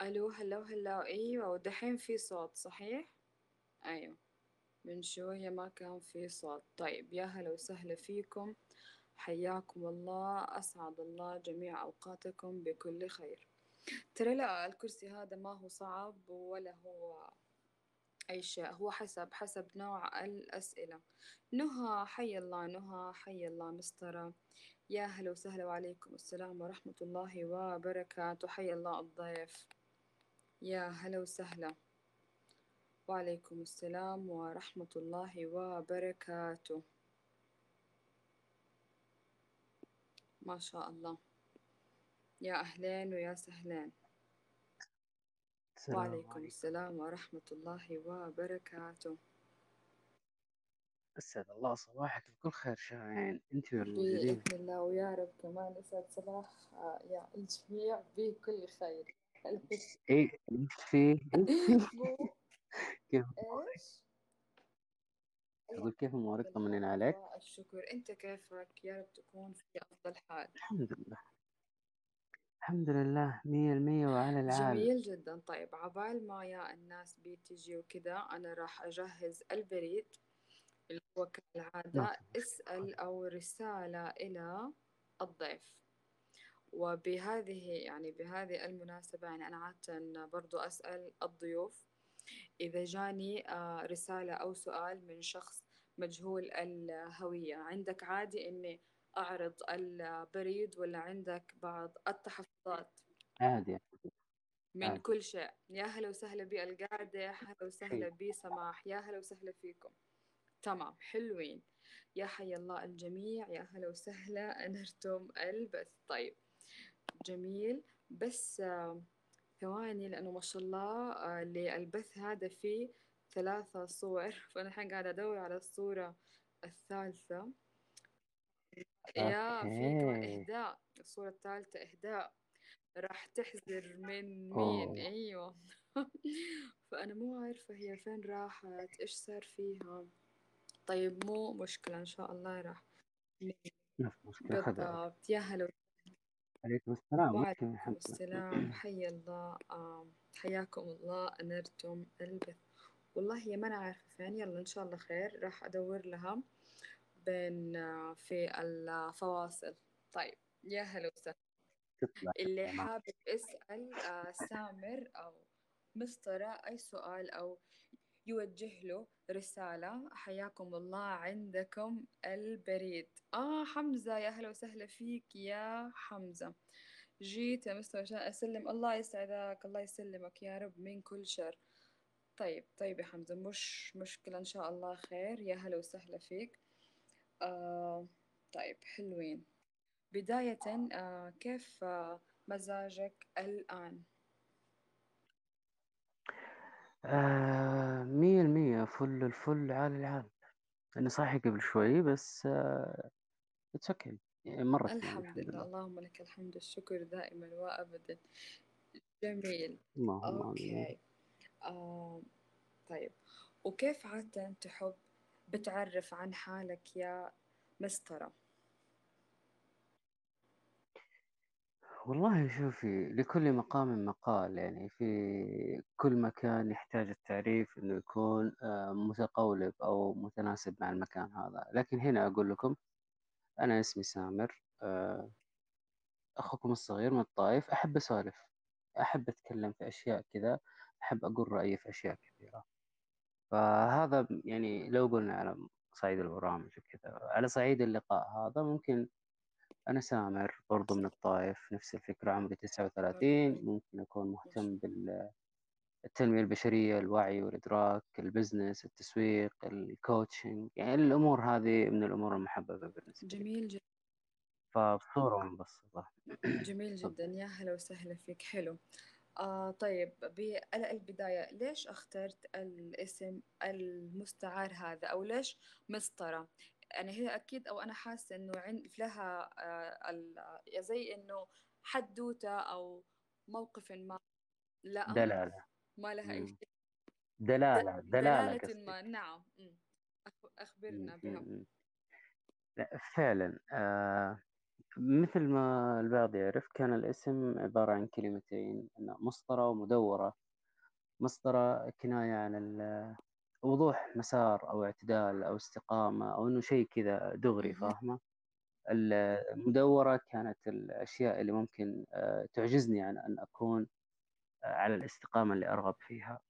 ألو هلو هلو أيوة ودحين في صوت صحيح؟ أيوة. من شوية ما كان في صوت. طيب يا هلا وسهلا فيكم. حياكم الله. أسعد الله جميع أوقاتكم بكل خير. ترى لا الكرسي هذا ما هو صعب ولا هو أي شيء. هو حسب حسب نوع الأسئلة. نهى حي الله نهى حي الله مسطرة يا هلا وسهلا وعليكم السلام ورحمة الله وبركاته. حي الله الضيف. يا هلا وسهلا. وعليكم السلام ورحمة الله وبركاته. ما شاء الله. يا أهلين ويا سهلين. السلام وعليكم عليكم. السلام ورحمة الله وبركاته. أسعد الله صباحك. بكل خير شاهين. أنت والموجودين بإذن الله ويا رب كمان يسعد صباح آه، يا الجميع بكل خير. إيه في أنت في مو كيف؟ أقول كيف أمورك؟ طمنين بالحمد عليك والشكر أنت كيفك؟ يا رب تكون في أفضل حال. الحمد لله. الحمد لله مية المية وعلى العال جميل جدا. طيب عبال ما يا الناس بتجي وكذا أنا راح أجهز البريد اللي هو كالعادة. مشكلة اسأل أو رسالة إلى الضيف. وبهذه يعني بهذه المناسبة يعني أنا عادة برضو أسأل الضيوف إذا جاني آه، رسالة أو سؤال من شخص مجهول الهوية عندك عادي إني أعرض البريد ولا عندك بعض التحفظات؟ عادي. من عادي. كل شيء. يا هلا وسهلا بالقعدة هلا وسهلا بسماح يا هلا وسهلا فيكم. تمام حلوين. يا حي الله الجميع يا هلا وسهلا أنرتم البث. طيب. جميل. بس آه، ثواني لأنه ما شاء الله آه، للبث هذا فيه ثلاثة صور. فأنا الحين قاعدة أدور على الصورة الثالثة. يا في كمان إهداء. الصورة الثالثة إهداء. راح تحذر من مين أوه. أيوة. فأنا مو عارفة هي فين راحت. إيش صار فيها؟ طيب مو مشكلة إن شاء الله راح. بالضبط. يا هلا عليكم السلام وعليكم السلام. حيا الله. آه حياكم الله. أنرتم ألبث. والله هي ما أنا عارفة فين. يلا إن شاء الله خير. راح أدور لها بين في الفواصل. طيب يا هلا وسهلا. اللي حابب يسأل آه، سامر أو مسطرة أي سؤال أو يوجه له رسالة. حياكم الله عندكم البريد. آه حمزة يا هلا وسهلا فيك يا حمزة. جيت يا مستر عشان أسلم. الله يسعدك الله يسلمك يا رب من كل شر. طيب طيب يا حمزة مش مشكلة إن شاء الله خير. يا هلا وسهلا فيك. آه طيب حلوين. بداية آه كيف آه مزاجك الآن؟ آه مية المية فل الفل على العال أنا صاحي قبل شوي بس it's okay يعني الحمد الحمد لله لله. اللهم لك الحمد والشكر دائما وأبدا. جميل. اللهم آمين okay. آه طيب. وكيف عادة تحب بتعرف عن حالك يا مسطرة؟ والله شوفي لكل مقام مقال يعني في كل مكان يحتاج التعريف إنه يكون آه، متقولب أو متناسب مع المكان هذا. لكن هنا أقول لكم أنا اسمي سامر آه، أخوكم الصغير من الطائف أحب أسولف أحب أتكلم في أشياء كذا أحب أقول رأيي في أشياء كثيرة. فهذا يعني لو قلنا على صعيد البرامج وكذا على صعيد اللقاء هذا ممكن أنا سامر برضو من الطائف نفس الفكرة عمري تسعة وثلاثين okay ممكن أكون مهتم بالتنمية البشرية الوعي والإدراك ال business التسويق ال coaching يعني الأمور هذه من الأمور المحببة بالنسبة لي. جميل جدا. فبصورة مبسطة جميل جدا. يا هلا وسهلا فيك. حلو. آه طيب بالبداية ليش اخترت الاسم المستعار هذا؟ أو ليش مسطرة؟ يعني هي أكيد أو أنا حاسة إنه عند لها آه زي إنه حدوتة أو موقف ما لا دلالة. ما لها أي. شيء. دلالة دلالة دلالة ما نعم. أخبرنا بها. فعلا آه مثل ما البعض يعرف كان الاسم عبارة عن كلمتين مسطرة ومدورة. مسطرة كناية عن وضوح مسار أو اعتدال أو استقامة أو إنه شيء كذا دغري مهم. فاهمة؟ المدورة كانت الأشياء اللي ممكن آه، تعجزني عن أن أكون آه، على الاستقامة اللي أرغب فيها.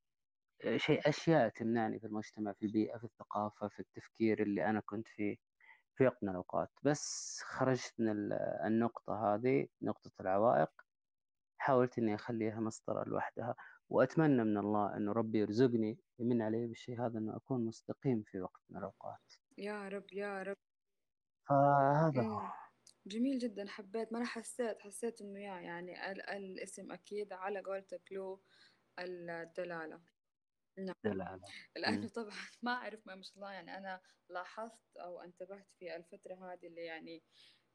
آه، شيء أشياء تمنعني في المجتمع في البيئة في الثقافة في التفكير اللي أنا كنت فيه في وقت من الأوقات. بس خرجت من ال- النقطة هذه نقطة العوائق حاولت إني أخليها مسطرة لوحدها. وأتمنى من الله إنه ربي يرزقني يمن علي بالشيء هذا إنه أكون مستقيم في وقت من الأوقات. يا رب يا رب. فهذا هو. جميل جدا حبيت. ما أنا حسيت حسيت إنه يا يعني ال الاسم أكيد على قولتك له الدلالة. نعم. دلالة. لأنه. طبعا ما أعرف ما شاء الله يعني أنا لاحظت أو انتبهت في الفترة هذه اللي يعني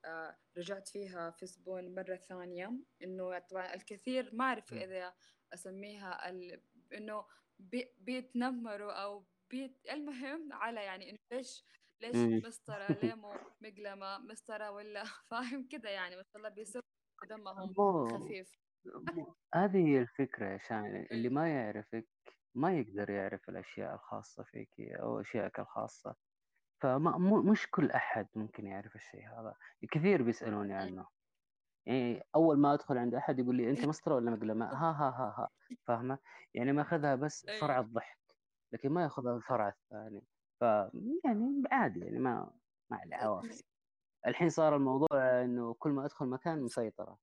آه رجعت فيها في سبون مرة ثانية إنه طبعا الكثير ما أعرف إذا أسميها ال... إنه بي... بيتنمروا أو بيت المهم على يعني إنه ليش ليش مم. مسطرة ليه مو مقلمة مسطرة ولا فاهم كده يعني ما شاء الله بيصير دمهم خفيف. هذه هي الفكرة يا شان اللي ما يعرفك ما يقدر يعرف الأشياء الخاصة فيك أو أشيائك الخاصة. فما مش كل أحد ممكن يعرف الشيء هذا. كثير بيسألوني عنه. يعني أول ما أدخل عند أحد يقول لي أنت مسطرة ولا مقلمة؟ ها ها ها ها فاهمة؟ يعني ماخذها بس فرع أيوه الضحك لكن ما يأخذها الفرع الثاني. ف يعني عادي يعني ما ما عليه عوافي الحين صار الموضوع إنه كل ما أدخل مكان مسيطرة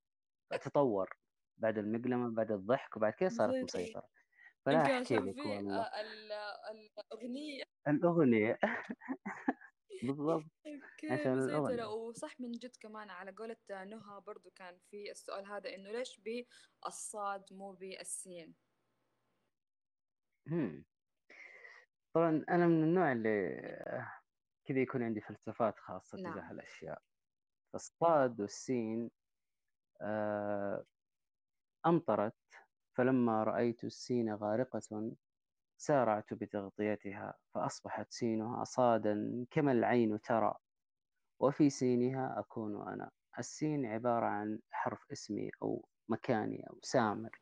فتطور بعد المقلمة بعد الضحك وبعد كذا صارت مسيطرة مسيطرة. فلا أحكي لك والله. ال- الأغنية. الأغنية. بالضبط. عشان الاغنيه وصح من جد كمان على قولة نهى برضو كان في السؤال هذا إنه ليش بالصاد مو بالسين. طبعا أنا من النوع اللي كذا يكون عندي فلسفات تجاه نعم. الأشياء. فالصاد والسين آه، أمطرت فلما رأيت السين غارقة سارعت بتغطيتها فأصبحت سينها صادا كما العين ترى. وفي سينها أكون أنا. السين عبارة عن حرف اسمي أو مكاني أو سامر.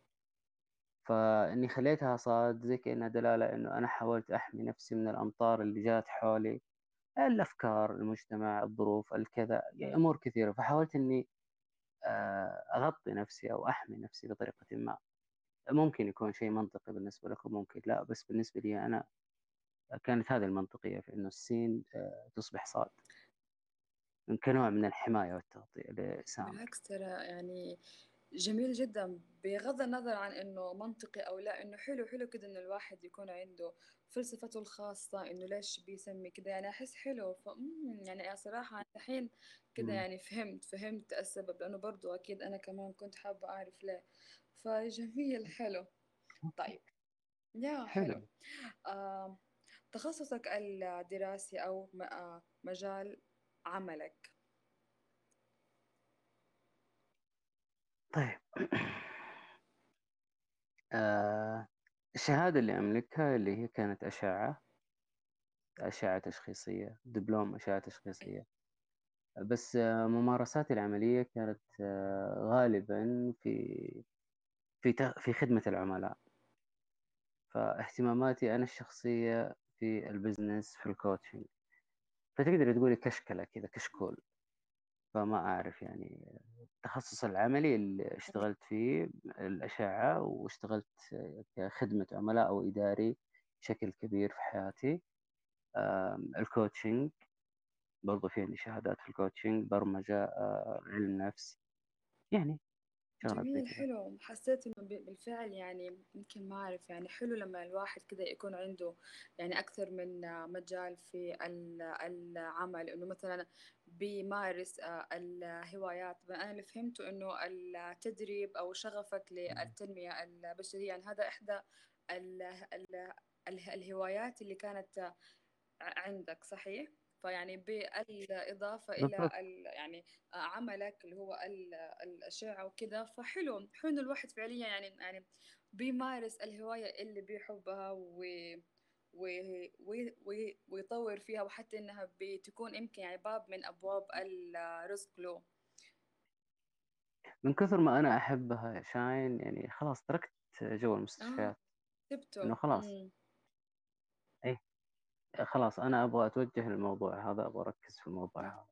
فإني خليتها صاد زي كأنها دلالة إنه أنا حاولت أحمي نفسي من الأمطار اللي جات حولي الأفكار المجتمع الظروف الكذا يعني أمور كثيرة. فحاولت إني آه، أغطي نفسي أو أحمي نفسي بطريقة ما. ممكن يكون شيء منطقي بالنسبة لكم ممكن لا بس بالنسبة لي أنا كانت هذه المنطقية في إنه السين آه، تصبح صاد. كنوع من الحماية والتغطية لسامر بالعكس ترى يعني جميل جدا بغض النظر عن إنه منطقي أو لا إنه حلو حلو كده إنه الواحد يكون عنده فلسفته الخاصة إنه ليش بيسمي كده؟ يعني أحس حلو ف يعني صراحة أنا الحين كده. يعني فهمت فهمت السبب لأنه برضو أكيد أنا كمان كنت حابة أعرف ليه. فجميل حلو. طيب يا حلو. حلو. آه، تخصصك الدراسي أو مجال عملك. طيب. آه، الشهادة اللي أملكها اللي هي كانت أشعة أشعة تشخيصية دبلوم أشعة تشخيصية. بس ممارساتي العملية كانت آه، غالبا في في في خدمة العملاء. فاهتماماتي أنا الشخصية في ال business في ال coaching فتقدر تقولي كشكلة كذا كشكول. فما أعرف يعني التخصص العملي اللي اشتغلت فيه الأشعة واشتغلت كخدمة عملاء أو إداري بشكل كبير في حياتي. ال coaching برضو في عندي شهادات في ال coaching برمجة آه، علم نفس. يعني جميل كذا حلو. حسيت إنه بالفعل يعني يمكن ما أعرف يعني حلو لما الواحد كده يكون عنده يعني أكثر من مجال في ال- العمل. إنه مثلا بيمارس آه، الهوايات. أنا اللي فهمته إنه التدريب أو شغفك للتنمية البشرية. يعني هذا إحدى ال ال ال الهوايات اللي كانت عندك صحيح؟ فيعني بالإضافة إلى يعني عملك اللي هو ال- الأشعة وكده فحلو حلو الواحد فعليا يعني يعني بيمارس الهواية اللي بيحبها و ويطور فيها وحتى إنها بتكون يمكن يعني باب من أبواب الرزق له. من كثر ما أنا أحبها شاين يعني خلاص تركت جو آه المستشفيات. سبته إنه خلاص. إمم. إيه خلاص أنا أبغى أتوجه للموضوع هذا أبغى أركز في الموضوع. هذا.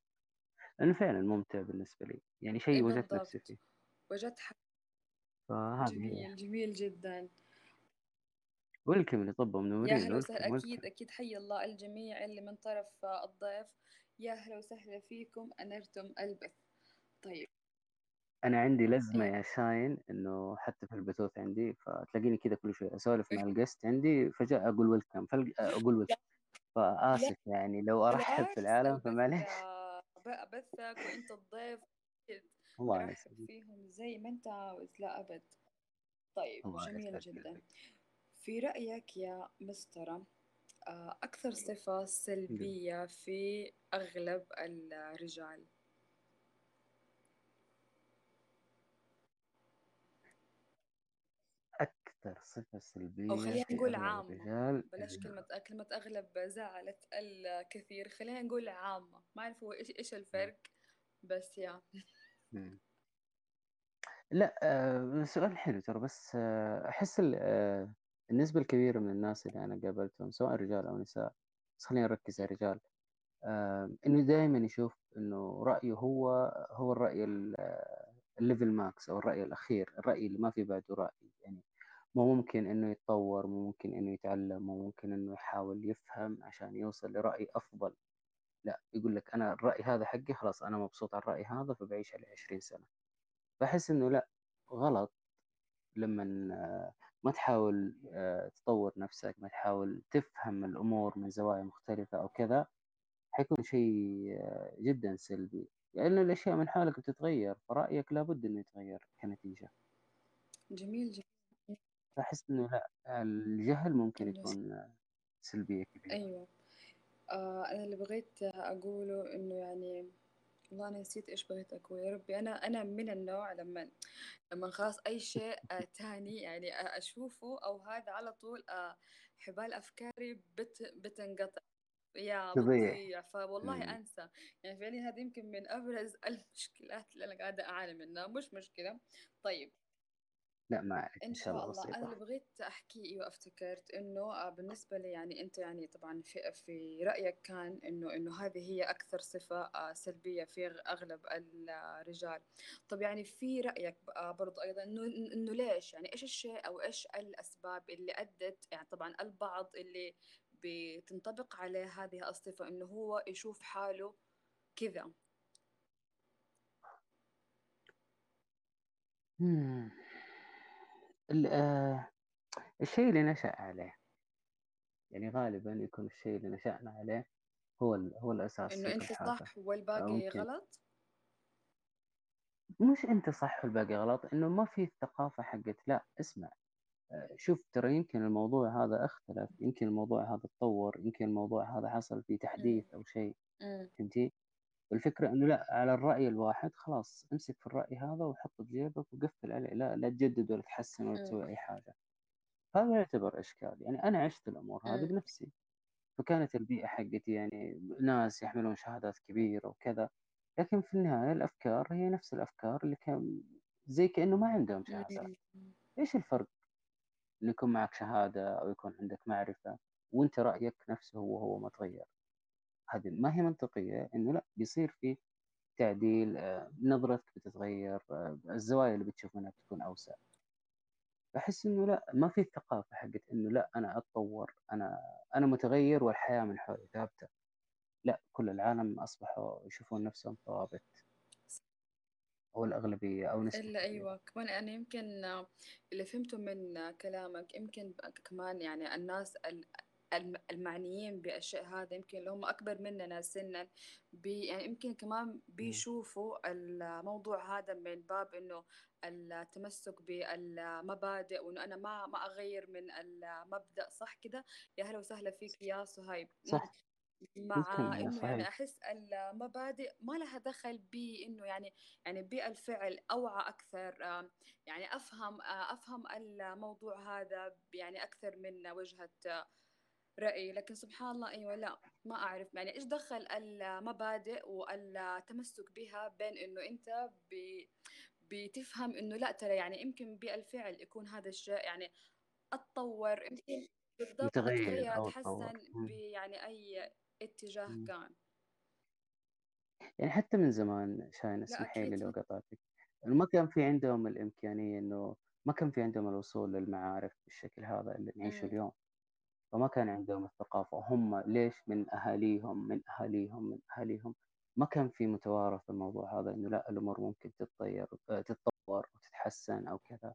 لأنه فعلا ممتع بالنسبة لي. يعني إيه شيء وجدت نفسي فيه. وجدت حق جميل جميل جدا. ويلكم لطب يا منورين هلا وسهلا. ويلكم ويلكم أكيد. حي الله الجميع اللي من طرف الضيف. يا هلا وسهلا فيكم. أنرتم البث. طيب. أنا عندي لزمة إيه. يا شاين إنه حتى في البثوث عندي فتلاقيني كذا كل شوي أسولف مع الجست عندي فجأة أقول ويلكم فلق... أقول ويلكم لأ فآسف يعني لو أرحب في العالم فمعليش بثك وأنت الضيف الله يسعدك فيهم زي ما أنت عاوز. لأ ابد طيب جميل جدا. في رأيك يا مسطرة آه، أكثر صفة سلبية في أغلب الرجال؟ أكثر صفة أو سلبية خلينا في نقول عامة. الرجال بلاش كلمة كلمة أغلب زعلت الكثير خلينا نقول عامة. ما أعرف هو إيش إيش الفرق بس يا مم. لا آه سؤال حلو ترى بس آه أحس آه النسبة الكبيرة من الناس اللي أنا قابلتهم سواء رجال أو نساء بس خلينا نركز على الرجال آه إنه دائما يشوف إنه رأيه هو هو الرأي ال- آه، ال level max أو الرأي الأخير الرأي اللي ما في بعده رأي يعني مو ممكن إنه يتطور مو ممكن إنه يتعلم مو ممكن إنه يحاول يفهم عشان يوصل لرأي أفضل. لا يقول لك أنا الرأي هذا حقي خلاص أنا مبسوط على الرأي هذا فبعيش عليه 20 سنة. بحس إنه لا غلط. لما ما تحاول آه، تطور نفسك ما تحاول تفهم الأمور من زوايا مختلفة أو كذا حيكون شيء آه، جدا سلبي. لأن الأشياء من حولك بتتغير فرأيك لابد إنه يتغير كنتيجة. جميل جدا. فأحس إنه لا الجهل ممكن يكون سلبية كبيرة. أيوة. آه أنا اللي بغيت أقوله إنه يعني والله أنا نسيت إيش بغيت أقول. يا ربي أنا أنا من النوع لما لما خلاص أي شيء آه تاني يعني آه أشوفه أو هذا على طول آه حبال أفكاري بت بتنقطع. يا تضيع بتضيع فوالله مم. أنسى. يعني فعليا هذه يمكن من أبرز المشكلات اللي أنا قاعدة أعاني منها. مش مشكلة. طيب. لا ما عليك إن شاء الله الله. أنا اللي بسيطة. بغيت أحكيه وافتكرت إنه آه، بالنسبة لي يعني أنت يعني طبعا في في رأيك كان إنه إنه هذه هي أكثر صفة آه، سلبية في أغلب الرجال. طب يعني في رأيك بقى برضو أيضا إنه إنه ليش؟ يعني إيش الشيء أو إيش الأسباب اللي أدت يعني طبعا البعض اللي بتنطبق عليه هذه الصفة إنه هو يشوف حاله كذا. ال- آه، الشيء اللي نشأ عليه يعني غالبا يكون الشيء اللي نشأنا عليه هو ال- هو الأساس إنه في كل أنت حاجة صح والباقي ممكن غلط؟ مش أنت صح والباقي غلط إنه ما في الثقافة حقت لا اسمع آه، شوف ترى يمكن الموضوع هذا اختلف يمكن الموضوع هذا تطور يمكن الموضوع هذا حصل فيه تحديث أو شيء فهمتي؟ الفكرة إنه لا على الرأي الواحد خلاص امسك في الرأي هذا وحطه في جيبك وقفل عليه لا لا تجدد ولا تحسن ولا أمم تسوي أي حاجة. هذا يعتبر إشكال. يعني أنا عشت الأمور هذه أمم بنفسي. فكانت البيئة حقتي يعني ناس يحملون شهادات كبيرة وكذا. لكن في النهاية الأفكار هي نفس الأفكار اللي كان زي كأنه ما عندهم شهادات. إيش الفرق؟ إن يكون معك شهادة أو يكون عندك معرفة وأنت رأيك نفسه هو هو ما تغير. هذه ما هي منطقية إنه لا بيصير في تعديل آه، نظرتك بتتغير آه، الزوايا اللي بتشوف منها بتكون أوسع. بحس إنه لا ما في الثقافة حقت إنه لا أنا أتطور أنا أنا متغير والحياة من حولي ثابتة. لا كل العالم أصبحوا يشوفون نفسهم ثوابت. أو الأغلبية أو نسبة إلا كبيرة أيوة كمان أنا يمكن اللي فهمته من كلامك يمكن كمان يعني الناس المعنيين بالشيء هذا يمكن اللي هم أكبر مننا سنا. بي يعني يمكن كمان. بيشوفوا الموضوع هذا من باب إنه التمسك بالمبادئ وإنه أنا ما ما أغير من المبدأ. صح كده؟ يا هلا وسهلا فيك يا صهيب صح. مع إنه يعني أحس المبادئ ما لها دخل بانه يعني يعني بالفعل أوعى أكثر. يعني أفهم أفهم الموضوع هذا يعني أكثر من وجهة آه، رأي لكن سبحان الله أيوه لا ما أعرف. يعني إيش دخل المبادئ والتمسك بها بين إنه أنت ب بتفهم إنه لأ ترى يعني يمكن بالفعل يكون هذا الشيء يعني أتطور. يمكن بالضبط اتطور اتحسن يعني أي اتجاه كان. يعني حتى من زمان شاين لا اسمحي لي لو قطعتك. إنه ما كان في عندهم الإمكانية إنه ما كان في عندهم الوصول للمعارف بالشكل هذا اللي نعيشه اليوم. فما كان عندهم الثقافة. هم ليش من أهاليهم من أهاليهم من أهاليهم؟ ما كان في متوارث الموضوع هذا إنه لا الأمور ممكن تتطير آه، تتطور وتتحسن أو كذا.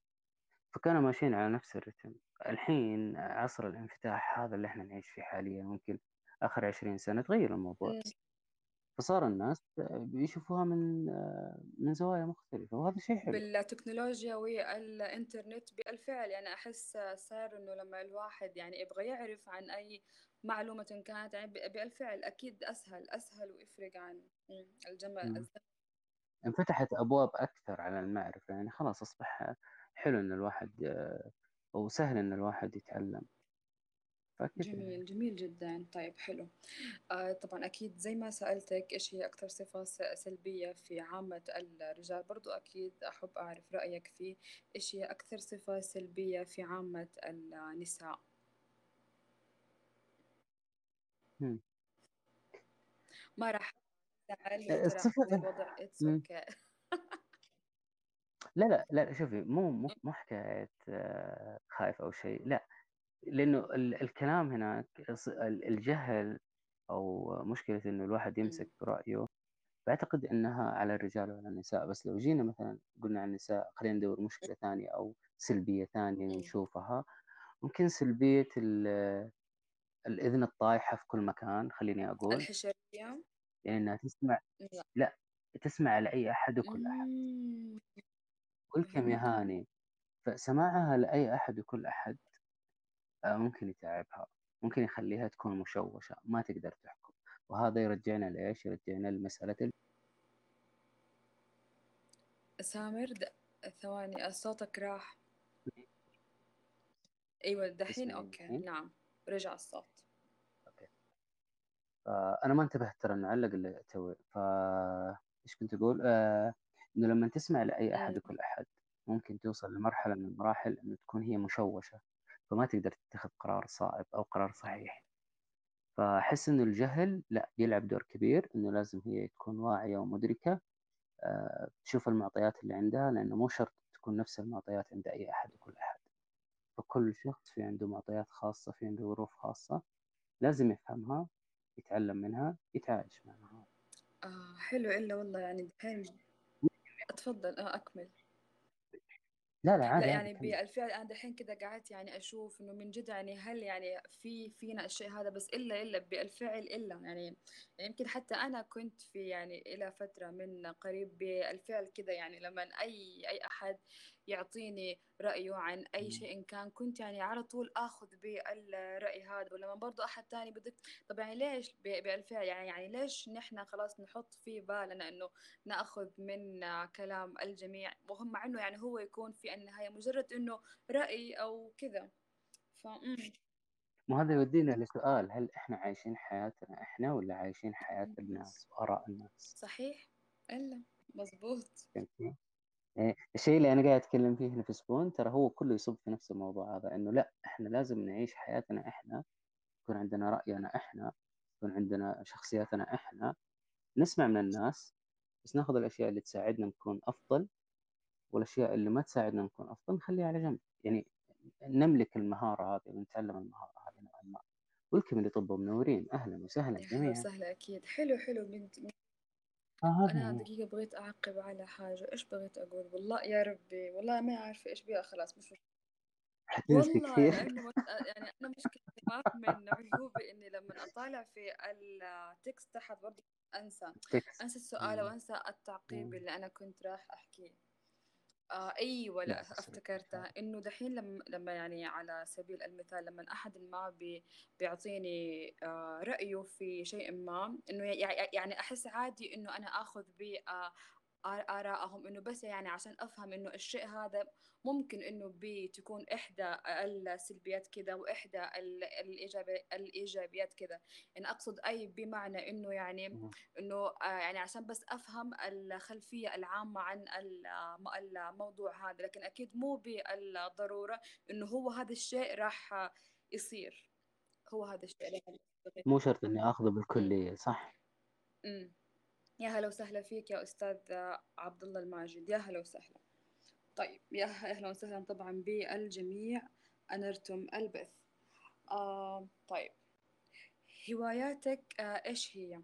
فكانوا ماشيين على نفس الرتم. الحين عصر الانفتاح هذا اللي إحنا نعيش فيه حاليا ممكن آخر عشرين سنة تغير الموضوع. أمم. فصار الناس بيشوفوها من من زوايا مختلفة وهذا شيء حلو. بالتكنولوجيا والإنترنت بالفعل يعني أحس صار إنه لما الواحد يعني يبغى يعرف عن أي معلومة كانت يعني بالفعل أكيد أسهل أسهل ويفرق عن أمم، الجمل مم. الزمن انفتحت أبواب أكثر على المعرفة يعني خلاص أصبح حلو إن الواحد آه، أو سهل إن الواحد يتعلم. جميل جميل جدا. طيب حلو. آه طبعا أكيد زي ما سألتك إيش هي أكثر صفة س- سلبية في عامة الرجال برضو أكيد أحب أعرف رأيك فيه. إيش هي أكثر صفة سلبية في عامة النساء؟ مم. ما راح أزعل آه، الصفة هذا الوضع. it's مم. okay لا لا لا شوفي مو مو مو حكاية آه، خايف أو شيء. لا لأنه ال- الكلام هناك الجهل أو مشكلة إنه الواحد يمسك برأيه بعتقد إنها على الرجال وعلى النساء. بس لو جينا مثلا قلنا عن النساء خلينا ندور مشكلة ثانية أو سلبية ثانية نشوفها. ممكن سلبية ال- الإذن الطايحة في كل مكان خليني أقول. الحشرية. يعني انها تسمع لا. تسمع لأي أحد وكل أحد. والكم فهمت يهاني فسماعها لأي أحد وكل أحد. ممكن يتعبها ممكن يخليها تكون مشوشة ما تقدر تحكم. وهذا يرجعنا لإيش؟ يرجعنا لمسألة سامر د... ثواني صوتك راح. أيوة دحين okay. الحين؟ نعم رجع الصوت. okay. فانا ما انتبهت ترى إنه علق إلا توي. ف إيش كنت أقول؟ آه إنه لما تسمع لأي أحد. وكل أحد ممكن توصل لمرحلة من المراحل إنه تكون هي مشوشة. فما تقدر تتخذ قرار صائب أو قرار صحيح. فأحس إنه الجهل لا يلعب دور كبير إنه لازم هي تكون واعية ومدركة آه تشوف المعطيات اللي عندها لأنه مو شرط تكون نفس المعطيات عند أي أحد وكل أحد. فكل شخص في عنده معطيات خاصة في عنده ظروف خاصة لازم يفهمها يتعلم منها يتعايش معها. آه حلو إلا والله يعني دحين اتفضل آه أكمل. لا لا لا عادي عادي يعني كمل. بالفعل أنا دحين كده قعدت يعني أشوف إنه من جد يعني هل يعني في فينا الشيء هذا بس إلا إلا بالفعل إلا. يعني يمكن حتى أنا كنت في يعني إلى فترة من قريب بالفعل كده يعني لما أي أي أحد يعطيني رايه عن أي مم. شيء كان. كنت يعني على طول آخذ بالرأي هذا ولما برضه أحد تاني بده طب يعني ليش بالفعل يعني يعني ليش نحن خلاص نحط في بالنا إنه نأخذ من كلام الجميع؟ وهم مع إنه يعني هو يكون في النهاية مجرد إنه رأي أو كذا. ف. ما هذا يودينا لسؤال هل إحنا عايشين حياتنا إحنا ولا عايشين حياة الناس وآراء الناس؟ صحيح. إلا. مزبوط. فهمتني؟ يعني الشيء اللي أنا قاعد أتكلم فيه هنا في سبون ترى هو كله يصب في نفس الموضوع هذا إنه لا إحنا لازم نعيش حياتنا إحنا يكون عندنا رأينا إحنا يكون عندنا شخصياتنا إحنا. نسمع من الناس بس ناخذ الأشياء اللي تساعدنا نكون أفضل والأشياء اللي ما تساعدنا نكون أفضل نخليها على جنب. يعني نملك المهارة هذه ونتعلم المهارة هذه نوعا ما. والكم اللي طبوا منورين أهلا وسهلا جميعا. وسهلا أكيد. حلو حلو. بنت آه هذه هي دقيقة بغيت أعقب على حاجة إيش بغيت أقول؟ والله يا ربي والله ما عارفه إيش بيها خلاص مش مش حتنسي والله كثير. لأنه مش... يعني أنا مشكلتي من عيوبي اني لما أطالع في التكست تحت برضه أنسى. تكست أنسى السؤال مم. وأنسى التعقيب. اللي أنا كنت راح أحكيه. آه أيوه لا أفتكرتها. إنه دحين لما لما يعني على سبيل المثال لما أحد ما بي بيعطيني آه رأيه في شيء ما إنه يع- يعني أحس عادي إنه أنا آخذ ب آه آرائهم إنه بس يعني عشان أفهم إنه الشيء هذا ممكن إنه بتكون إحدى السلبيات كذا وإحدى ال- الإيجابي الإيجابيات كذا يعني أقصد أي بمعنى إنه يعني. إنه آه، يعني عشان بس أفهم الخلفية العامة عن الم- الموضوع هذا لكن أكيد مو بالضرورة إنه هو هذا الشيء راح يصير هو هذا الشيء. مو شرط إني آخذه بالكلية صح أمم. يا هلا وسهلا فيك يا أستاذ عبد الله الماجد يا هلا وسهلا. طيب يا أهلا وسهلا طبعا بالجميع. أنرتم البث. آه طيب. هواياتك آه إيش هي؟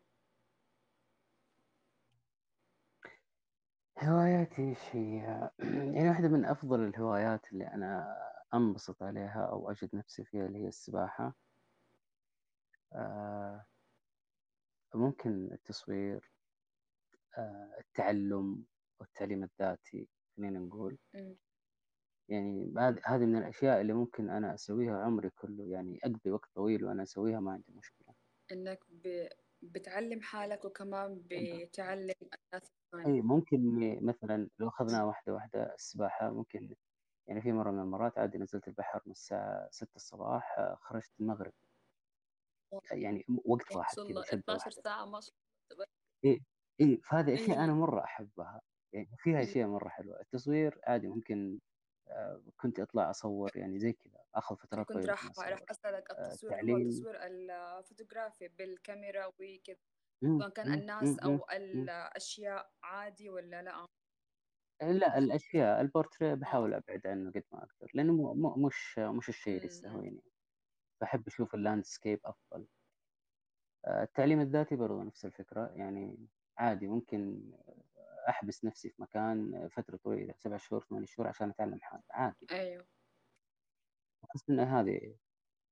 هواياتي إيش هي؟ يعني واحدة من أفضل الهوايات اللي أنا أنبسط عليها أو أجد نفسي فيها اللي هي السباحة. آه، ممكن التصوير التعلم والتعليم الذاتي خلينا نقول. يعني هذه هذه من الأشياء اللي ممكن أنا أسويها عمري كله. يعني أقضي وقت طويل وأنا أسويها ما عندي مشكلة. إنك ب... بتعلم حالك وكمان بتعلم الناس الثانية. أي ممكن مثلا لو أخذنا واحدة واحدة السباحة ممكن يعني في مرة من المرات عادي نزلت البحر من الساعة ستة الصباح آه، خرجت المغرب. يعني وقت واحد كذا الله شدة 12 واحدة. ساعة ما شاء الله. إيه. إيه فهذه أشياء إيه أنا مرة أحبها يعني فيها أمم. أشياء مرة حلوة التصوير عادي ممكن آه، كنت أطلع أصور يعني زي كذا أنا فترات كنت راح راح أصور أسألك آه، التصوير هو التصوير الفوتوغرافي بالكاميرا وكذا مم، سواء كان مم، الناس مم، مم، أو مم. الأشياء عادي ولا لأ لا الأشياء البورتريه آه بحاول أبعد عنه قد ما أقدر لأنه مو مو- مش مش الشيء اللي. يستهويني بحب أشوف اللاندسكيب أفضل آه، التعليم الذاتي برضو نفس الفكرة يعني عادي ممكن أحبس نفسي في مكان فترة طويلة سبع شهور ثمان شهور عشان أتعلم حاجة عادي. أيوه. أحس إن هذه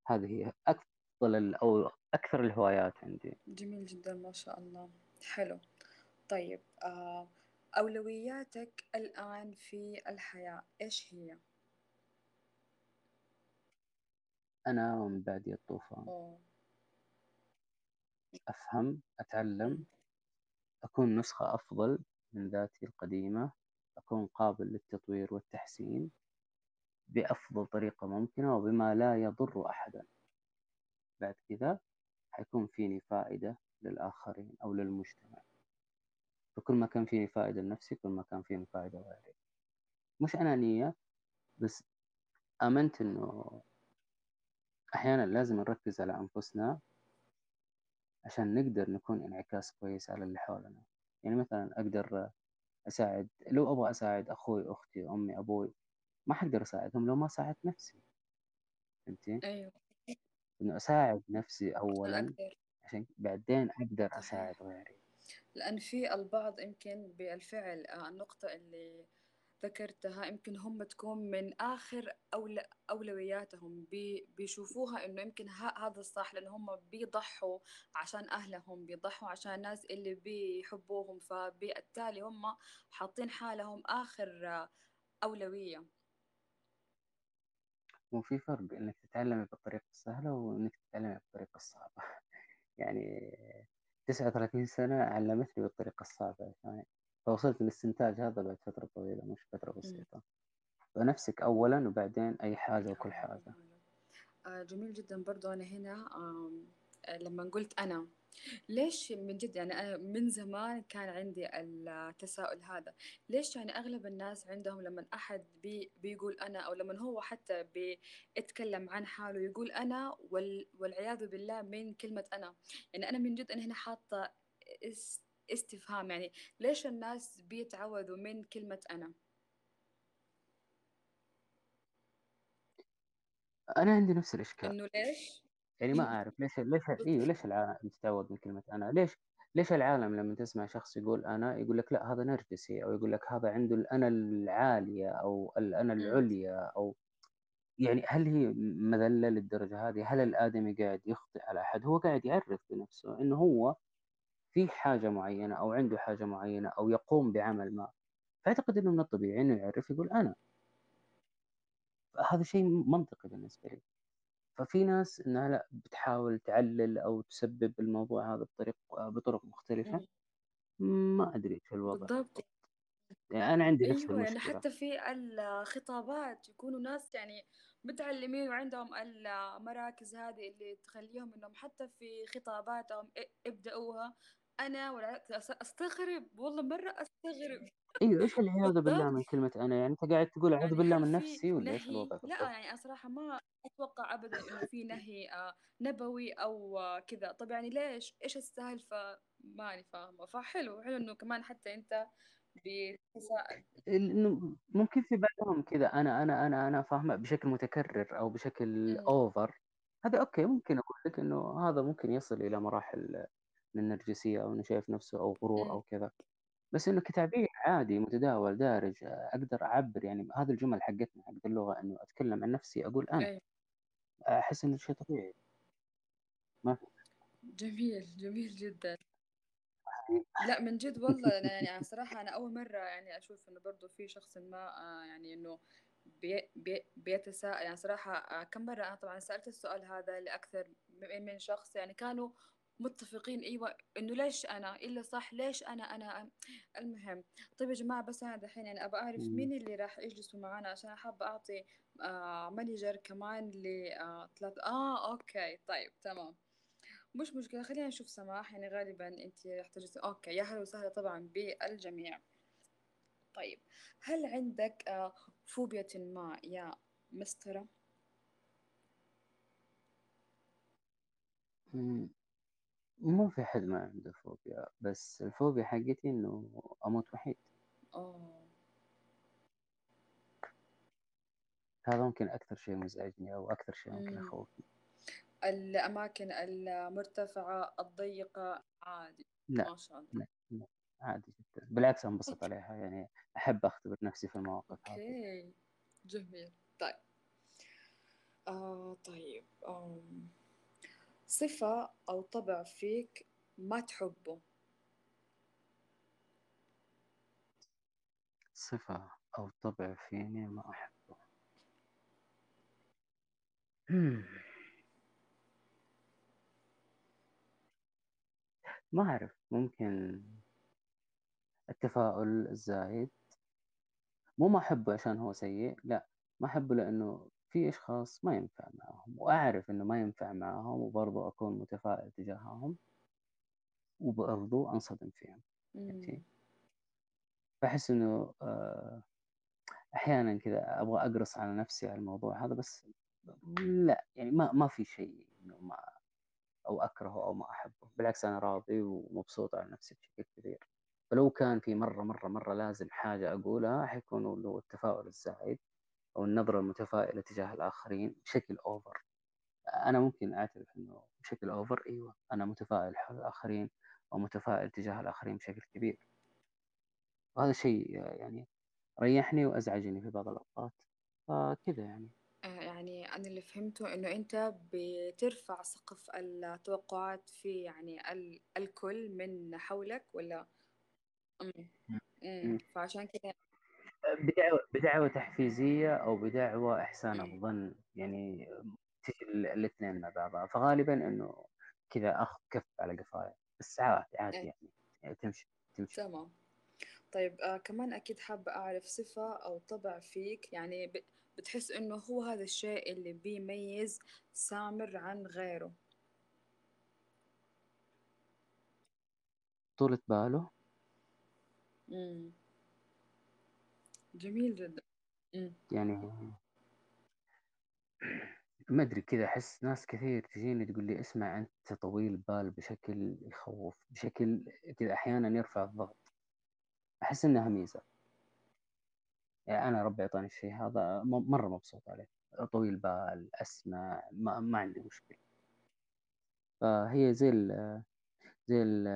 هذه هي أفضل ال- أو أكثر الهوايات عندي. جميل جدا ما شاء الله. حلو. طيب آه أولوياتك الآن في الحياة إيش هي؟ أنا ومن بعدي الطوفان. أوه. أفهم أتعلم أمم، أكون نسخة أفضل من ذاتي القديمة أكون قابل للتطوير والتحسين بأفضل طريقة ممكنة وبما لا يضر أحدا. بعد كذا حيكون فيني فائدة للآخرين أو للمجتمع. فكل ما كان فيني فائدة لنفسي كل ما كان فيني فائدة لغيري. مش أنانية بس آمنت إنه أحيانا لازم نركز على أنفسنا عشان نقدر نكون انعكاس كويس على اللي حولنا. يعني مثلا أقدر أساعد لو أبغى أساعد أخوي أختي أمي أبوي ما حقدر أساعدهم لو ما ساعدت نفسي. فهمتي؟ أيوه. إنه أساعد نفسي أولا أقدر عشان بعدين أقدر أساعد غيري. لأن في البعض يمكن بالفعل آه، النقطة اللي ذكرتها يمكن هم تكون من آخر أول أولوياتهم. بي بيشوفوها إنه يمكن هذا الصح لأن هم بيضحوا عشان أهلهم بيضحوا عشان الناس اللي بيحبوهم. فبالتالي هم حاطين حالهم آخر أولوية. وفي فرق إنك تتعلمي بالطريقة السهلة وإنك تتعلمي بالطريقة الصعبة. يعني 39 سنة علمتني بالطريقة الصعبة. يعني فوصلت للاستنتاج هذا بعد فترة طويلة مش فترة. بسيطة. فنفسك أولا وبعدين أي حاجة وكل حاجة. آه، جميل جدا برضو. أنا هنا لما قلت أنا ليش من جد يعني أنا من زمان كان عندي التساؤل هذا؟ ليش يعني أغلب الناس عندهم لما أحد بي بيقول أنا أو لما هو حتى بيتكلم عن حاله يقول أنا وال والعياذ بالله من كلمة أنا. يعني أنا من جد أنا هنا حاطة استفهام يعني ليش الناس بيتعوذوا من كلمة أنا أنا عندي نفس الإشكال إنه ليش؟ يعني ما أعرف ليش ليش إيه ليش العالم يتعود من كلمة أنا ليش ليش العالم لما تسمع شخص يقول أنا يقول لك لا هذا نرجسي أو يقول لك هذا عنده الأنا العالية أو الأنا. العليا أو يعني هل هي مذلة للدرجة هذه؟ هل الآدمي قاعد يخطئ على أحد؟ هو قاعد يعرف بنفسه إنه هو في حاجة معينة أو عنده حاجة معينة أو يقوم بعمل ما فأعتقد إنه من الطبيعي إنه يعرف يقول أنا. هذا شيء منطقي بالنسبة لي. ففي ناس إنها لا بتحاول تعلل أو تسبب الموضوع هذا بطريق بطرق مختلفة. مم. ما أدري إيش الوضع. بالضبط. يعني أنا عندي نفس أيوه، يعني المشكلة. حتى في الخطابات يكونوا ناس يعني متعلمين وعندهم المراكز هذه اللي تخلّيهم إنهم حتى في خطاباتهم ي والعكس أس أستغرب، والله مرّة أستغرب. أيوه، إيش العياذ بالله. من كلمة أنا؟ يعني أنت قاعد تقول أعوذ يعني بالله من نفسي والّا إيش نهي؟ الوضع بالضبط؟ يعني أنا صراحة ما أتوقع أبدًا إنه في نهي آآ نبوي أو آه، كذا، طَب يعني ليش؟ إيش السالفة؟ ماني فاهمة، فحلو، حلو إنه كمان حتى أنت بتتساءل. إنه ممكن في بعضهم كذا أنا، أنا، أنا، أنا فاهمة بشكل متكرر أو بشكل over هذا أوكي ممكن أقول لك إنه هذا ممكن يصل إلى مراحل من النرجسية أو إنه شايف نفسه أو غرور إمم، أو كذا، بس إنه كتعبير عادي متداول دارج أقدر أعبّر. يعني هذه الجمل حقتنا حقت اللغة إنه أتكلم عن نفسي أقول أنا، أيوه. أحس إنه شيء طبيعي. ما في. جميل، جميل جدًا. لأ من جد والله أنا يعني صراحة أنا أول مرّة يعني أشوف إنه برضه في شخصٍ ما آآ يعني إنه بي بي بيتساءل. يعني صراحة آآ كم مرّة أنا طبعًا سألت السؤال هذا لأكثر من شخص. يعني كانوا متفقين أيوه إنه ليش أنا؟ إلا صح ليش أنا أنا المهم طيب يا جماعة بس أنا دحين يعني أعرف إمم. مين اللي راح يجلسوا معانا عشان حابة أعطي آآ manager كمان ل آآ 3 آه okay طيب تمام. مش مشكلة خلّينا نشوف سماح، يعني غالبًا أنتِ راح تجلسي okay، يا هلا وسهلا طبعًا بالجميع. طيب، هل عندك آآ فوبيا ما يا مسطرة؟ مو في حد ما عنده فوبيا، بس الفوبيا حقتي إنه أموت وحيد، آه، هذا ممكن أكثر شيء مزعجني أو أكثر شيء ممكن يخوفني. الأماكن المرتفعة، الضيقة، عادي، لأ، ما شاء الله. لأ، لأ، عادي جدًا، بالعكس أنبسط عليها يعني أحب أختبر نفسي في المواقف هذه. أوكي، جميل. طيب، آه طيب، آمم، صفة أو طبع فيك ما تحبه؟ صفة أو طبع فيني ما أحبه. ما أعرف ممكن التفاؤل الزايد، مو ما أحبه عشان هو سيء، لأ، ما أحبه لإنه في أشخاص ما ينفع معاهم، وأعرف إنه ما ينفع معاهم وبرضه أكون متفائل تجاههم. وبرضه أنصدم فيهم،؟ إمم، باحس إنه آآ أحيانًا كذا أبغى أقرص على نفسي على الموضوع هذا بس لأ، يعني ما ما في شيء إنه ما أو أكرهه أو ما أحبه، بالعكس أنا راضي ومبسوط على نفسي بشكل كبير، فلو كان في مرة، مرة، مرة لازم حاجة أقولها حيكون اللي هو التفاؤل الزايد أو النظرة المتفائلة تجاه الآخرين بشكل over أنا ممكن أعترف إنه بشكل over أيوه، أنا متفائل حول الآخرين أو متفائل تجاه الآخرين بشكل كبير. وهذا شيء يعني ريحني وأزعجني في بعض الأوقات، فكذا يعني. آآ يعني أنا اللي فهمته إنه أنت بترفع سقف التوقعات في يعني ال الكل من حولك إمم. فعشان كده بدعوى بدعوى تحفيزية أو بدعوى إحسان إمم، الظن، يعني تجي ال الاثنين مع بعضها، فغالبًا إنه كذا آخذ كف على قفايا، بس عادي، إيه. يعني، يعني تمشي، تمشي. تمام. طيب آآ كمان أكيد حابة أعرف صفة أو طبع فيك. يعني ب بتحس إنه هو هذا الشيء اللي بيميز سامر عن غيره؟ طولة باله، جميل جدًا. يعني ما أدري كذا أحس ناس كثير تجيني تقول لي اسمع أنت طويل بال بشكل يخوّف، بشكل كذا أحيانًا يرفع الضغط، أحس إنها ميزة. يعني أنا ربي أعطاني الشيء هذا م مرّة مبسوط عليه، طويل بال، أسمع، ما ما عندي مشكلة، فهي زي ال زي ال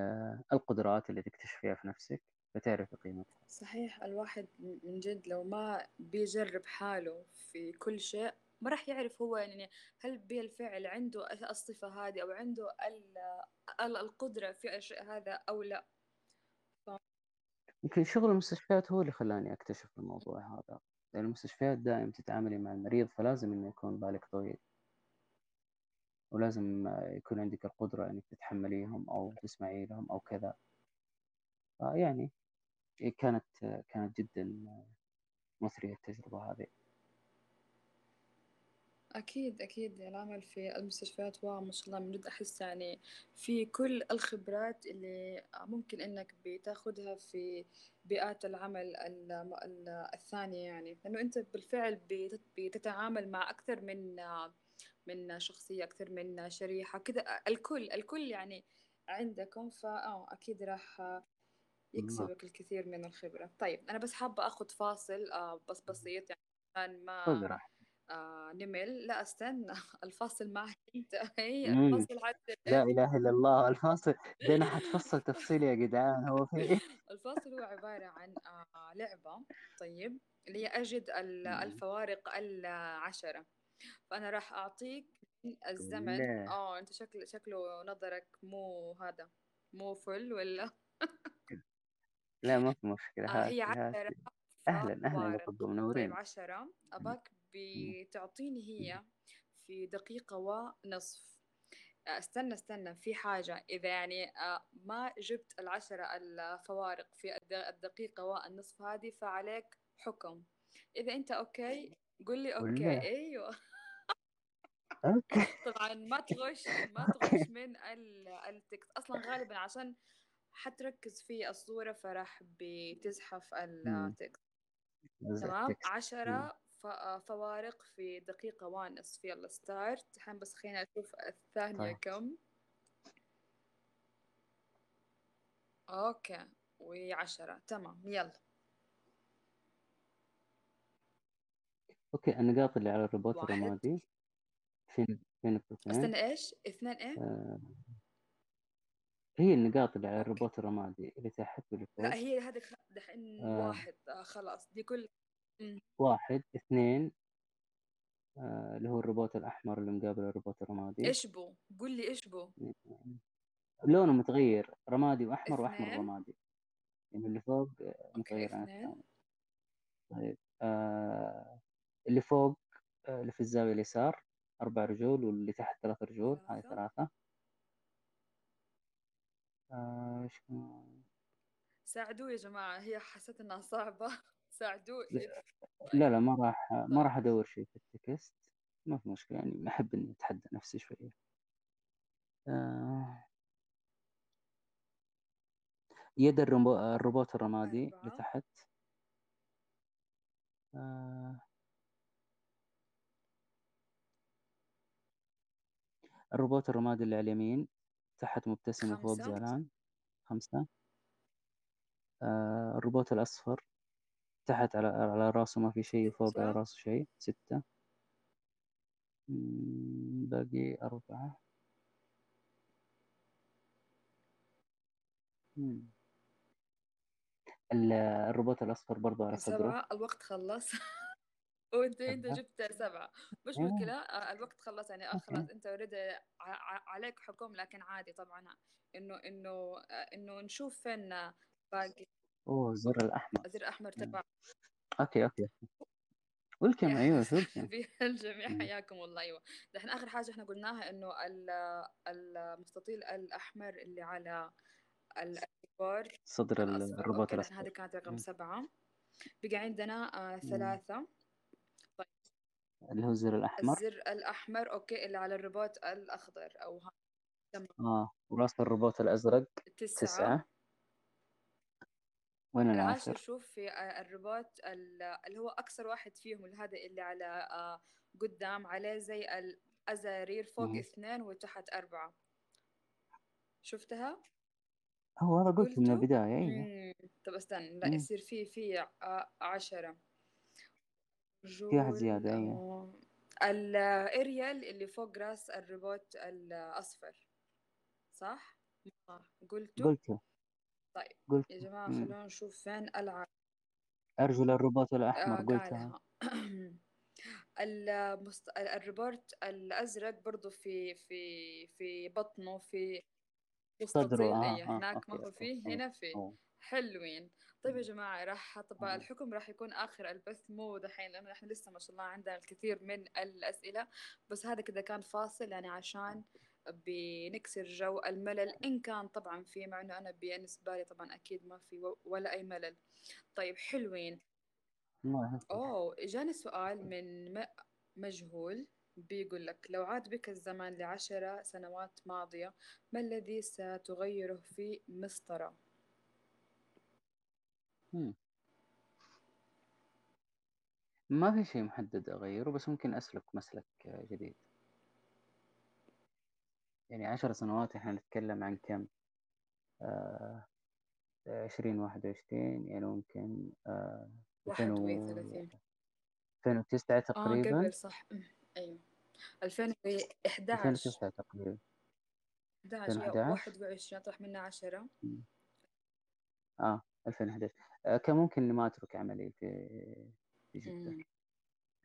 القدرات اللي تكتشفيها في نفسِك فتعرفي قيمتها. صحيح الواحد من جد لو ما بيجرب حاله في كل شيء ما راح يعرف هو يعني هل بالفعل عنده الصفة هذه أو عنده ال ال القدرة في الشيء هذا أو لأ. ف يمكن شغل المستشفيات هو اللي خلّاني أكتشف الموضوع هذا، المستشفيات دائم تتعاملي مع المريض فلازم إنه يكون بالِك طويل، ولازم يكون عندِك القدرة إنِّك تتحمّليهم أو تسمعي لهم أو كذا، فيعني إيه، كانت كانت جدا مثرية التجربة هذه. أكيد أكيد العمل في المستشفيات واو ما شاء الله من جد أحس يعني في كل الخبرات اللي ممكن إنك بتاخدها في بيئات العمل ال- ال- الثانية يعني. لأنه أنت بالفعل بتت- بتتعامل مع أكثر من من شخصية أكثر من شريحة كذا الكل الكل يعني عندكم فآه أكيد راح يكسبك الكثير من الخبرة. طيب أنا بس حابة أخذ فاصل آه بس بسيط يعني ما آه نمل. لا استنى. الفاصل معك أنت. هي. الفاصل حتى لا إله إلا الله. الفاصل دينا حتفصل تفصيل يا جدعان. هو في إيه؟ الفاصل هو عبارة عن آه لعبة. طيب اللي هي مم. الفوارق العشرة. فأنا راح أعطيك من الزمن آه أنت شكل شكله نظرك مو هذا مو فل ولا؟ لا ما في مشكلة آه هي عشرة أهلا أهلا يا رب طيب منورين. عشرة. أباك. بتعطيني هي في دقيقة ونصف. استنى استنى في حاجة. إذا يعني آه، ما جبت العشرة الفوارق في الد- الدقيقة والنصف هذه فعليك حكم. إذا أنت okay قل لي okay. أيوه. طبعا ما تغش ما تغش من ال- ال text. أصلا غالبا عشان حتركز في الصورة فراح بتزحف. ال text. تمام. عشرة فوارق في دقيقة ونصف يلا start الحين بس خلينا أشوف الثانية طيب. كم. okay. وعشرة. تمام. يلا. okay. النقاط اللي على واحد. الرمادي. فين فين اثنين استنى إيش؟ اثنين إيه؟ آه. هي النقاط اللي على الروبوت الرمادي اللي تحت واللي لا هي هذه خ- دحين آه. واحد. آه خلاص دي كل. واحد اثنين آه اللي هو الروبوت الأحمر اللي مقابل الروبوت الرمادي. إيش بو؟ قول لي إيش بو؟ لونه متغير رمادي وأحمر اثنين. رمادي. يعني اللي فوق آه، متغير عن الثاني. طيب آه اللي فوق آه اللي في الزاوية اليسار أربع رجول واللي تحت ثلاث رجول هاي ثلاثة. آه كمان؟ ساعدوه يا جماعة هي حسيت إنها صعبة. ساعدوه. لا لا ما راح ما راح أدور شيء في التكست. ما في مشكلة يعني أحب إني أتحدى نفسي شوية. آه يد الرمو- الروبوت الرمادي أربعة لتحت. آه الروبوت الرمادي اللي على اليمين. تحت مبتسم وفوق خمسة زعلان خمسة. آه الروبوت الأصفر. تحت على على راسه ما في شيء وفوق على راسه شيء. ستة. باقي أربعة. مم. الروبوت الأصفر برضو على صدره. الوقت خلص. وانت انت جبت سبعة. مش مشكلة. آه، الوقت خلص يعني. آه، خلاص انت اوريدي عليك حكم لكن عادي طبعا. انه انه آه، انه نشوف فين آه، باقي. أوه الزر الأحمر. زر احمر مم. تبع okay يا welcome أهلا أيوه شو welcome بالجميع مم. حياكم الله أيوه. دحين آخر حاجة إحنا قلناها إنه ال- المستطيل الأحمر اللي على الكيبورد صدر ال- الروبوت okay دحين هذه كانت رقم. سبعة. بقى عندنا آه مم. ثلاثة. اللي هو الزر الأحمر الزر الأحمر أوكي اللي على الرباط الأخضر أو ها تمام آه ورأس الروبوت الأزرق تسعة تسعة وين العاشر؟ شوف في آه، الرباط ال- اللي هو أكثر واحد فيهم هذا اللي على آه، قدام عليه زي الأزارير فوق مم. اثنين وتحت أربعة شفتها؟ هو هذا قلت من؟ البداية مم. طب استنى لا. يصير في في آه، عشرة في واحد جول زيادة أيوه. آه، الأريال اللي فوق راس الروبوت الأصفر صح؟ آه، قلته؟ قلته طيب قلت يا جماعة. خلونا نشوف فين ألعب أرجل الروبوت الأحمر آه قلتها. المست... الروبوت الأزرق برضو في في في بطنه في صدره. آه آه هناك ما okay هو فيه هنا فيه. أوه. حلوين. طيب يا. جماعة راح طبعا. الحكم راح يكون آخر البث. مو دحين لأنه إحنا لسه ما شاء الله عندنا الكثير من الأسئلة. بس هذا كذا كان فاصل يعني عشان بنكسر جو الملل. إن كان طبعا في مع إنه أنا بالنسبة لي طبعا أكيد ما في ولا أي ملل. طيب حلوين. أوه إجاني سؤال من مجهول. بيقول لك لو عاد بك الزمن لعشر سنوات ماضية ما الذي ستغيره في مسطرة؟ ما في شيء محدد أغيره بس ممكن أسلك مسلك آه، جديد. يعني عشر سنوات إحنا نتكلم عن كم؟ آه عشرين واحد وعشرين يعني ممكن آه ألفين واحد و وثلاثين. ألفين وتسعة آه تقريبا. قبل صح. أمم، أيوه. ألفين ألفين وإحداعش وتسعة تقريبا. ألفين إحداعش يا واحد وعشرين أطرح منها عشرة. آه ألفين آه كان ممكن إني ما أترك عملي في في جدة. أمم،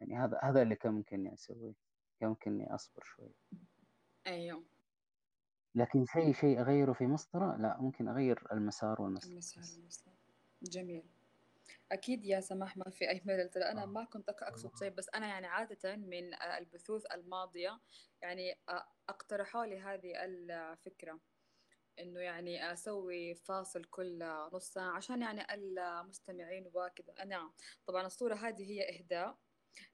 يعني هذا هذا اللي كان ممكن إني أسويه. كان ممكن إني أصبر شوي. أيوه. لكن شيء شيء أغيره في مسطرة لا ممكن أغير المسار والمسلك المسار والمسار. جميل. أكيد يا سماح ما في أي ملل. ترى أنا آه. ما كنت أقصد شيء بس أنا يعني عادة من آه، البثوث الماضية يعني آه، أقترحوا لي هذه الفكرة. إنه يعني أسوي فاصل كل نص ساعة عشان يعني المستمعين وكذا نعم طبعا الصورة هذه هي إهداء.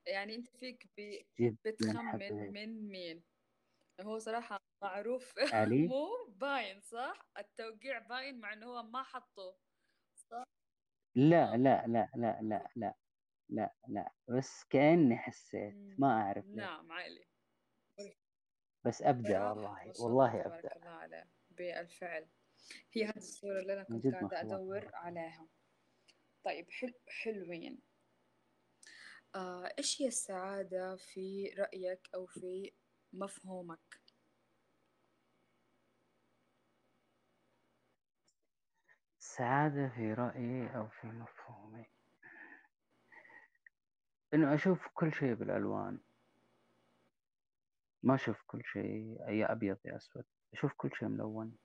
يعني أنت فيك ب- بتخمن من مين. هو صراحة معروف. علي؟ مو باين صح؟ التوقيع باين مع إنه هو ما حطه. صح؟ لا. لا لا لا لا لا لا لا. بس كأني حسيت. ما أعرف ليه. نعم علي. بس أبدع والله. والله أبدع الله عليه بالفعل. هي هذه الصورة اللي أنا كنت قاعدة أدور عليها. طيب حل حلوين. آه إيش هي السعادة في رأيك أو في مفهومك؟ السعادة في رأيي أو في مفهومي؟ إنه أشوف كل شيء بالألوان. ما أشوف كل شيء يا أبيض يا أسود. أشوف كل شيء ملون.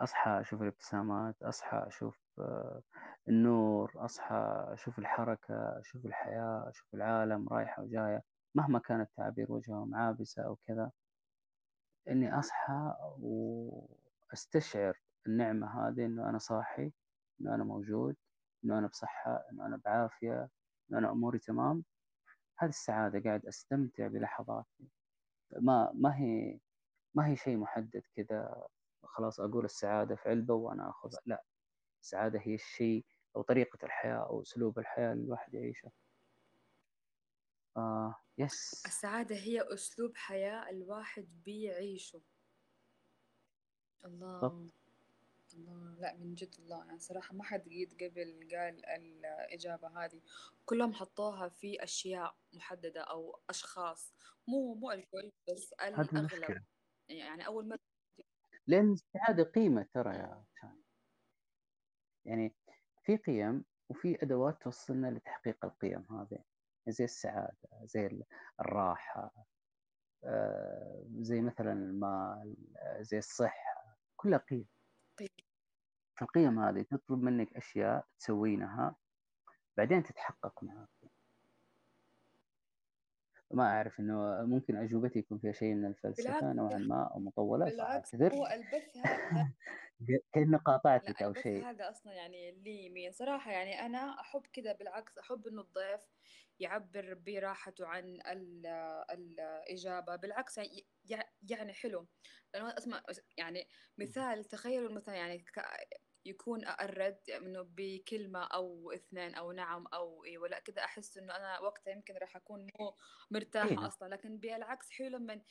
أصحى أشوف الابتسامات أصحى أشوف آه، النور أصحى أشوف الحركة أشوف الحياة أشوف العالم رايحة وجاية مهما كانت تعابير وجههم عابسة أو كذا. إني أصحى وأستشعر النعمة هذه إنه أنا صاحي إنه أنا موجود إنه أنا بصحة إنه أنا بعافية إنه أنا أموري تمام. هذه السعادة قاعد أستمتع بلحظاتي. ما ما هي ما هي شيء محدد كذا خلاص أقول السعادة في علبة وأنا أخذها. لا السعادة هي الشيء أو طريقة الحياة أو أسلوب الحياة اللي الواحد يعيشه. آه يس السعادة هي أسلوب حياة الواحد بيعيشه. الله. الله لا من جد الله. يعني صراحة ما حد قيد قبل قال الإجابة هذه. كلهم حطوها في أشياء محددة أو أشخاص. مو مو الكل بس الأغلب. يعني أول مرة لأن السعادة قيمة ترى. يا شان. يعني في قيم وفي أدوات توصلنا لتحقيق القيم هذه. زي السعادة زي ال- الراحة آه، زي مثلا المال آه، زي الصحة. كلها قيم. القيم هذه تطلب منك أشياء تسوينها بعدين تتحقق معك ما أعرف إنه ممكن أجوبتي يكون فيها شيء من الفلسفة نوعا ما أو مطولة بالعكس هو البث هذا كأنه قاطعتك لا أو البث شيء. هذا أصلا يعني لي يمين صراحة يعني أنا أحب كذا بالعكس أحب إنه الضيف يعبر براحته عن ال- الإجابة بالعكس يعني يعني حلو. لأنه أسمع يعني مثال تخيلوا مثلا يعني ك- يكون الرد إنه بكلمة أو اثنين أو نعم أو إيه ولا كذا أحس إنه أنا وقتها يمكن راح أكون مو مرتاحة إيه أصلا. لكن بالعكس حلو لما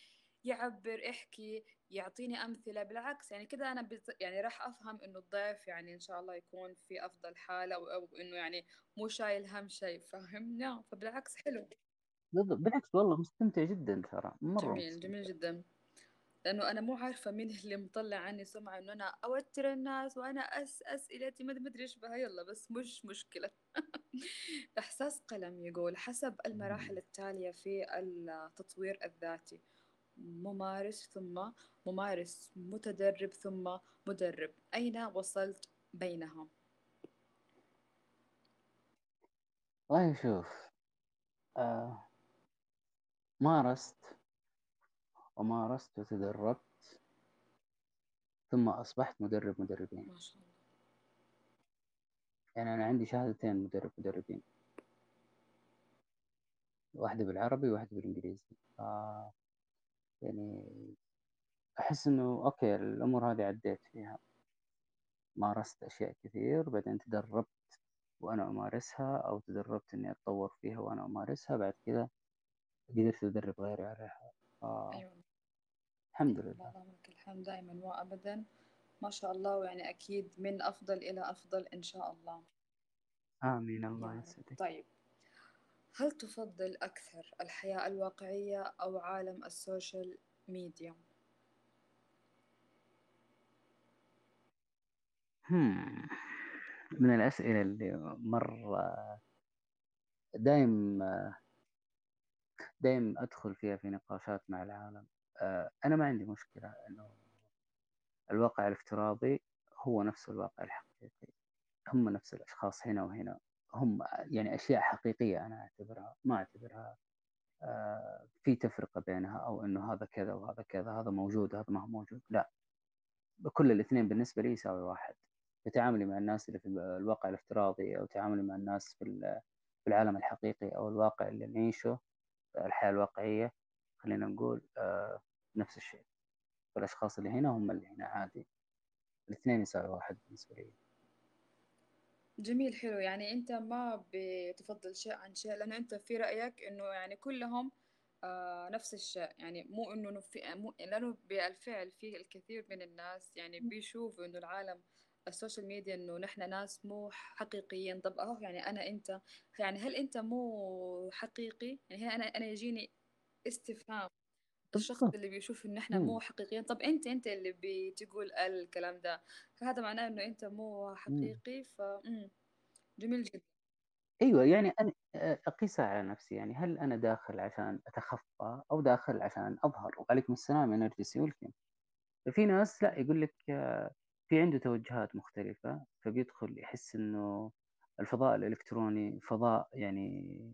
يعبر احكي يعطيني أمثلة. بالعكس يعني كده أنا بت... يعني راح أفهم إنه الضيف يعني إن شاء الله يكون في أفضل حال أو, أو إنه يعني مو شايل هم شيء فاهمنا فبالعكس حلو. بالعكس والله مستمتع جدا ترى مرة جميل جميل مستمتع جدا. لأنه أنا مو عارفة مين اللي مطلع عني سمعة إنه أنا أوتر الناس وأنا أس أسئلتي ما أدري إيش بها. يلا بس مش مشكلة. إحساس قلم يقول حسب المراحل التالية في التطوير الذاتي ممارس ثم ممارس متدرب ثم مدرب. أين وصلت بينهم والله شوف آه مارست ومارست وتدربت ثم أصبحت مدرب مدربين. ما شاء الله. يعني أنا عندي شهادتين مدرب مدربين واحدة بالعربي وواحدة بالإنجليزي. آه يعني أحس إنه أوكي الأمور هذه عديت فيها. مارست أشياء كثير بعدين تدربت وأنا أمارسها أو تدربت إني أتطور فيها وأنا أمارسها بعد كذا قدرت أدرب غيري عليها. آه أيوة. الحمد لله. اللهم لك الحمد دائما وأبدا. ما شاء الله ويعني أكيد من أفضل إلى أفضل إن شاء الله. آمين. يا الله رب يسعدك. طيب. هل تفضل أكثر الحياة الواقعية أو عالم ال social media؟ من الأسئلة اللي مرة دايم دايم أدخل فيها في نقاشات مع العالم. آه، أنا ما عندي مشكلة إنه الواقع الافتراضي هو نفس الواقع الحقيقي. هم نفس الأشخاص هنا وهنا. هم يعني أشياء حقيقية أنا أعتبرها ما أعتبرها آه، في تفرقة بينها أو إنه هذا كذا وهذا كذا هذا موجود هذا ما هو موجود لا. كل الاثنين بالنسبة لي يساوي واحد. في تعاملي مع الناس اللي في الواقع الافتراضي أو تعاملي مع الناس في العالم الحقيقي أو الواقع اللي نعيشه الحياة الواقعية خلينا نقول آه، نفس الشيء. فالأشخاص اللي هنا هم اللي هنا عادي. الاثنين يساوي واحد بالنسبة لي. جميل حلو. يعني أنت ما بتفضل شيء عن شيء لأنه أنت في رأيك إنه يعني كلهم آه نفس الشيء. يعني مو إنه في مو لأنه بالفعل في الكثير من الناس يعني بيشوفوا إنه العالم ال social media إنه نحن ناس مو حقيقيين. طب أهو يعني أنا أنت يعني هل أنت مو حقيقي؟ يعني هنا أنا أنا يجيني استفهام الشخص اللي بيشوف إن إحنا مو حقيقيين. طب أنت أنت اللي بتقول الكلام ده فهذا معناه إنه أنت مو حقيقي ف جميل جدا. أيوه يعني أنا اقيسها على نفسي. يعني هل أنا داخل عشان أتخفى أو داخل عشان أظهر؟ وعليكم السلام يا نرجسي ولكم في ناس لا يقول لك في عنده توجهات مختلفة فبيدخل يحس إنه الفضاء الإلكتروني فضاء يعني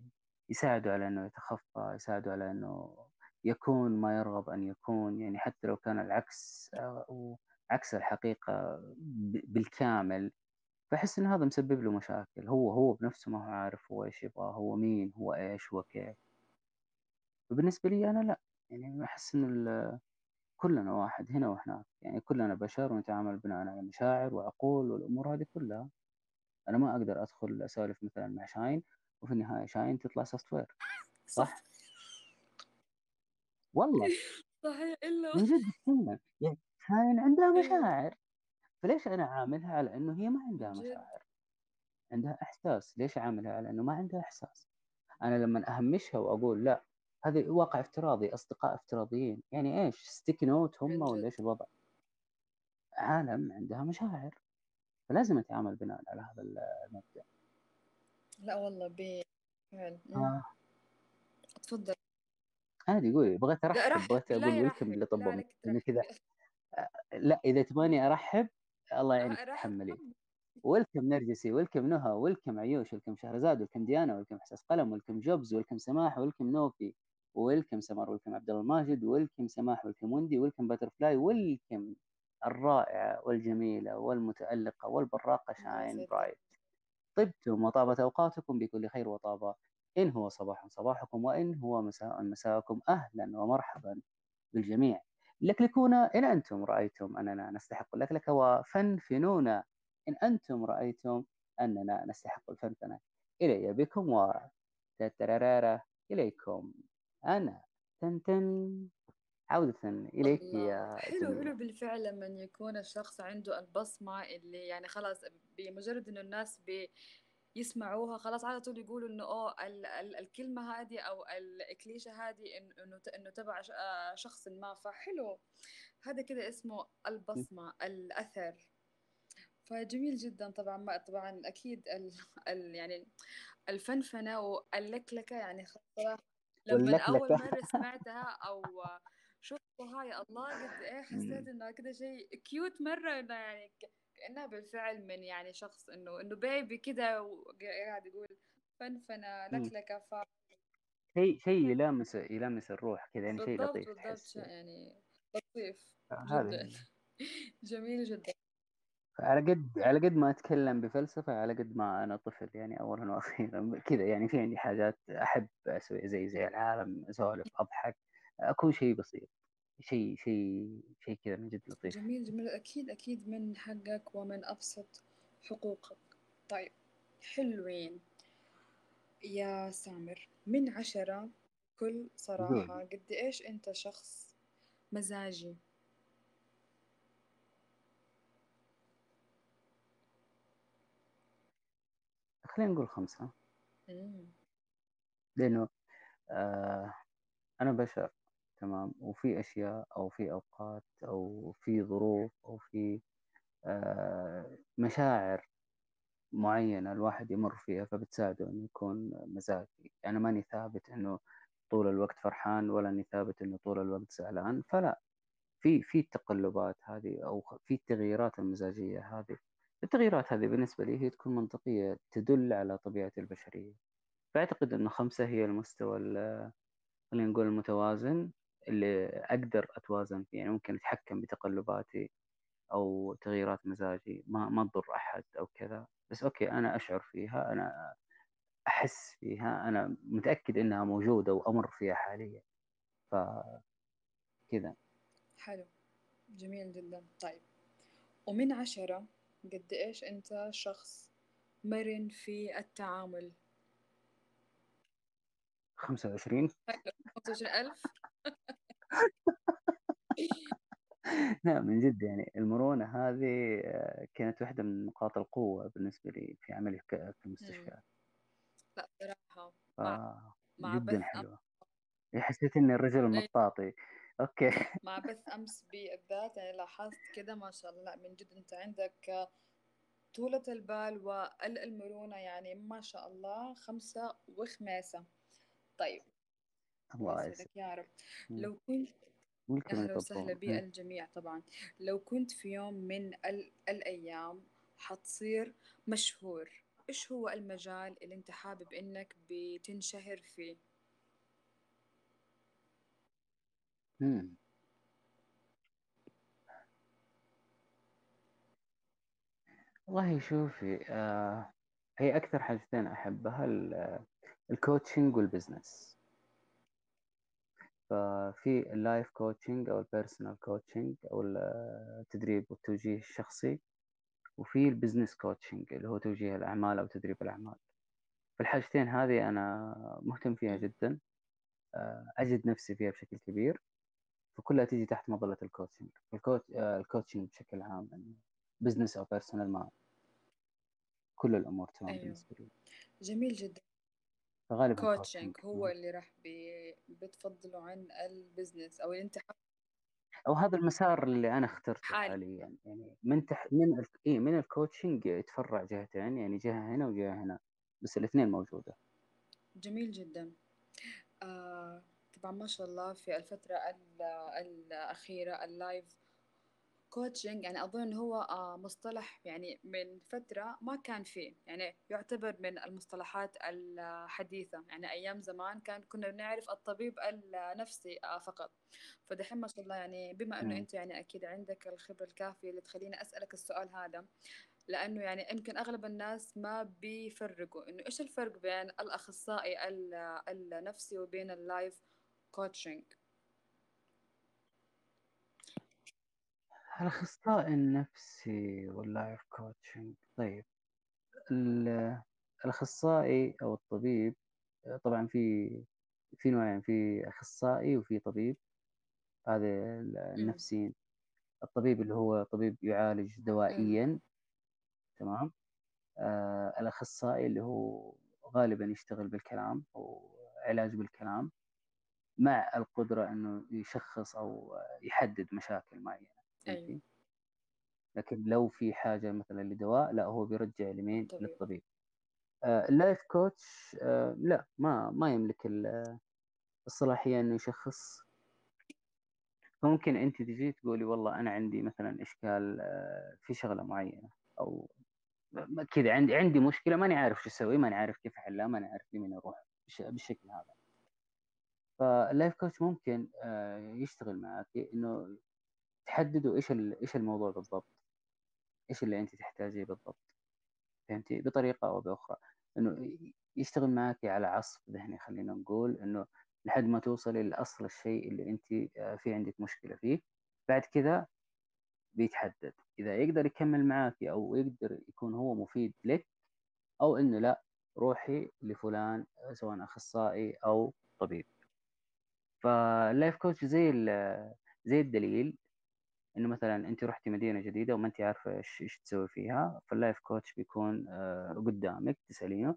يساعده على إنه يتخفى يساعده على إنه يكون ما يرغب أن يكون يعني حتى لو كان العكس أو عكس الحقيقة بالكامل. فأحس إن هذا مسبب له مشاكل. هو هو بنفسه ما هو عارف هو إيش يبغى هو مين هو إيش هو كيف. وبالنسبة لي أنا لا. يعني أحس إن كلنا واحد هنا وهناك. يعني كلنا بشر ونتعامل بناء على مشاعر وعقول والأمور هذه كلها. أنا ما أقدر أدخل أسولف مثلا مع شاين وفي النهاية شاين تطلع software صح؟ والله. صحيح إلا من جد فعلا يعني شاين عندها مشاعر. فليش أنا عاملها؟ على إنه هي ما عندها مشاعر. عندها إحساس. ليش عاملها؟ على إنه ما عندها إحساس. أنا لما أهمشها وأقول لا هذا واقع افتراضي أصدقاء افتراضيين. يعني إيش؟ sticky note هم ولا إيش الوضع؟ عالم عندها مشاعر. فلازم أتعامل بناء على هذا المبدأ. لا والله بالفعل آه. تفضل. عادي قولي بغيت ارحب بغيت أقول welcome لطب كذا. لا إذا تبغاني أرحب الله يعينك تحملي. welcome نرجسي welcome نهى welcome عيوش welcome شهرزاد welcome ديانا welcome حساس قلم welcome جوبز welcome سماح welcome نوفي welcome سمر welcome عبد الله الماجد welcome سماح welcome وندي welcome Butterfly welcome الرائعة والجميلة والمتألقة والبراقة شاين برايت. طبتم وطابت أوقاتكم بكل خير وطابة. إن هو صباح صباحكم وإن هو مساء مساءكم أهلا ومرحبا بالجميع. لكلكون إن أنتم رأيتم أننا نستحق اللكلكة وفنفنونا إن أنتم رأيتم أننا نستحق الفنفنة. إلي بكم و إليكم أنا. تنتن عودة إليك يا حلو. حلو بالفعل لما يكون الشخص عنده البصمة اللي يعني خلاص بمجرد إنه الناس بي يسمعوها خلاص على طول يقولوا إنه آه ال ال الكلمة هذه أو الكليشه هذه إنه إنه تبع آه، شخص ما. فحلو. هذا كده اسمه البصمة الأثر. فجميل جدا طبعا ما طبعا أكيد ال ال يعني الفنفنة واللكلكة يعني خاصه لما أول مرة سمعتها أو شفتها يا الله قد إيه حسيت إنه كده شيء كيوت مرة إنه يعني كأنها بالفعل من يعني شخص إنه إنه بيبي كده وقاعد يقول فنفنة لكلكة ف شيء شيء يلامس يلامس الروح كذا يعني شيء لطيف بالضبط يعني لطيف هذا جدا. جميل جدا. على قد على قد ما أتكلم بفلسفة على قد ما أنا طفل يعني اولا وأخيرا كذا يعني في عندي حاجات أحب أسوي زي زي العالم أسولف أضحك اكون شيء بسيط. شيء شيء شيء كذا من جد لطيف. جميل جميل. أكيد أكيد من حقك ومن أبسط حقوقك. طيب حلوين. يا سامر من عشرة بكل صراحة قد إيش أنت شخص مزاجي؟ خلينا نقول خمسة. مم. لأنه آه أنا بشر. تمام. وفي أشياء أو في أوقات أو في ظروف أو في آه مشاعر معينة الواحد يمر فيها فبتساعده إنه يكون مزاجي. أنا ماني ثابت إنه طول الوقت فرحان ولا إني ثابت إنه طول الوقت زعلان. فلا في في التقلبات هذه أو في التغييرات المزاجية هذه. التغييرات هذه بالنسبة لي هي تكون منطقية تدل على طبيعة البشرية. فأعتقد إنه خمسة هي المستوى خلينا نقول المتوازن. اللي أقدر أتوازن فيه يعني ممكن أتحكم بتقلباتي أو تغييرات مزاجي ما ما تضر أحد أو كذا. بس أوكي أنا أشعر فيها أنا أحس فيها أنا متأكد إنها موجودة وأمر فيها حاليا. فكذا حلو. جميل جدا. طيب. ومن عشرة قد إيش أنت شخص مرن في التعامل؟ خمسة وعشرين. خمسة وعشرين ألف. لا من جد يعني المرونة هذه آه، كانت واحدة من نقاط القوة بالنسبة لي في عملي في المستشفى لا صراحة. مع جدا حلوة حسيت إني الرجل أي. المطاطي أوكي مع بث أمس بالذات يعني لاحظت كده ما شاء الله لا من جد أنت عندك طولة البال والمرونة يعني ما شاء الله خمسة وخماسة طيب الله يسعدك يا رب. لو كنت ممكن أهلا وسهلا. بالجميع طبعا لو كنت في يوم من ال- الأيام حتصير مشهور إيش هو المجال اللي أنت حابب إنك بتنشهر فيه؟ مم. والله شوفي آه هي أكثر حاجتين أحبها ال- الكوتشنج والبزنس ففي اللايف كوتشنج أو البيرسونال كوتشنج أو التدريب والتوجيه الشخصي وفي ال business coaching اللي هو توجيه الأعمال أو تدريب الأعمال. فالحاجتين هذه أنا مهتم فيها. جدا. آه، أجد نفسي فيها بشكل كبير. فكلها تيجي تحت مظلة ال coaching ال coach ال coaching بشكل عام business أو personal ما كل الأمور تمام أيوه. بالنسبة لي. جميل جدا. فغالبا coaching هو اللي راح بي- بتفضله عن ال business اللي أنت أو هذا المسار اللي أنا اخترته حالي حاليا. يعني من تح... من ال... إيه من ال coaching يتفرع جهتين يعني جهة هنا وجهة هنا بس الاثنين موجودة. جميل جدا. آه طبعا ما شاء الله في الفترة ال- الأخيرة ال life coaching يعني أظن هو آه مصطلح يعني من فترة ما كان فيه يعني يعتبر من المصطلحات الحديثة. يعني أيام زمان كان كنا بنعرف الطبيب النفسي آه فقط. فدحين ما شاء الله يعني بما مم. أنت يعني أكيد عندك الخبرة الكافية اللي تخليني أسألك السؤال هذا لأنه يعني يمكن أغلب الناس ما بيفرقوا إنه إيش الفرق بين الأخصائي ال- النفسي وبين ال life coaching الأخصائي النفسي وال life coaching طيب ال- الأخصائي أو الطبيب طبعا في في نوعين في أخصائي وفي طبيب. هذا ال- النفسيين. الطبيب اللي هو طبيب يعالج دوائيا تمام؟ آه الأخصائي اللي هو غالبا يشتغل بالكلام أو علاج بالكلام مع القدرة إنه يشخص أو يحدد مشاكل معينة. فهمتي؟ لكن لو في حاجة مثلا لدواء لا هو بيرجع لمين؟ الطبيب للطبيب. آه ال life coach آه لا ما ما يملك ال- الصلاحية إنه يشخص فممكن أنت تجي تقولي والله أنا عندي مثلا إشكال آه في شغلة معينة أو كذا عندي عندي مشكلة ماني عارف شو أسوي ماني عارف كيف أحلها ماني عارف لمين بالش- بالشكل هذا فال life coach ممكن آه، يشتغل معك إنه تحددوا إيش إيش الموضوع بالضبط؟ إيش اللي انت تحتاجيه بالضبط؟ فهمتي؟ بطريقة أو بأخرى. إنه يشتغل معك على عصف ذهني خلينا نقول إنه لحد ما توصلي لأصل الشيء اللي انت آه، في عندك مشكلة فيه. بعد كذا بيتحدد. إذا يقدر يكمل معك أو يقدر يكون هو مفيد لك أو إنه لأ روحي لفلان آه، سواء أخصائي أو طبيب. فاللايف كوتش زي ال- زي الدليل إنه مثلا انت رحتي مدينة جديدة وما انت عارفة إيش إيش تسوي فيها فال life coach بيكون آه، قدامك تسألينه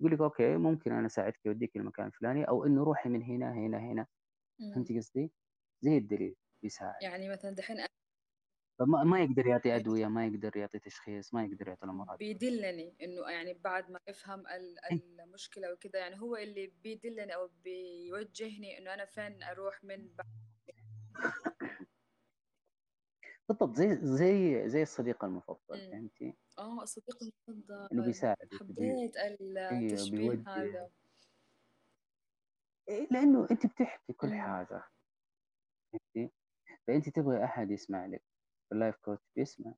يقول لك okay ممكن أنا أساعدك اوديك المكان الفلاني أو إنه روحي من هنا هنا هنا. فهمتي قصدي؟ زي الدليل بيساعد. يعني مثلا دحين فما ما يقدر يعطي أدوية ما يقدر يعطي تشخيص ما يقدر يعطي الأمور هذه بيدلني إنه يعني بعد ما افهم إيه، المشكلة وكذا يعني هو اللي بيدلني أو بيوجهني إنه أنا فين أروح من بعد. بالضبط زي زي زي الصديق المفضل مم. فهمتي؟ آه الصديق إنه المفضل بيساعدك بي... حبيت إيه، التشبيه بيوجه هذا إيه، لأنه أنت بتحكي كل مم. حاجة فهمتي؟ فأنت تبغي أحد يسمع لك ال life coach بيسمع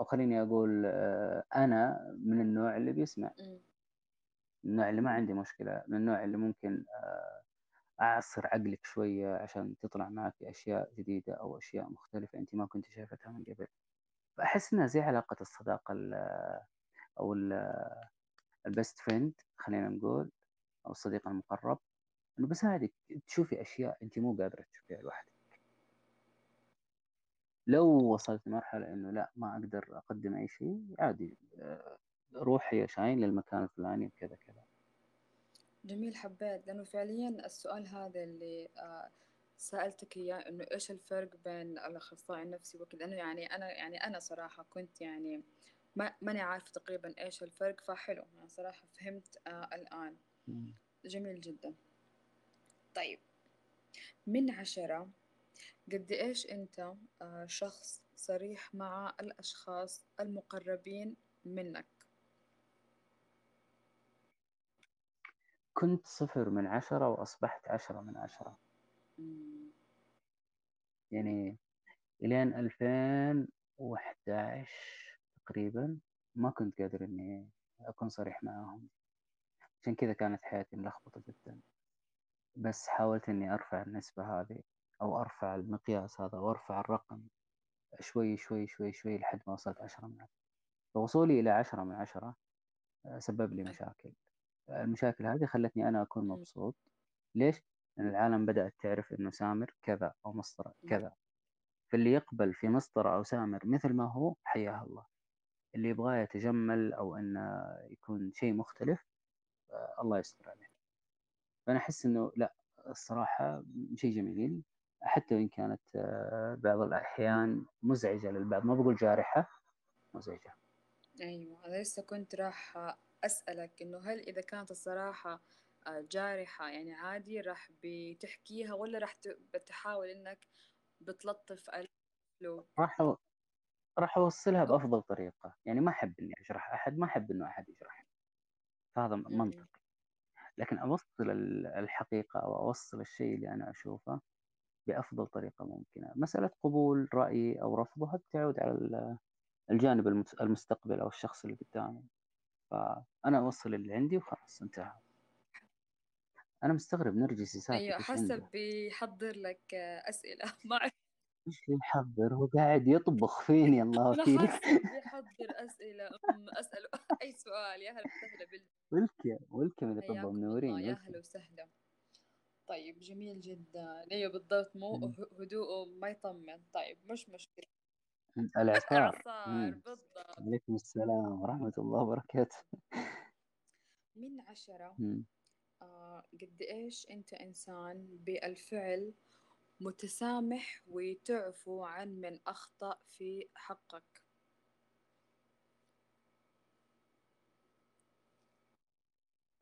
أو خليني أقول آه، أنا من النوع اللي بيسمع. من النوع اللي ما عندي مشكلة من النوع اللي ممكن أعصر عقلك شوية عشان تطلع معك أشياء جديدة أو أشياء مختلفة انت ما كنت شايفتها من قبل. فأحس إنها زي علاقة الصداقة ال- أو البست فريند خلينا نقول أو الصديق المقرب إنه بساعدك تشوفي أشياء انت مو قادرة تشوفيها لوحدك. لو وصلت لمرحلة إنه لا ما أقدر أقدم أي شيء عادي آه، روحي يا شاهين للمكان الفلاني وكذا كذا. جميل حبيت لأنه فعليا السؤال هذا اللي آه، سألتك إياه إنه إيش الفرق بين الأخصائي النفسي وكذا؟ لأنه يعني أنا يعني أنا صراحة كنت يعني ما ماني عارفة تقريبا إيش الفرق فحلو يعني صراحة فهمت آه الآن. جميل جدا. طيب من عشرة قد إيش أنت آه شخص صريح مع الأشخاص المقربين منك؟ كنت صفر من عشرة وأصبحت عشرة من عشرة. يعني إلين 2011 تقريبا ما كنت قادر إني أكون صريح معاهم. عشان كذا كانت حياتي ملخبطة جدا. بس حاولت إني أرفع النسبة هذه أو أرفع المقياس هذا وأرفع الرقم شوي شوي شوي شوي لحد ما وصلت عشرة من عشرة. فوصولي إلى عشرة من عشرة آه، سبب لي مشاكل. المشاكل هذه خلتني أنا أكون. مبسوط. ليش؟ لأن العالم بدأت تعرف إنه سامر كذا أو مسطرة. كذا. فاللي يقبل في مسطرة أو سامر مثل ما هو حياه الله. اللي يبغاه يتجمل أو إنه يكون شيء مختلف آه، الله يستر عليه. فأنا أحس إنه لا الصراحة شيء جميل. حتى وإن كانت آه، بعض الأحيان مزعجة للبعض. ما بقول جارحة مزعجة. أيوة لسه كنت راح أسألك إنه هل إذا كانت الصراحة آه، جارحة يعني عادي راح بتحكيها ولا راح بتحاول إنك بتلطف الأسلوب راح راح أوصلها بأفضل طريقة. يعني ما أحب إني أجرح أحد ما أحب إنه أحد يجرحني فهذا أمم، منطقي. لكن أوصل ال- الحقيقة أو أوصل الشيء اللي أنا أشوفه بأفضل طريقة ممكنة. مسألة قبول رأيي أو رفضه تعود على ال- الجانب المس- المستقبل أو الشخص اللي قدامي فأنا أوصل اللي عندي وخلاص انتهى. أنا مستغرب نرجسي ساكت حاسة عنده؟ بيحضر لك أسئلة. ما أعرف. إيش يحضر؟ هو قاعد يطبخ فيني الله حاسة بيحضر أسئلة. أم، أسأله أي سؤال. يا هلا وسهلا بال ولكم ولكم إذا طب منورين يا هلا وسهلا. طيب جميل جدا. أيوة بالضبط مو هدوءه ما يطمن. طيب مش مشكلة. مم. بالضبط عليكم السلام ورحمة الله وبركاته من عشرة. آه قد إيش أنت إنسان بالفعل متسامح وتعفو عن من أخطأ في حقك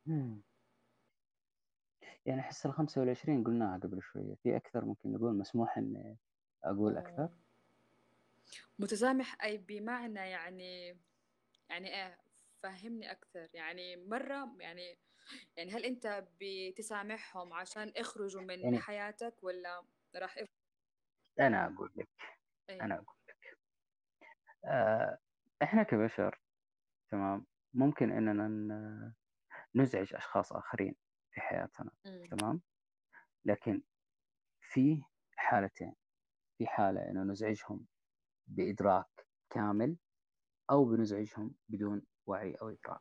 مم. يعني أحس الخمسة والعشرين قلناها قبل شوية في أكثر ممكن نقول مسموح إني أقول أكثر. متسامح أي بمعنى يعني يعني إيه فهمني أكثر. يعني مرة يعني يعني هل أنت بتسامحهم عشان يخرجوا من يعني حياتك ولا راح يف... أنا أقول لك أي أنا أقول لك. آه إحنا كبشر تمام ممكن إننا نزعج أشخاص آخرين في حياتنا أمم، تمام؟ لكن في حالتين في حالة إنه نزعجهم بإدراك كامل أو بنزعجهم بدون وعي أو إدراك.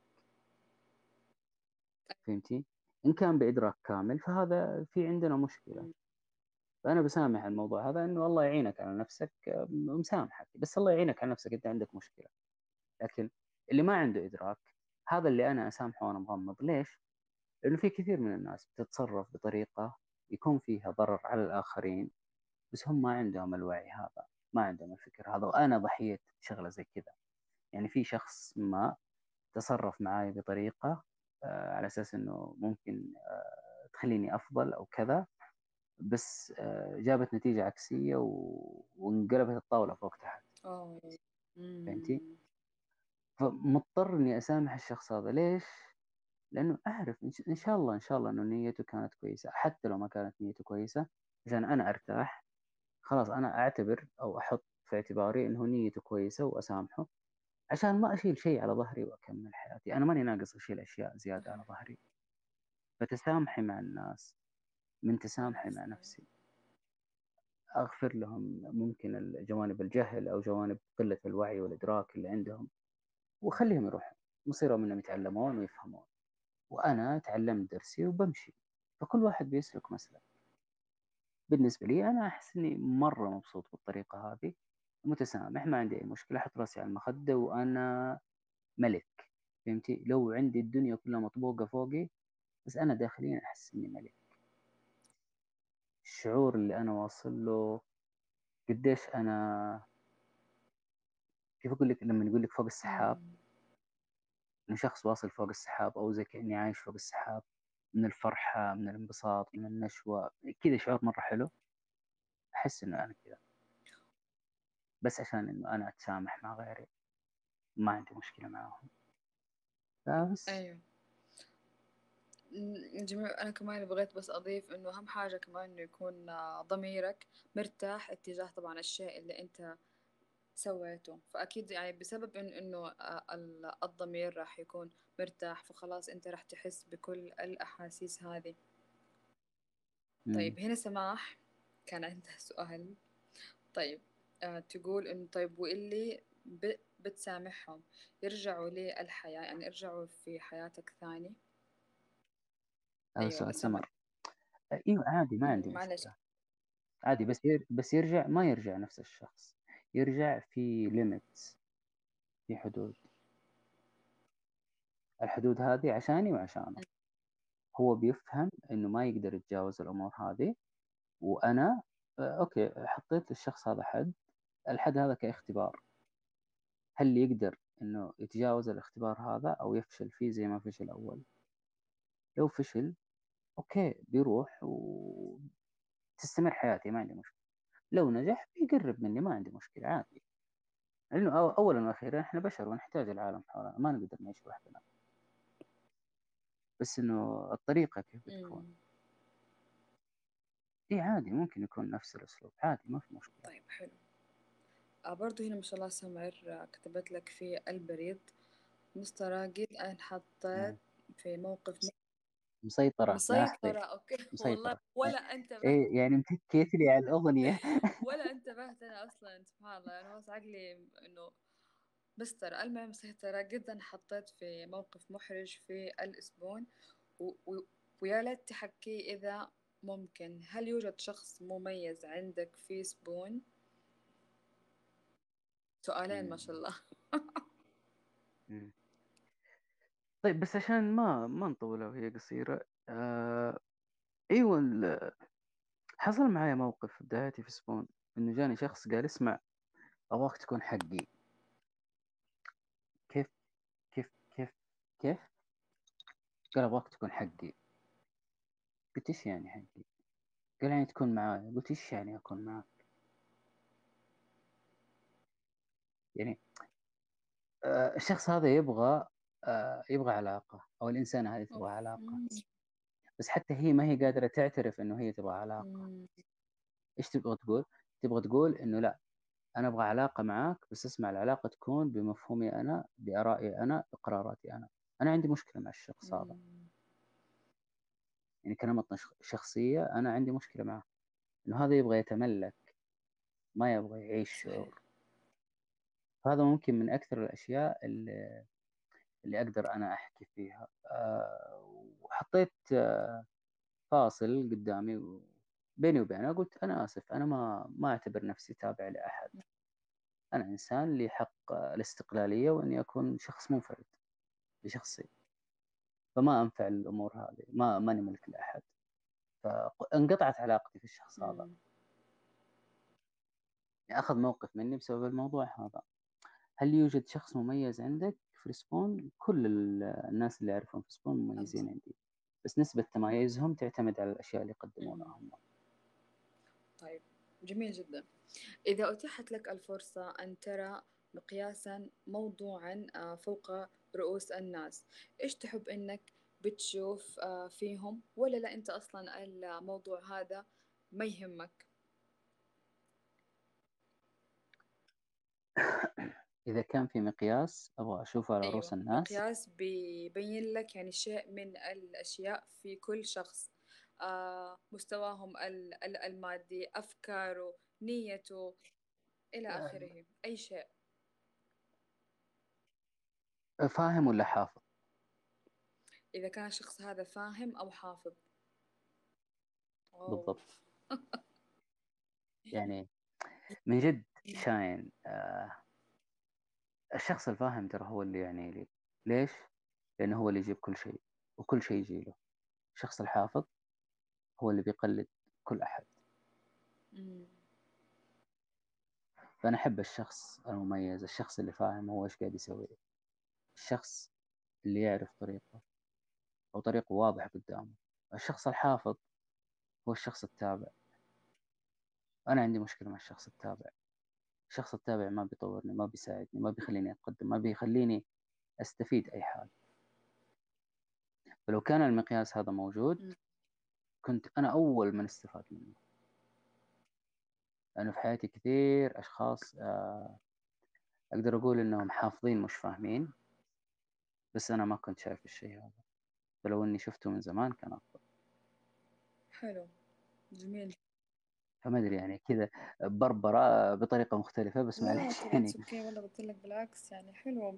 فهمتي؟ إن كان بإدراك كامل فهذا في عندنا مشكلة. فأنا بسامح الموضوع هذا إنه الله يعينك على نفسك آه، مسامحك بس الله يعينك على نفسك أنت عندك مشكلة. لكن اللي ما عنده إدراك هذا اللي أنا أسامحه وأنا مغمض. ليش؟ لأنه في كثير من الناس بتتصرف بطريقة يكون فيها ضرر على الآخرين بس هم ما عندهم الوعي هذا. ما عندهم الفكر هذا وأنا ضحية شغلة زي كذا. يعني في شخص ما تصرف معي بطريقة آه، على أساس أنه ممكن آه، تخليني أفضل أو كذا بس آه، جابت نتيجة عكسية و... وانقلبت الطاولة فوق تحت. فهمتي؟ فمضطر إني أسامح الشخص هذا. ليش؟ لأنه أعرف إن ش- إن شاء الله إن شاء الله إنه نيته كانت كويسة حتى لو ما كانت نيته كويسة عشان أنا أرتاح خلاص أنا أعتبر أو أحط في اعتباري إنه نيته كويسة وأسامحه عشان ما أشيل شيء على ظهري وأكمل حياتي. أنا ماني ناقص أشيل أشياء زيادة على ظهري. فتسامحي مع الناس من تسامحي مع نفسي. أغفر لهم ممكن جوانب الجهل أو جوانب قلة الوعي والإدراك اللي عندهم وخليهم يروحون. مصيرهم إنهم يتعلمون ويفهمون. وأنا تعلمت درسي وبمشي. فكل واحد بيسلك مسلك بالنسبة لي أنا أحس إني مرة مبسوط بالطريقة هذه متسامح ما عندي أي مشكلة أحط راسي على المخدة وأنا ملك فهمتي؟ لو عندي الدنيا كلها مطبوقة فوقي بس أنا داخليا أحس إني ملك. الشعور اللي أنا واصل له قديش أنا كيف أقول لك؟ لما يقول لك فوق السحاب إنه شخص واصل فوق السحاب أو زي كأني عايش فوق السحاب. من الفرحة من الانبساط من النشوة كذا شعور مرة حلو. أحس إنه أنا كذا. بس عشان إنه أنا أتسامح مع غيري ما عندي مشكلة معاهم. فبس أيوه. جميل. أنا كمان بغيت بس أضيف إنه أهم حاجة كمان إنه يكون آه، ضميرك مرتاح اتجاه طبعا الشيء اللي أنت سويته. فأكيد يعني بسبب إن إنه آه، ال- الضمير راح يكون مرتاح فخلاص أنت راح تحس بكل الأحاسيس هذه. مم. طيب هنا سماح. كان عندها سؤال. طيب آه تقول إنه طيب واللي ب- بتسامحهم يرجعوا للحياة يعني يرجعوا في حياتك ثاني؟ هذا أيوة سؤال سمر. إيوه عادي ما عندي معلش. مشكلة. عادي بس ير... بس يرجع ما يرجع نفس الشخص. يرجع في limits في حدود. الحدود هذه عشاني وعشانه. هو بيفهم إنه ما يقدر يتجاوز الأمور هذه وأنا آه، okay حطيت للشخص هذا حد. الحد هذا كاختبار. هل يقدر إنه يتجاوز الاختبار هذا أو يفشل فيه زي ما فشل أول؟ لو فشل أوكي بيروح وتستمر حياتي ما عندي مشكلة. لو نجح بيقرب مني ما عندي مشكلة عادي. لأنه أو- أولا وأخيرا إحنا بشر ونحتاج العالم حولنا ما نقدر نعيش لوحدنا. بس إنه الطريقة كيف بتكون. إيه عادي ممكن يكون نفس الأسلوب عادي ما في مشكلة. طيب حلو. آه برضو هنا ما شاء الله سمر آه، كتبت لك في البريد. مستراجد أنا حطيت آه. في موقف مسيطرة مسيطرة أوكي. والله مسيطرة ولا انتبهت إيه يعني متكيت لي على الأغنية. ولا انتبهت أنا أصلا سبحان الله. أنا بس عقلي إنه مستر المهم مسيطرة. جدا حطيت في موقف محرج في الأسبوع. و... و... ويا ليت تحكي إذا ممكن. هل يوجد شخص مميز عندك في Spoon سؤالين ما شاء. الله. طيب بس عشان ما ما نطولها وهي قصيرة آه أيوة ال- حصل معي موقف في بدايتي في Spoon إنه جاني شخص قال اسمع أبغاك تكون حقي. كيف كيف كيف كيف؟ قال أبغاك تكون حقي. قلت إيش يعني حقي؟ قال يعني تكون معاي. قلت إيش يعني أكون معك يعني آه الشخص هذا يبغى يبغى علاقة أو الإنسانة هذه. تبغى علاقة مم. بس حتى هي ما هي قادرة تعترف إنه هي تبغى علاقة مم. إيش تبغى تقول؟ تبغى تقول إنه لا أنا أبغى علاقة معاك بس اسمع العلاقة تكون بمفهومي أنا بآرائي أنا بقراراتي أنا أنا عندي مشكلة مع الشخص هذا. يعني كنمط شخصية أنا عندي مشكلة معه إنه هذا يبغى يتملك ما يبغى يعيش شعور فهذا ممكن من أكثر الأشياء اللي, اللي أقدر أنا أحكي فيها. أه وحطيت آه، فاصل قدامي بيني وبينه قلت أنا آسف أنا ما ما أعتبر نفسي تابع لأحد. أنا إنسان لي حق الاستقلالية وإني أكون شخص منفرد بشخصي فما أنفع الأمور هذه ما ماني ملك لأحد. فانقطعت علاقتي في الشخص هذا. يعني أخذ موقف مني بسبب الموضوع هذا. هل يوجد شخص مميز عندك؟ في ريسبون كل ال- الناس اللي أعرفهم في ريسبون مميزين عندي. بس نسبة تمايزهم تعتمد على الأشياء اللي يقدمونها. هم طيب جميل جدا. إذا أتيحت لك الفرصة أن ترى مقياسا موضوعا آه، فوق رؤوس الناس إيش تحب إنك بتشوف آه، فيهم؟ ولا لا أنت أصلا الموضوع هذا ما يهمك؟ إذا كان في مقياس أبغى أشوفه على رؤوس أيوة الناس. مقياس بيبين لك يعني شيء من الأشياء في كل شخص. آه، مستواهم ال- ال- المادي أفكاره نيته إلى آخره أي شيء. فاهم ولا حافظ؟ إذا كان الشخص هذا فاهم أو حافظ. أوه. بالضبط. يعني من جد شاين آه الشخص الفاهم ترى هو اللي يعني لي ليش؟ لأنه هو اللي يجيب كل شيء وكل شيء يجي له. الشخص الحافظ هو اللي بيقلد كل أحد. فأنا أحب الشخص المميز الشخص اللي فاهم هو إيش قاعد يسوي. الشخص اللي يعرف طريقه أو طريقه واضح قدامه. الشخص الحافظ هو الشخص التابع. أنا عندي مشكلة مع الشخص التابع. الشخص التابع ما بيطورني ما بيساعدني ما بيخليني أتقدم ما بيخليني أستفيد أي حاجة. فلو كان المقياس هذا موجود. كنت أنا أول من استفاد منه. لأنه في حياتي كثير أشخاص آه، أقدر أقول إنهم حافظين مش فاهمين بس أنا ما كنت شايف الشيء هذا. فلو إني شفته من زمان كان أفضل. حلو. جميل. فما أدري يعني كذا بربرة بطريقة مختلفة بس معليش يعني أوكي والله قلت لك بالعكس يعني حلو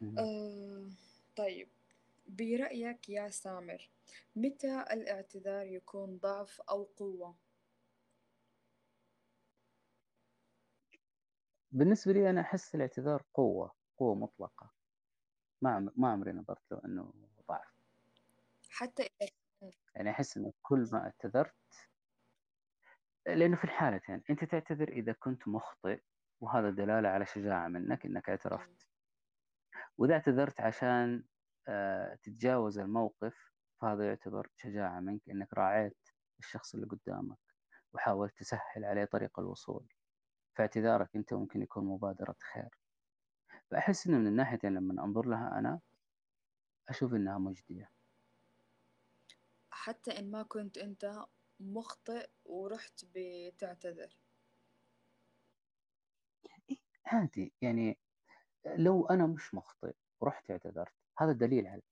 مم. آه طيب برأيك يا سامر متى الاعتذار يكون ضعف أو قوة؟ بالنسبة لي أنا أحس الاعتذار قوة قوة مطلقة ما ما عمري نظرت له إنه ضعف حتى إذا يعني أحس إنه كل ما اعتذرت لأنه في الحالتين أنت تعتذر إذا كنت مخطئ وهذا دلالة على شجاعة منك إنك اعترفت. وإذا اعتذرت عشان آه، تتجاوز الموقف فهذا يعتبر شجاعة منك إنك راعيت الشخص اللي قدامك وحاولت تسهل عليه طريق الوصول. فاعتذارك أنت ممكن يكون مبادرة خير. فأحس إنه من الناحيتين لما أنظر لها أنا أشوف إنها مجدية. حتى إن ما كنت أنت مخطئ ورحت بتعتذر. عادي يعني لو أنا مش مخطئ ورحت اعتذرت هذا دليل على؟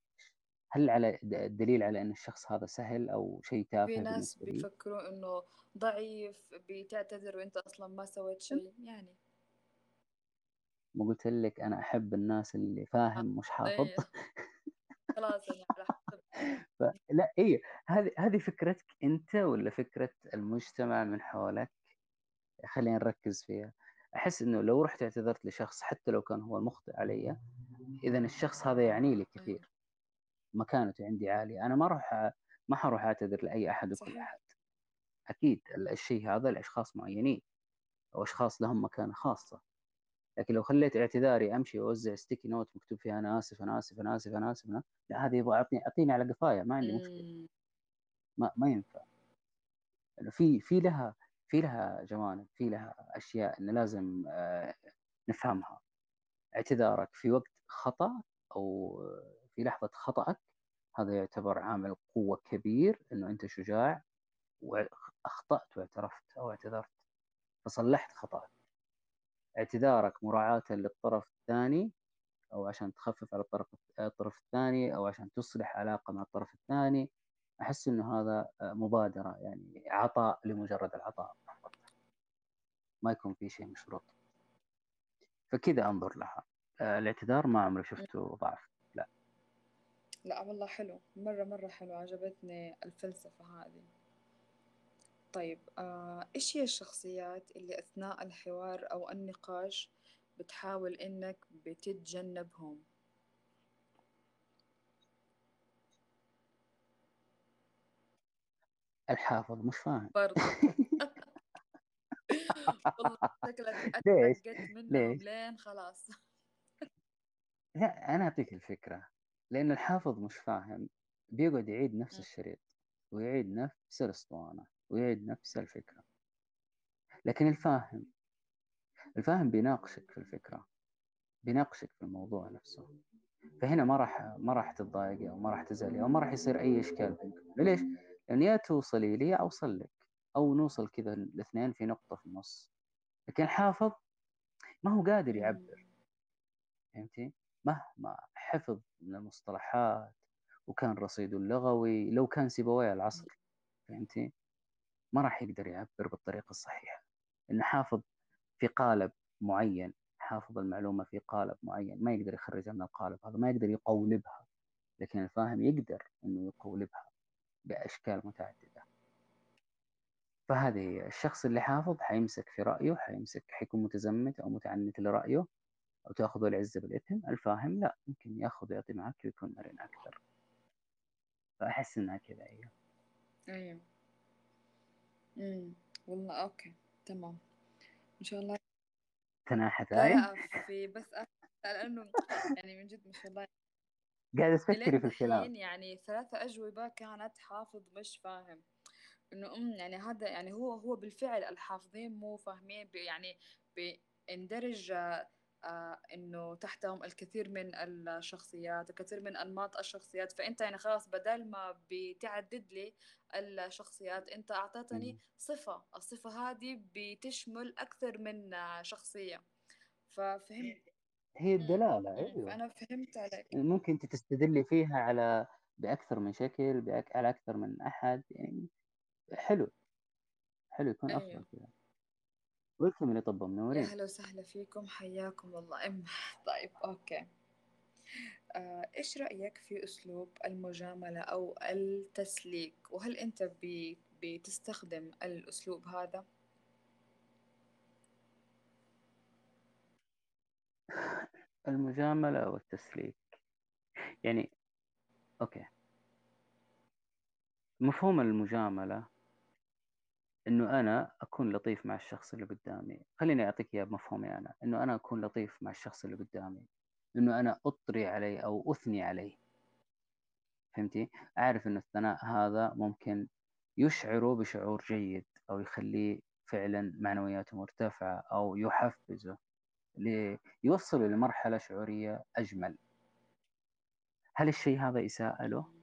هل على د- دليل على أن الشخص هذا سهل أو شيء في تافه ناس بالنسبة لي؟ بيفكروا إنه ضعيف بتعتذر وأنت أصلا ما سويت شيء يعني. ما قلت لك أنا أحب الناس اللي فاهم مش حافظ إيه خلاص فلا إيه هذه هذه فكرتك أنت ولا فكرة المجتمع من حولك؟ خلينا نركز فيها. أحس إنه لو رحت اعتذرت لشخص حتى لو كان هو المخطئ علي إذا الشخص هذا يعني لي. كثير. مكانته عندي عالية. أنا ما أ- ما حروح أعتذر لأي أحد وكل أحد. أكيد الشيء هذا لأشخاص معينين أو أشخاص لهم مكانة خاصة. لكن لو خليت اعتذاري أمشي وأوزع ستيكي نوت مكتوب فيها أنا آسف أنا آسف أنا آسف أنا آسف أنا لا هذه يبغى أعطيني أعطيني على قفايا ما عندي مشكلة. مم. ما, ما ينفع. في في لها في لها جوانب في لها أشياء إن لازم آه، نفهمها. اعتذارك في وقت خطأ أو في لحظة خطأك هذا يعتبر عامل قوة كبير إنه أنت شجاع وأخطأت واعترفت أو اعتذرت فصلحت خطأك. اعتذارك مراعاة للطرف الثاني أو عشان تخفف على الطرف الطرف الثاني أو عشان تصلح علاقة مع الطرف الثاني. أحس إنه هذا مبادرة يعني عطاء لمجرد العطاء. ما يكون في شيء مشروط. فكذا أنظر لها. الاعتذار ما عمري شفته ضعف. لا. لا والله حلو. مرة مرة حلو. عجبتني الفلسفة هذه. طيب آه، إيش هي الشخصيات اللي أثناء الحوار أو النقاش بتحاول إنك بتتجنبهم؟ الحافظ مش فاهم. برضه والله شكلك ليش؟ منهم ليش؟ لين خلاص. لا أنا أعطيك الفكرة. لأن الحافظ مش فاهم بيقعد يعيد نفس الشريط ويعيد نفس الأسطوانة. ويعيد نفس الفكرة. لكن الفاهم الفاهم بيناقشك في الفكرة بيناقشك في الموضوع نفسه. فهنا ما راح ما راح تتضايقي أو ما راح تزعلي أو ما راح يصير أي إشكال بينكم ليش؟ لأن يا توصلي لي أوصل لك. أو نوصل كذا الاثنين في نقطة في النص. لكن حافظ ما هو قادر يعبر. فهمتي؟ مهما حفظ من المصطلحات وكان رصيده اللغوي لو كان سيبويه العصر. فهمتي؟ ما راح يقدر يعبر بالطريقة الصحيحة. إنه حافظ في قالب معين حافظ المعلومة في قالب معين ما يقدر يخرجها من القالب هذا ما يقدر يقولبها. لكن الفاهم يقدر إنه يقولبها بأشكال متعددة. فهذه الشخص اللي حافظ حيمسك في رأيه حيمسك حيكون متزمت أو متعنت لرأيه أو تأخذ العزة بالإثم الفاهم لا ممكن يأخذ ويعطي معك ويكون مرن أكثر. فأحس إنها كذا هي أيوه. والله أوكي. تمام. إن شاء الله. تناحت لا لا في بس أ- لأنه يعني من جد ما شاء الله. قاعدة تفكري في الكلام. دحين يعني ثلاثة أجوبة كانت حافظ مش فاهم. إنه أم يعني هذا يعني هو هو بالفعل الحافظين مو فاهمين يعني بيندرج آه، إنه تحتهم الكثير من الشخصيات الكثير من أنماط الشخصيات. فأنت يعني خلاص بدل ما بتعدد لي الشخصيات أنت أعطيتني مم. صفة. الصفة هذه بتشمل أكثر من شخصية. ففهمت. هي مم، أيوه. فأنا فهمت عليك. ممكن أنت تستدلي فيها على بأكثر من شكل بأك... على أكثر من أحد يعني حلو. حلو يكون أيوه. كذا welcome اللي طب يا منورين. هلا وسهلا فيكم حياكم الله. أم طيب okay. آه، إيش رأيك في أسلوب المجاملة أو التسليك؟ وهل أنت بي- بتستخدم الأسلوب هذا؟ المجاملة والتسليك يعني أوكي. مفهوم المجاملة إنه أنا أكون لطيف مع الشخص اللي قدامي. خليني أعطيك إياه بمفهومي أنا. إنه أنا أكون لطيف مع الشخص اللي قدامي. إنه أنا أطري عليه أو أثني عليه. فهمتي؟ أعرف إنه الثناء هذا ممكن يشعره بشعور جيد أو يخليه فعلا معنوياته مرتفعة أو يحفزه ليوصله لمرحلة شعورية أجمل. هل الشيء هذا إساءة له؟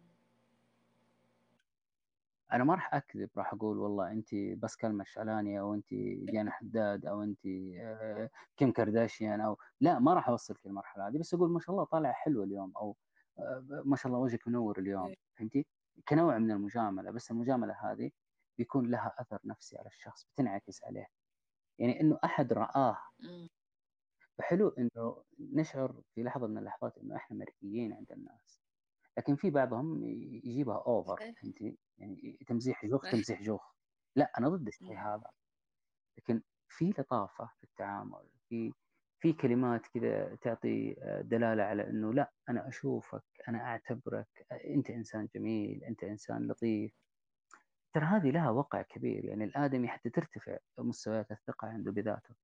أنا ما راح أكذب راح أقول والله أنت بس كلمة شعلانية أو أنت ديانا حداد أو أنت آه، كيم كارداشيان أو لا ما راح أوصلك للمرحلة هذه بس أقول ما شاء الله طالع حلو اليوم أو آه، ما شاء الله وجهك منور اليوم إيه. فهمتي؟ كنوع من المجاملة بس المجاملة هذه بيكون لها أثر نفسي على الشخص بتنعكس عليه يعني إنه أحد رآه مم. فحلو إنه نشعر في لحظة من اللحظات إنه إحنا مرئيين عند الناس لكن في بعضهم يجيبها اوفر فهمتي يعني تمزيح جوخ. تمزيح جوخ. لا أنا ضد الشيء. هذا. لكن في لطافة في التعامل في في كلمات كذا تعطي دلالة على إنه لا أنا أشوفك أنا أعتبرك أنت إنسان جميل أنت إنسان لطيف. ترى هذه لها وقع كبير. يعني الآدمي حتى ترتفع مستويات الثقة عنده بذاته.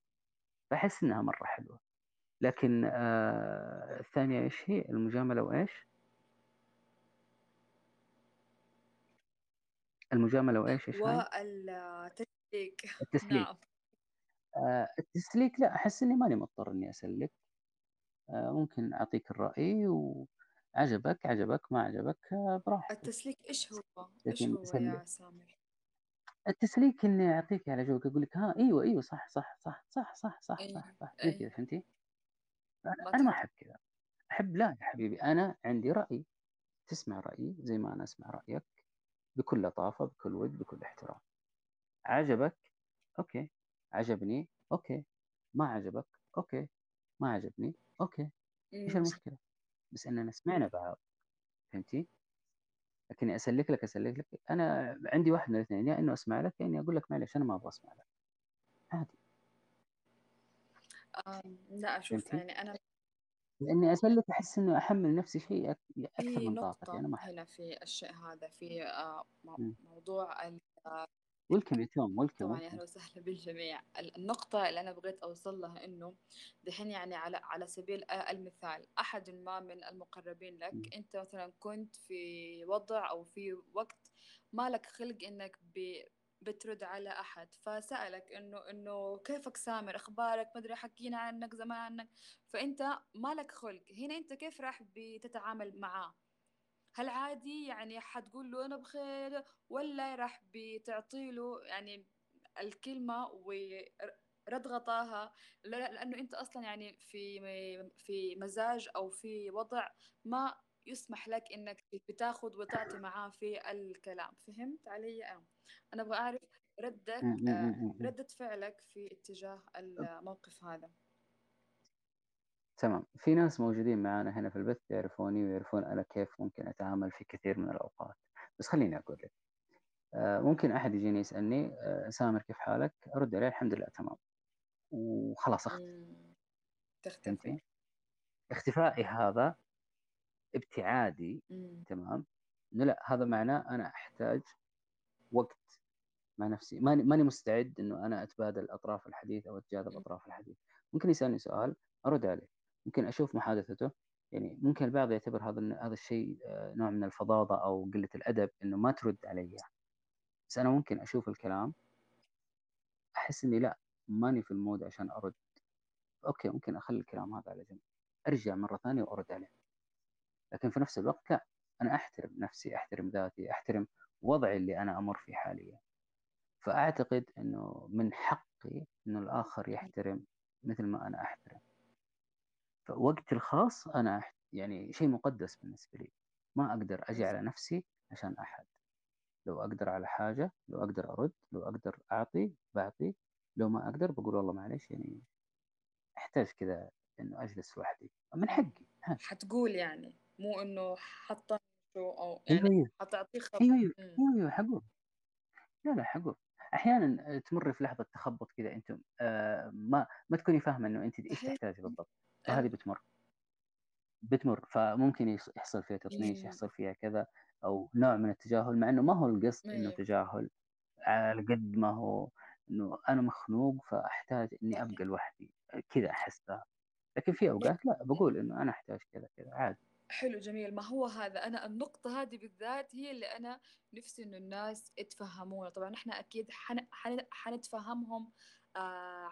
فاحس إنها مرة حلوة. لكن آه الثانية إيش هي؟ المجاملة وإيش؟ المجامله وايش إيش والتسليك. التسليك. نعم. آه التسليك لا أحس إني ماني مضطر إني أسلك. آه، ممكن أعطيك الرأي وعجبك عجبك ما عجبك آه، براحتك. التسليك إيش هو؟ لكن هو. يا سامر؟ التسليك إني أعطيك على جوك أقول لك ها أيوه أيوه صح صح صح صح صح صح أي صح صح. كذا فهمتي؟ أنا ما أحب كذا. أحب لا يا حبيبي أنا عندي رأي. تسمع رأيي زي ما أنا أسمع رأيك. بكل لطافة بكل ود بكل احترام. عجبك؟ okay. عجبني؟ okay. ما عجبك؟ okay. ما عجبني؟ أوكي. إيش مم. المشكلة؟ بس إننا سمعنا بعض. فهمتي؟ لكني أسلك لك أسلك لك. أنا عندي واحد من الاثنين يا إنه أسمع لك يا إني أقول لك معلش أنا ما أبغى أسمع لك. عادي. آم، لا أشوف فهمتي؟ يعني أنا لأني أسلك أحس إنه أحمل نفسي شيء أك- في من طاقتي نقطة أنا ما أحب هنا في الشيء هذا في آه، مو- مم. موضوع ال- ويلكم يا توم ويلكم طبعا يا ويلكم أهلا وسهلا بالجميع. ال- النقطة اللي أنا بغيت أوصل لها إنه دحين يعني على على سبيل آه، المثال أحد ما من المقربين مم. لك أنت مثلا كنت في وضع أو في وقت ما لك خلق إنك ب بترد على أحد. فسألك إنه إنه كيفك سامر؟ أخبارك؟ مدري حكينا عنك زمان عنك. فأنت ما لك خلق. هنا أنت كيف راح بتتعامل معاه؟ هل عادي؟ يعني حتقول له أنا بخير ولا راح بتعطي له يعني الكلمة ورد غطاها؟ لا- لأنه أنت أصلا يعني في في مزاج أو في وضع ما يسمح لك إنك بتاخذ وتعطي معاه في الكلام. فهمت علي؟ أنا أنا أبغى أعرف ردك مم. مم. آه،. ردة فعلك في اتجاه الموقف هذا. تمام. في ناس موجودين معانا هنا في البث يعرفوني ويعرفون أنا كيف ممكن أتعامل في كثير من الأوقات. بس خليني أقول لك. آه، ممكن أحد يجيني يسألني آه، سامر كيف حالك؟ أرد عليه الحمد لله تمام. وخلاص أختفي. مم. تختفي. اختفائي هذا ابتعادي مم. تمام؟ إنه لا هذا معناه أنا أحتاج وقت مع نفسي. ماني ماني مستعد إنه أنا أتبادل أطراف الحديث أو أتجاذب مم. أطراف الحديث. ممكن يسألني سؤال أرد عليه. ممكن أشوف محادثته. يعني ممكن البعض يعتبر هذا هذا الشيء آه، نوع من الفظاظة أو قلة الأدب إنه ما ترد علي. بس أنا ممكن أشوف الكلام أحس إني لا ماني في ال mood عشان أرد. okay ممكن أخلي الكلام هذا على جنب. أرجع مرة ثانية وأرد عليه. لكن في نفس الوقت لا أنا أحترم نفسي أحترم ذاتي أحترم وضعي اللي أنا أمر فيه حاليا. فأعتقد أنه من حقي أنه الآخر يحترم مثل ما أنا أحترم. فوقتي الخاص أحت... يعني شيء مقدس بالنسبة لي. ما أقدر أجي على نفسي عشان أحد. لو أقدر على حاجة لو أقدر أرد لو أقدر أعطي بعطي. لو ما أقدر بقول والله معلش يعني أحتاج كذا إنه أجلس لوحدي. من. حقي حتقول يعني. مو إنه حطنشه أو أيوه يعني أيوه حتعطيه خبر. أيوه مم. أيوه, أيوه حقول لا لا حقول أحيانا تمر في لحظة تخبط كذا أنت آه ما ما تكوني فاهمة إنه أنت إيش صحيح تحتاجي بالضبط. فهذه ال... بتمر. بتمر. فممكن يحصل فيها تطنيش. يحصل فيها كذا أو نوع من التجاهل مع إنه ما هو القصد أيوه تجاهل على قد ما هو إنه أنا مخنوق فأحتاج إني أبقى لوحدي. كذا أحسها. لكن في أوقات لا بقول إنه أنا أحتاج كذا كذا عادي. حلو جميل. ما هو هذا؟ أنا النقطة هذه بالذات هي اللي أنا نفسي إنه الناس يتفهمونا. طبعا إحنا أكيد حن... حن... حنتفهمهم آه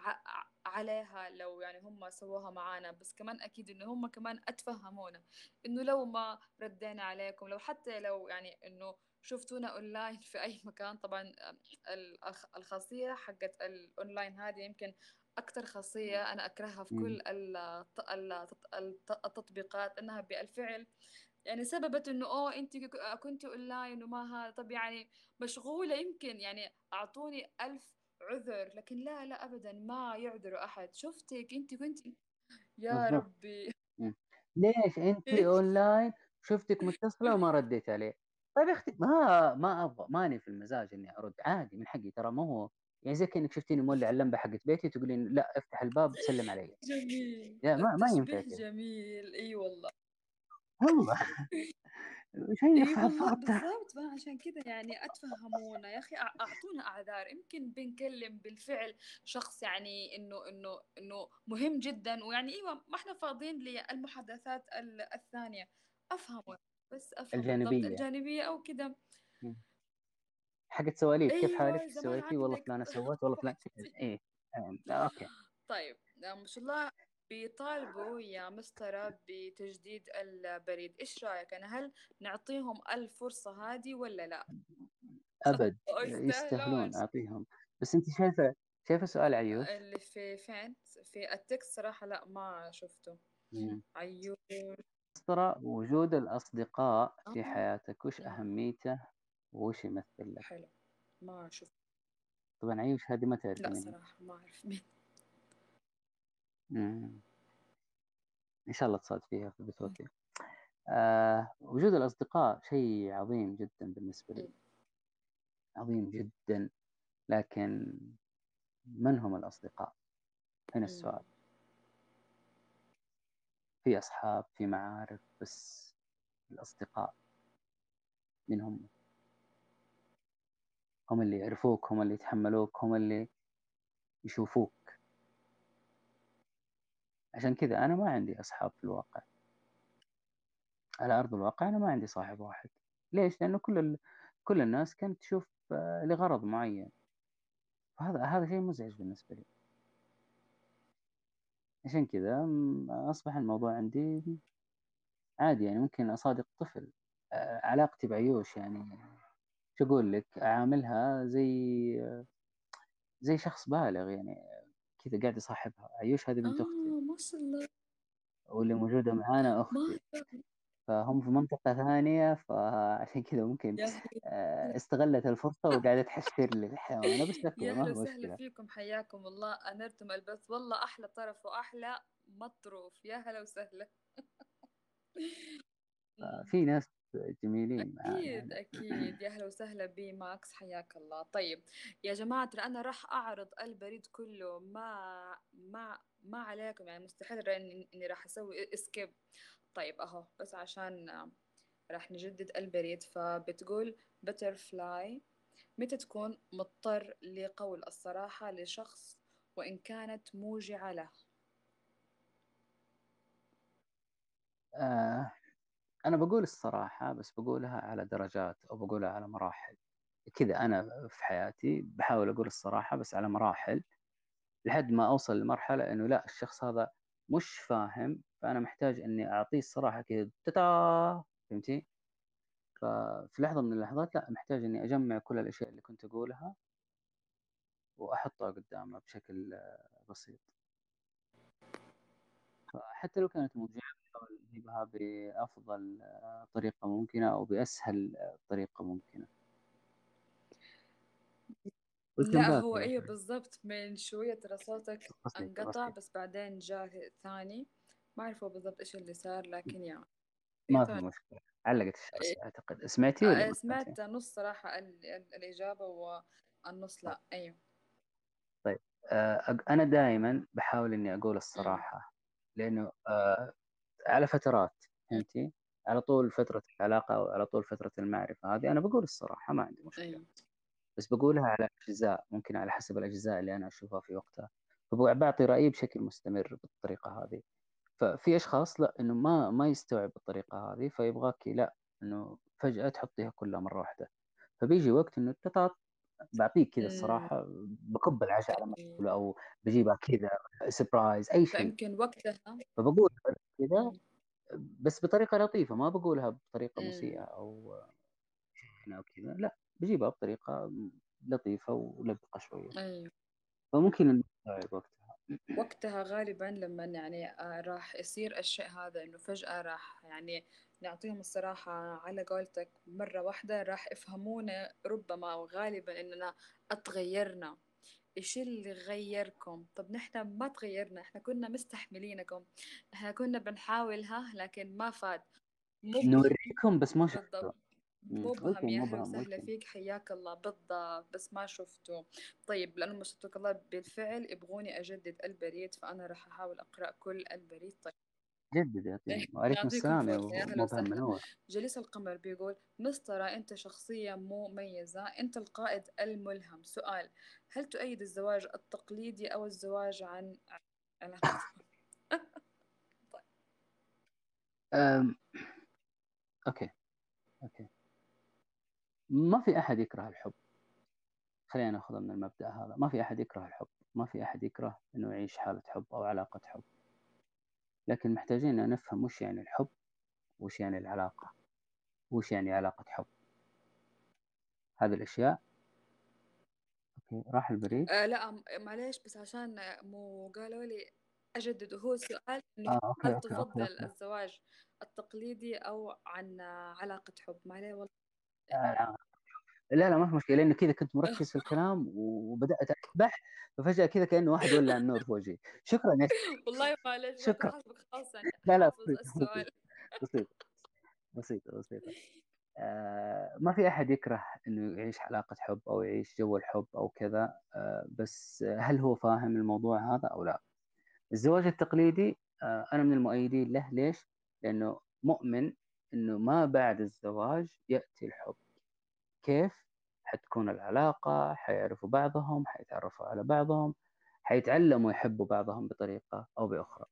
عليها لو يعني هم سووها معانا. بس كمان أكيد إنه هم كمان أتفهمونا. إنه لو ما ردينا عليكم لو حتى لو يعني إنه شفتونا أونلاين في أي مكان طبعا آه، الخ- الخاصية حقت الأونلاين هذه يمكن أكتر خاصية أنا أكرهها في. كل الت- الت- الت- التطبيقات إنها بالفعل يعني سببت إنه أوه أنت ك- كنت أونلاين وما هذا طب يعني مشغولة يمكن يعني أعطوني ألف عذر لكن لا لا أبدا ما يعذروا أحد. شفتك؟ أنت كنت يا بالضبط. ربي. ليش أنت أونلاين؟ شفتك متصلة وما رديت عليه. طيب يا أختي ما ما أبغى ماني في المزاج إني أرد. عادي من حقي ترى ما هو يعني زي كأنك شفتيني مولع اللمبة حقت بيتي تقولين لا افتح الباب سلم علي. جميل. ما ما ينفع جميل. إي والله. والله. شيء إي ف- والله فاتح بالضبط. ما عشان كذا يعني أتفهمونا. يا أخي أعطونا اعذار يمكن بنكلم بالفعل شخص يعني إنه إنه إنه مهم جدا. ويعني أيوه ما إحنا فاضيين للمحادثات ال- الثانية. افهموا بس افهم الجانبية. الجانبية أو كذا. حقت سواليف كيف حالك سويتي والله فلانه سوت والله فلان إيه آه، okay. طيب ما شاء الله. بيطالبوا يا مسطرة بتجديد البريد. إيش رأيك؟ أنا هل نعطيهم الفرصة هذه ولا لا؟ أبد يستاهلون أعطيهم. بس أنت شايفة شايفة سؤال عيوش؟ اللي في فين؟ في ال text صراحة لا ما شفته. مم. عيوش. ترى وجود الأصدقاء في آه. حياتك وش مم. وش يمثل لك؟ حلو. ما شفت طبعا عيوش هذه ما تعرف لا مين صراحة ما أعرف مين مم. إن شاء الله تصادفيها في بثوثي آه وجود الأصدقاء شيء عظيم جدا بالنسبة لي. عظيم جدا. لكن من هم الأصدقاء؟ هنا السؤال؟ في أصحاب في معارف بس الأصدقاء من هم؟ هم اللي يعرفوك هم اللي يتحملوك هم اللي يشوفوك. عشان كذا أنا ما عندي أصحاب في الواقع. على أرض الواقع أنا ما عندي صاحب واحد. ليش؟ لأنه كل ال... كل الناس كانت تشوف آه، لغرض معين. وهذا هذا شيء مزعج بالنسبة لي. عشان كذا أصبح الموضوع عندي عادي يعني ممكن أصادق طفل آه، علاقتي بعيوش يعني. شو أقول لك أعاملها زي زي شخص بالغ يعني كذا قاعد يصاحبها. عيوش هذه بنت أختي. آه ما شاء الله. واللي موجودة معانا ما أختي. فهم في منطقة ثانية فعشان كذا ممكن آه، استغلت الفرصة وقاعدة تحشر لي الحيوانة بس يا أوكي ما هلا في وسهلا فيكم حياكم الله. أنرتم البث والله أحلى طرف وأحلى مطروف. يا هلا وسهلا. مم. في ناس جميلين معانا أكيد أكيد. يا أهلا وسهلا بي ماكس حياك الله. طيب يا جماعة ترى أنا راح أعرض البريد كله. ما ما ما عليكم يعني مستحيل إني إني راح أسوي skip طيب أهو بس عشان راح نجدد البريد. فبتقول بترفلاي متى تكون مضطر لقول الصراحة لشخص وإن كانت موجعة له؟ آه، أنا بقول الصراحة بس بقولها على درجات أو بقولها على مراحل كذا أنا في حياتي بحاول أقول الصراحة بس على مراحل لحد ما أوصل لمرحلة إنه لا الشخص هذا مش فاهم فأنا محتاج إني أعطيه الصراحة كذا تتا فهمتي؟ ففي لحظة من اللحظات لا محتاج إني أجمع كل الأشياء اللي كنت أقولها وأحطها قدامه بشكل آه، بسيط حتى لو كانت موجعة بحاول أجيبها بأفضل طريقة ممكنة أو بأسهل طريقة ممكنة. ولكن لا هو أيوه بالضبط؟ من شوية ترى صوتك انقطع بس بعدين جاء ثاني. ما أعرف هو بالضبط إيش اللي صار لكن يعني ما في طيب. مشكلة. علقت الشاشة إيه، أعتقد. سمعتي ولا آه،؟ سمعت نص صراحة ال- ال- الإجابة والنص لا. أيوه. طيب. آه، أق- أنا دائما بحاول إني أقول الصراحة لأنه آه، على فترات فهمتي؟ على طول فترة العلاقة أو على طول فترة المعرفة هذه أنا بقول الصراحة ما عندي مشكلة. أيوه. بس بقولها على أجزاء ممكن على حسب الأجزاء اللي أنا أشوفها في وقتها. فبعطي رأيي بشكل مستمر بالطريقة هذه. ففي أشخاص لا إنه ما ما يستوعب الطريقة هذه فيبغاك لا إنه فجأة تحطيها كلها مرة واحدة. فبيجي وقت إنه تطاط بعطيك كذا أمم، الصراحة بكب العشاء على تقول أو بجيبها كذا سربرايز أي شيء. فيمكن وقتها. فبقول كذا أمم، بس بطريقة لطيفة ما بقولها بطريقة مسيئة أمم، أو أو كذا لا بجيبها بطريقة لطيفة ولبقة شوية. أيوه. فممكن نستوعب وقتها. وقتها غالبا لما يعني آه، راح يصير الشيء هذا إنه فجأة راح يعني نعطيهم الصراحة على قولتك مرة واحدة راح يفهمونا ربما أو غالبا إننا أتغيرنا. إيش اللي غيركم؟ طب نحن ما تغيرنا إحنا كنا مستحملينكم إحنا كنا بنحاول ها لكن ما فاد. نوريكم بس ما شفتوا. مبهم يا أهلا مبهم وسهلا فيك حياك الله بالضبط بس ما شفته. طيب لأنه ما شفتك الله بالفعل يبغوني أجدد البريد فأنا راح أحاول أقرأ كل البريد. طيب. جدد وعليكم السلام يا مبهم منور جليس القمر بيقول مسطرة أنت شخصية مميزة أنت القائد الملهم. سؤال هل تؤيد الزواج التقليدي أو الزواج عن علاقة أم... okay okay. ما في أحد يكره الحب خلينا ناخذها من المبدأ هذا ما في أحد يكره الحب ما في أحد يكره إنه يعيش حالة حب أو علاقة حب لكن محتاجين إن نفهم وش يعني الحب، وش يعني العلاقة، وش يعني علاقة حب. هذه الأشياء okay، راح البريد؟ آه لا م- معلش بس عشان مو قالوا لي أجدد هو السؤال إنه آه okay، هل okay، okay، تفضل okay. الزواج التقليدي أو عن علاقة حب؟ ما عليه والله آآ لا، لا ما في مشكلة، لإنه كذا كنت مركّز في الكلام وبدأت أسبح، ففجأة كذا كأنه واحد ولّع النور في وجهي. شكرًا يا والله ما شكرًا. يعني لا، لا السؤال بسيطة، بسيطة، بسيطة. آآ ما في أحد يكره إنه يعيش علاقة حب أو يعيش جو الحب أو كذا، آآ بس هل هو فاهم الموضوع هذا أو لا؟ الزواج التقليدي آآ أنا من المؤيدين له، ليش؟ لأنه مؤمن إنه ما بعد الزواج يأتي الحب. كيف؟ حتكون العلاقة، حيعرفوا بعضهم، حيتعرفوا على بعضهم، حيتعلموا يحبوا بعضهم بطريقة أو بأخرى.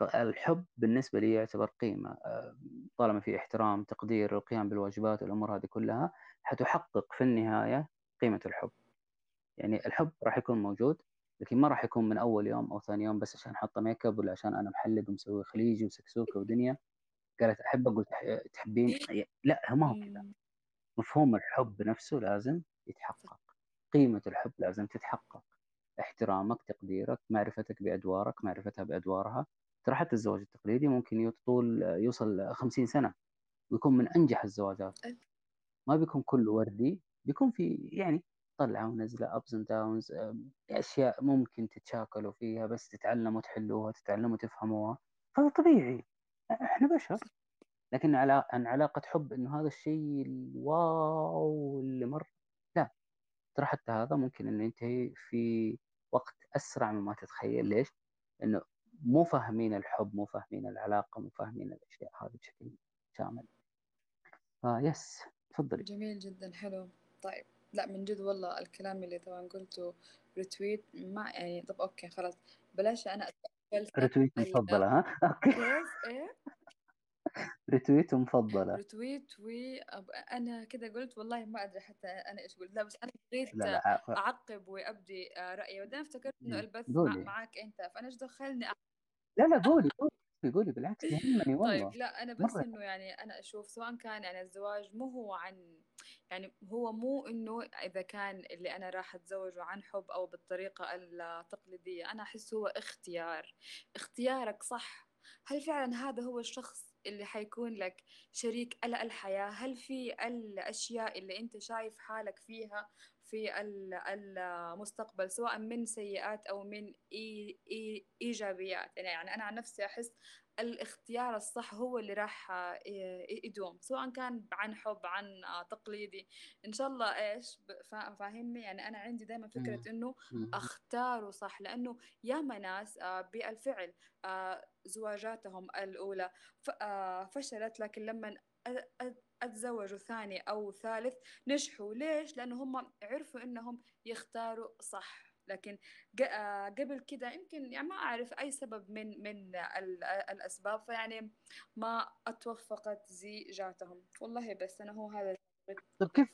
فالحب بالنسبة لي يعتبر قيمة آآ طالما في احترام، تقدير، القيام بالواجبات، الأمور هذه كلها، حتحقق في النهاية قيمة الحب. يعني الحب راح يكون موجود، لكن ما راح يكون من أول يوم أو ثاني يوم بس عشان حاطة ميك اب والّا عشان أنا محلق ومسوي خليجي وسكسوكة ودنيا، قالت أحبك قلت تحبين ي لأ، ما هو كذا. مفهوم الحب نفسه لازم يتحقق، قيمة الحب لازم تتحقق، احترامك، تقديرك، معرفتك بأدوارك، معرفتها بأدوارها، ترى حتى الزواج التقليدي ممكن يطول يوصل 50 سنة. ويكون من أنجح الزواجات، ما بيكون كله وردي، بيكون في يعني طلعة ونزلة and downs آمم، أشياء ممكن تتشاكلوا فيها بس تتعلموا تحلوها، تتعلموا تفهموها، فهذا طبيعي، إحنا بشر. لكن علا عن علاقة حب إنه هذا الشيء الواو اللي مرة لا، ترى حتى هذا ممكن إنه ينتهي في وقت أسرع مما تتخيل، ليش؟ لإنه مو فاهمين الحب، مو فاهمين العلاقة، مو فاهمين الأشياء هذه بشكل شامل. فيس تفضلي. جميل جدا حلو طيب لا من جد والله الكلام اللي طبعا قلته retweet ما يعني طب okay خلاص بلاش أنا retweet مفضلة ها؟ okay. كيف إيه؟ retweet مفضلة. retweet وأنا كده قلت والله ما أدري حتى أنا إيش قلت لا بس أنا بغيت لا، لا ع أعقب وأبدي آه، رأيي. وبعدين افتكرت إمم، البث مع. معك أنت فأنا إيش دخلني لا، لا قولي، قولي، قولي بالعكس يهمني طيب والله، لا أنا بس إنه يعني أنا أشوف سواء كان يعني الزواج مو هو عن يعني هو مو إنه إذا كان اللي أنا راح أتزوجه عن حب أو بالطريقة التقليدية. أنا أحس هو اختيار. اختيارك صح. هل فعلا هذا هو الشخص اللي حيكون لك شريك الحياة؟ هل في الأشياء اللي أنت شايف حالك فيها في ال- المستقبل سواء من سيئات أو من إي إي إيجابيات؟ يعني أنا عن نفسي أحس الاختيار الصح هو اللي راح آه، يدوم سواء كان عن حب عن آه، تقليدي. إن شاء الله إيش فاهمني؟ يعني أنا عندي دائما إمم، إنه إمم، اختاروا صح لأنه ياما ناس آه، بالفعل زواجاتهم الأولى فشلت لكن لما أتزوجوا ثاني أو ثالث نجحوا. ليش؟ لأنه هم عرفوا إنهم يختاروا صح. لكن قبل كده يمكن يعني ما أعرف أي سبب من من ال- الأسباب فيعني ما أتوفقت زيجاتهم والله بس أنا هو هذا طيب كيف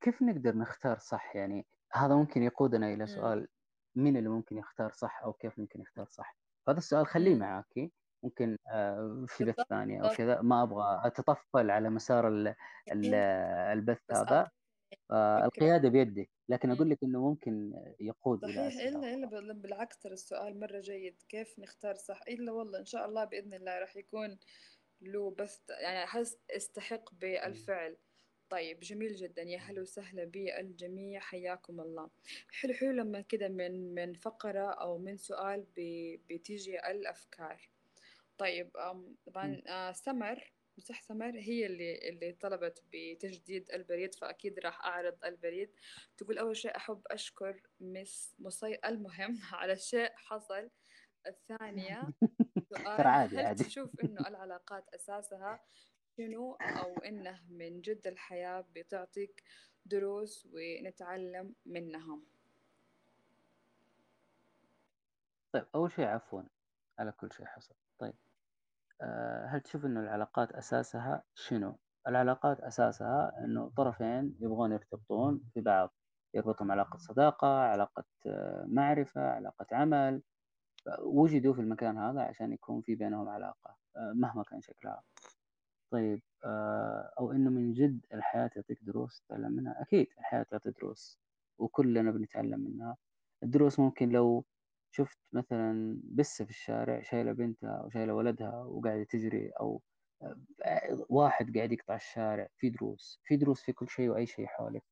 كيف نقدر نختار صح؟ يعني هذا ممكن يقودنا إلى سؤال مين اللي ممكن يختار صح أو كيف ممكن يختار صح؟ فهذا السؤال خليه معاكي ممكن آه، في بث ثاني بالضبط كذا ما أبغى أتطفل على مسار البث هذا. القيادة بيدك لكن مم. أقول لك إنه ممكن يقود صحيح إلا أخرى بال- بالعكس ترى السؤال مرة جيد. كيف نختار صح؟ إلا والله إن شاء الله بإذن الله راح يكون له بس يعني أحس استحق. بالفعل. طيب جميل جدا. يا هلا وسهلا بالجميع. حياكم الله. حلو حلو لما كده من من فقرة أو من سؤال بتيجي الأفكار. طيب. طبعا آه، سمر. صح سمر هي اللي اللي طلبت بتجديد البريد فأكيد راح أعرض البريد. تقول أول شيء أحب أشكر مس مصي المهم على شيء حصل. الثانية ترى سؤال عادي هل عادي. تشوف إنه العلاقات أساسها شنو أو إنه من جد الحياة بتعطيك دروس ونتعلم منها طيب أول شيء عفوا على كل شيء حصل. طيب. هل تشوف إنه العلاقات أساسها شنو؟ العلاقات أساسها إنه طرفين يبغون يرتبطون ببعض يربطهم علاقة صداقة، علاقة آه، معرفة، علاقة عمل، وجدوا في المكان هذا عشان يكون في بينهم علاقة؟ آه، مهما كان شكلها. طيب آه، أو إنه من جد الحياة تعطيك دروس؟ تتعلم منها؟ أكيد الحياة تعطي دروس وكلنا بنتعلم منها. الدروس ممكن لو شفت مثلا بسة في الشارع شايلة بنتها أو شايلة ولدها وقاعدة تجري أو آه، واحد قاعد يقطع الشارع في دروس في دروس في كل شيء وأي شيء حولك.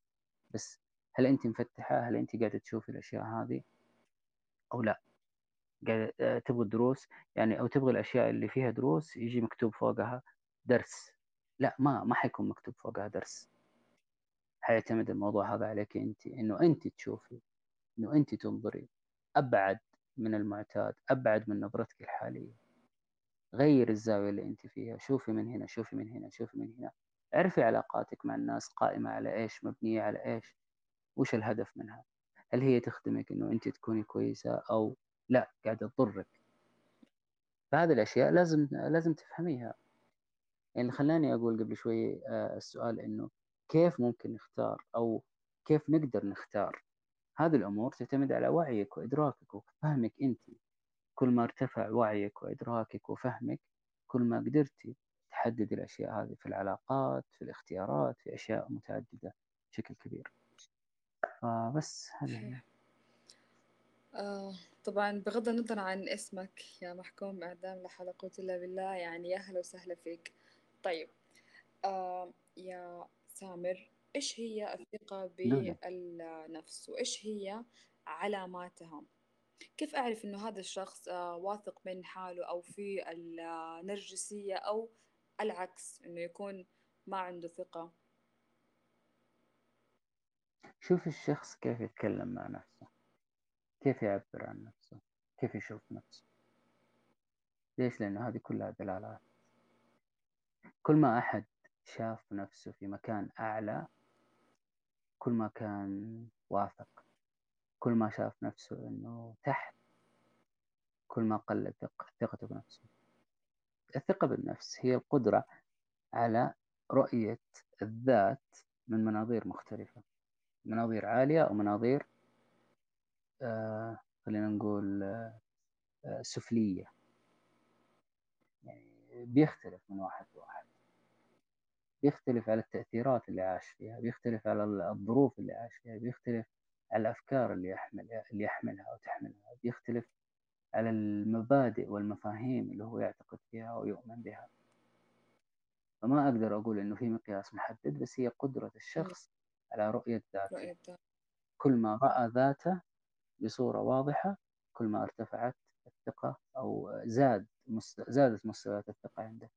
بس هل أنت مفتحة؟ هل أنت قاعدة تشوفي الأشياء هذه؟ أو لا؟ قاعدة آه، تبغى الدروس يعني أو تبغى الأشياء اللي فيها دروس يجي مكتوب فوقها درس. لا ما ما حيكون مكتوب فوقها درس. حيعتمد الموضوع هذا عليك أنت إنه أنت تشوفي إنه أنت تنظري. أبعد من المعتاد أبعد من نظرتك الحالية. غير الزاوية اللي أنت فيها شوفي من هنا شوفي من هنا شوفي من هنا. اعرفي علاقاتك مع الناس قائمة على إيش مبنية على إيش وش الهدف منها. هل هي تخدمك إنه أنت تكوني كويسة أو لا قاعدة تضرك. فهذه الأشياء لازم لازم تفهميها. يعني خلاني أقول قبل شوي آه، السؤال إنه كيف ممكن نختار أو كيف نقدر نختار؟ هذه الأمور تعتمد على وعيك وإدراكك وفهمك أنت. كل ما ارتفع وعيك وإدراكك وفهمك كل ما قدرتي تحدد الأشياء هذه في العلاقات في الاختيارات في أشياء متعددة بشكل كبير. فبس هذه آه طبعا بغض النظر عن اسمك يا محكوم إعدام لا حول إلا بالله يعني يا أهلا وسهلا فيك. طيب آه يا سامر إيش هي الثقة بالنفس؟ وإيش هي علاماتها كيف أعرف إنه هذا الشخص آه واثق من حاله أو في النرجسية أو العكس إنه يكون ما عنده ثقة؟ شوف الشخص كيف يتكلم مع نفسه كيف يعبر عن نفسه كيف يشوف نفسه. ليش؟ لأن هذه كلها دلالات. كل ما أحد شاف نفسه في مكان أعلى كل ما كان واثق كل ما شاف نفسه أنه تحت كل ما قلت ثقته بنفسه. الثقة بالنفس هي القدرة على رؤية الذات من مناظير مختلفة مناظير عالية أو مناظير آه خلينا نقول آه سفلية. يعني بيختلف من واحد لواحد. بيختلف على التأثيرات اللي عاش فيها بيختلف على الظروف اللي عاش فيها بيختلف على الأفكار اللي يحمل اللي يحملها أو تحملها بيختلف على المبادئ والمفاهيم اللي هو يعتقد فيها ويؤمن بها. فما أقدر أقول إنه في مقياس محدد بس هي قدرة الشخص على رؤية ذاته. كل ما رأى ذاته بصورة واضحة كل ما ارتفعت الثقة أو زاد زادت مستويات الثقة عنده.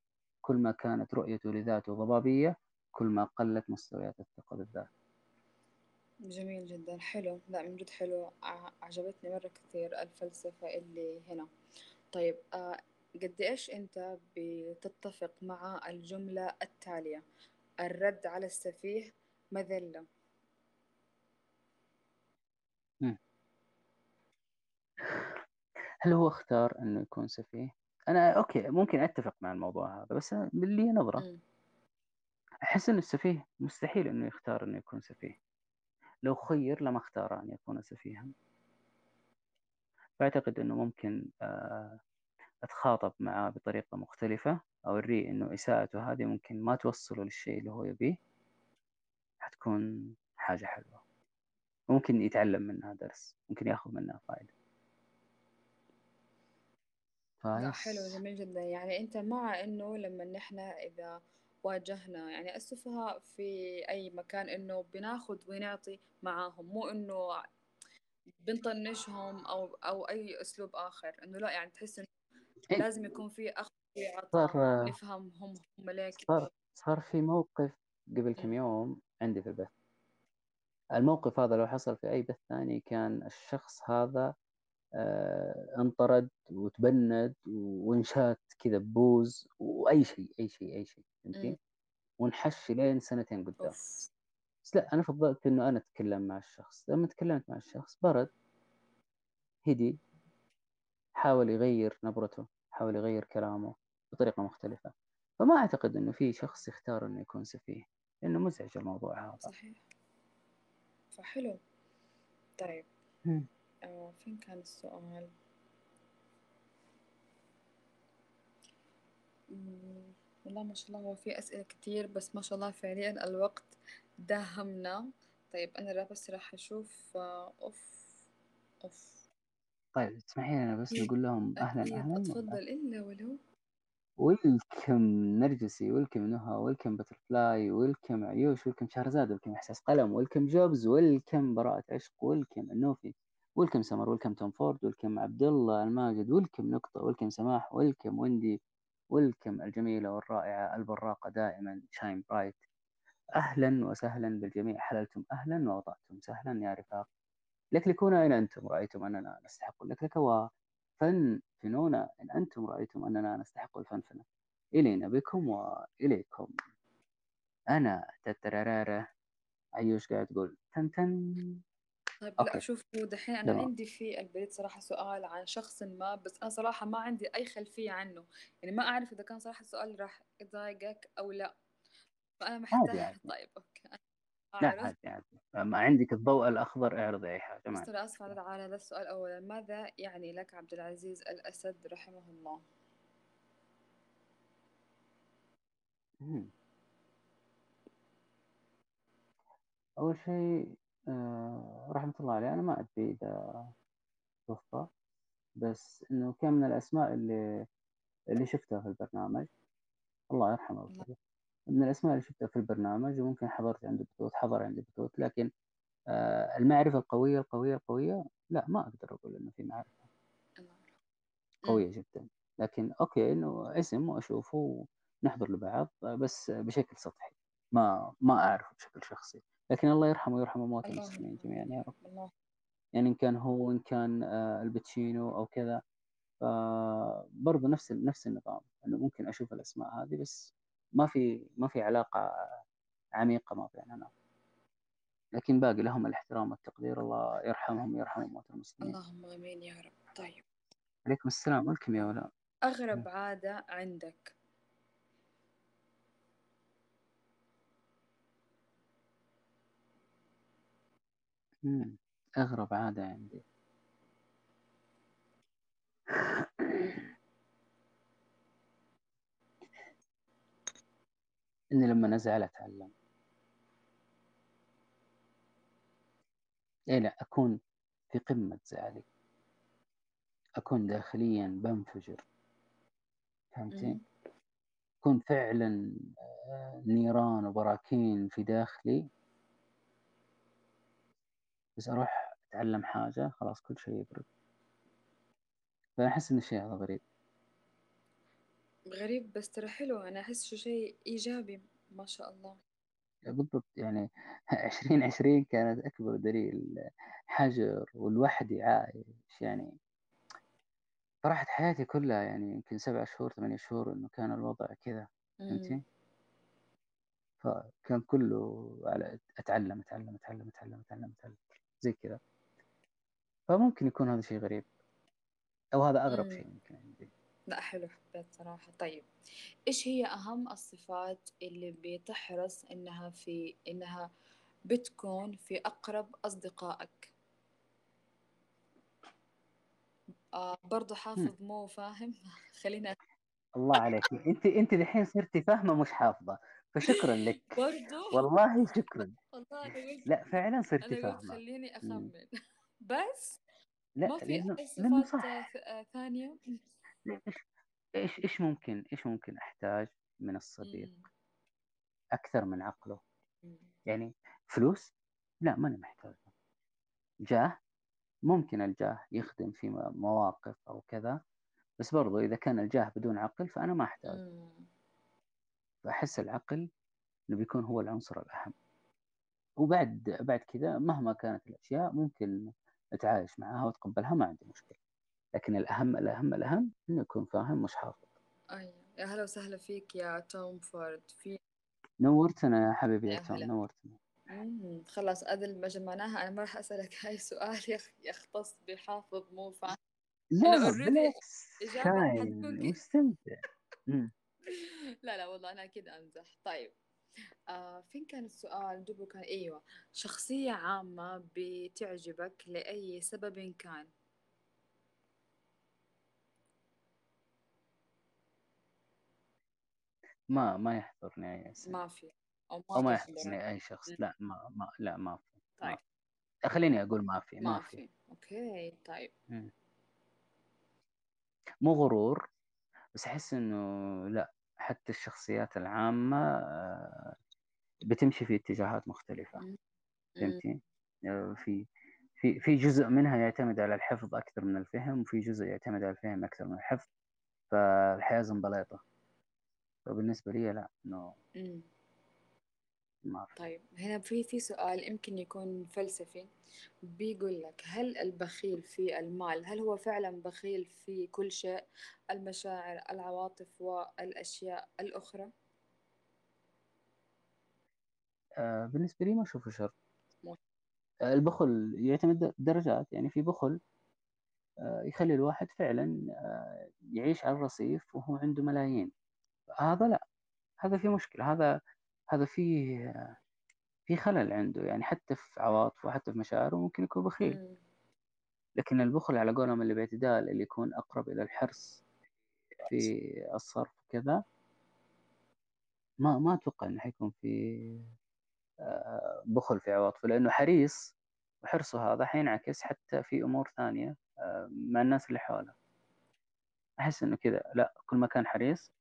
كل ما كانت رؤيته لذاته ضبابية كل ما قلت مستويات الثقة بالذات. جميل جدا حلو. لا من جد حلو. عجبتني مرة كثير الفلسفة اللي هنا. طيب آه قد إيش أنت بتتفق مع الجملة التالية؟ الرد على السفيه مذلة. هل هو اختار إنه يكون سفيه؟ أنا أوكي ممكن أتفق مع الموضوع هذا بس من لي نظرة. أحس ان السفيه مستحيل إنه يختار إنه يكون سفيه. لو خير لما اختار أن يكون سفيها. فأعتقد إنه ممكن آه، أتخاطب معاه بطريقة مختلفة أوريه إنه إساءته هذه ممكن ما توصله للشيء اللي هو يبيه. حتكون حاجة حلوة. ممكن يتعلم منها درس ممكن ياخذ منها فائده لأ حلو جميل جدا. يعني أنت مع إنه لما نحن إذا واجهنا يعني السفهاء في أي مكان إنه بناخد ونعطي معاهم مو إنه بنطنشهم أو أو أي أسلوب آخر. إنه لأ يعني تحس إنه إيه. لازم يكون في أخذ عطاء صار نفهم هم هم ليك. صار صار في موقف قبل كم يوم عندي في البث. الموقف هذا لو حصل في أي بث ثاني كان الشخص هذا انطرد وتبند وانشات كذا ببوز وأي شيء أي شيء أي شيء فهمتي؟ ونحش لين سنتين قدام. بس لا أنا فضلت إنه أنا أتكلم مع الشخص. لما تكلمت مع الشخص برد هدي حاول يغير نبرته حاول يغير كلامه بطريقة مختلفة. فما أعتقد إنه في شخص يختار إنه يكون سفيه لأنه مزعج الموضوع هذا. صحيح. صح، حلو. طيب. آه فين كان السؤال؟ والله ما شاء الله هو في أسئلة كتير بس ما شاء الله فعليا الوقت داهمنا. طيب أنا لا بس راح أشوف آه، أوف أوف. طيب تسمحي لي أنا بس نقول لهم أهلا أهلا أتفضل إلا ولو. welcome نرجسي welcome نهى welcome بترفلاي welcome عيوش welcome شهرزاد welcome إحساس قلم welcome جوبز welcome براءة عشق welcome النوفي welcome سمر welcome توم فورد welcome عبد الله الماجد welcome نقطة welcome سماح welcome ويندي ويلكم الجميلة والرائعة البراقة دائما شاين برايت. أهلا وسهلا بالجميع. حللتم أهلا ووضعتم سهلا يا رفاق. لكلكون أين أنتم رأيتم أننا نستحق اللكلكة وفنفنون إن أنتم رأيتم أننا نستحق الفنفنة. إلينا بكم وإليكم. أنا تترارارة عيوش قاعد تقول تن تن. طيب لأ شوف دحين تمام. عندي في البريد صراحة سؤال عن شخص ما بس أنا صراحة ما عندي أي خلفية عنه. يعني ما أعرف إذا كان صراحة السؤال راح يضايقك أو لأ. فأنا عادي عادي. طيب أنا لا عادي عادي. ما عندك الضوء الأخضر اعرضي أي حاجة ما عندي ترى أسف مشكلة. على هذا السؤال. أولا ماذا يعني لك عبد العزيز الأسد رحمه الله؟ مم. أول شيء آه رحمة الله عليه. أنا ما أدري إذا توفى بس إنه كان من الأسماء اللي اللي شفتها في البرنامج. الله يرحمه من الأسماء اللي شفتها في البرنامج وممكن حضرت عنده بثوث حضر عنده بثوث لكن آه المعرفة القوية القوية القوية لا ما أقدر أقول إنه في معرفة. قوية جدا. لكن أوكي إنه اسم وأشوفه ونحضر لبعض بس بشكل سطحي. ما ما أعرفه بشكل شخصي. لكن الله يرحمه ويرحم اللهم المسلمين جميعا يا رب. الله. يعني إن كان هو إن كان آه الباتشينو أو كذا فبرضه نفس نفس النظام إنه ممكن أشوف الأسماء هذه بس ما في ما في علاقة عميقة ما بيننا. لكن باقي لهم الاحترام والتقدير الله يرحمهم ويرحم موتى المسلمين. اللهم آمين يا رب. طيب. عليكم السلام. ولكم يا ولاء أغرب عادة عندك؟ أغرب عادة عندي. إني لما أزعل أتعلم. إيه لا أكون في قمة زعلي. أكون داخليا بنفجر. فهمتي؟ أكون فعلا آه، نيران وبراكين في داخلي. بس أروح أتعلم حاجة خلاص كل شيء يبرد. فأحس إن الشيء هذا غريب. غريب بس ترى حلو. أنا أحس شو شيء إيجابي ما شاء الله. بالضبط. يعني عشرين عشرين كانت أكبر دليل حجر والوحدي عايش. يعني فرحت حياتي كلها يعني يمكن سبع شهور ثمانية شهور إنه كان الوضع كذا. فهمتي؟ فكان كله على أتعلم أتعلم أتعلم أتعلم أتعلم أتعلم. زي كذا. فممكن يكون هذا شيء غريب. أو هذا أمم. شيء ممكن عندي. لا حلو حبيت صراحة. طيب إيش هي أهم الصفات اللي بتحرص إنها في إنها بتكون في أقرب أصدقائك؟ آه برضو. حافظ مو فاهم. خلينا الله عليك. أنت أنت الحين صرتي فاهمة مش حافظة. فشكرا لك. برضو؟ والله شكرا. والله أنا لا فعلا قلت فاهمة. خليني مم. أخمن. بس لا ما في لأنه صفات صح. آه، إيش إيش إيش ممكن إيش ممكن أحتاج من الصديق؟ أمم، أكثر من عقله. أمم، يعني فلوس؟ لا ماني محتاج جاه؟ ممكن الجاه يخدم في مواقف أو كذا. بس برضو إذا كان الجاه بدون عقل فأنا ما أحتاج فأحس العقل إنه بيكون هو العنصر الأهم. وبعد بعد كذا مهما كانت الأشياء ممكن أتعايش معها وأتقبلها ما عندي مشكلة. لكن الأهم الأهم الأهم إنه يكون فاهم مش حافظ أيوة. يا هلا وسهلا فيك يا توم فورد. في نورتنا يا حبيبي يا توم نورتنا. مم. خلاص أدل ما جمعناها أنا ما راح أسألك هاي سؤال يخ- يختص بحافظ مو فاهم. لا بالعكس شاين مستمتع. لا لا والله أنا أكيد أمزح طيب آه فين كان السؤال؟ دوبه كان أيوة. شخصية عامة بتعجبك لأي سبب كان؟ ما ما يحضرني أي اسم ما في. أو أو ما يحضرني أي شخص. لا ما, ما لا ما في. طيب. ما خليني أقول ما في ما ما في. في. أوكي طيب. مو غرور بس أحس إنه لا. حتى الشخصيات العامة آه، بتمشي في اتجاهات مختلفة. فهمتي؟ آه، في في في جزء منها يعتمد على الحفظ أكثر من الفهم وفي جزء يعتمد على الفهم أكثر من الحفظ فالحياة زنبليطة فبالنسبة لي لا مم. طيب هنا في في سؤال يمكن يكون فلسفي. بيقول لك هل البخيل في المال هل هو فعلا بخيل في كل شيء؟ المشاعر العواطف والأشياء الأخرى؟ آه، بالنسبة لي ما أشوفه شر. آه، البخل يعتمد درجات. يعني في بخل آه، يخلي الواحد فعلا آه، يعيش على الرصيف وهو عنده ملايين. هذا لا. هذا في مشكلة. هذا هذا فيه في خلل عنده يعني حتى في عواطفه وحتى في مشاعره ممكن يكون بخيل. لكن البخل على قولهم اللي باعتدال اللي يكون أقرب إلى الحرص في الصرف كذا ما ما أتوقع إنه حيكون في آه، بخل في عواطفه لأنه حريص وحرصه هذا حينعكس حتى في أمور ثانية آه، مع الناس اللي حوله. أحس إنه كذا لا كل ما كان حريص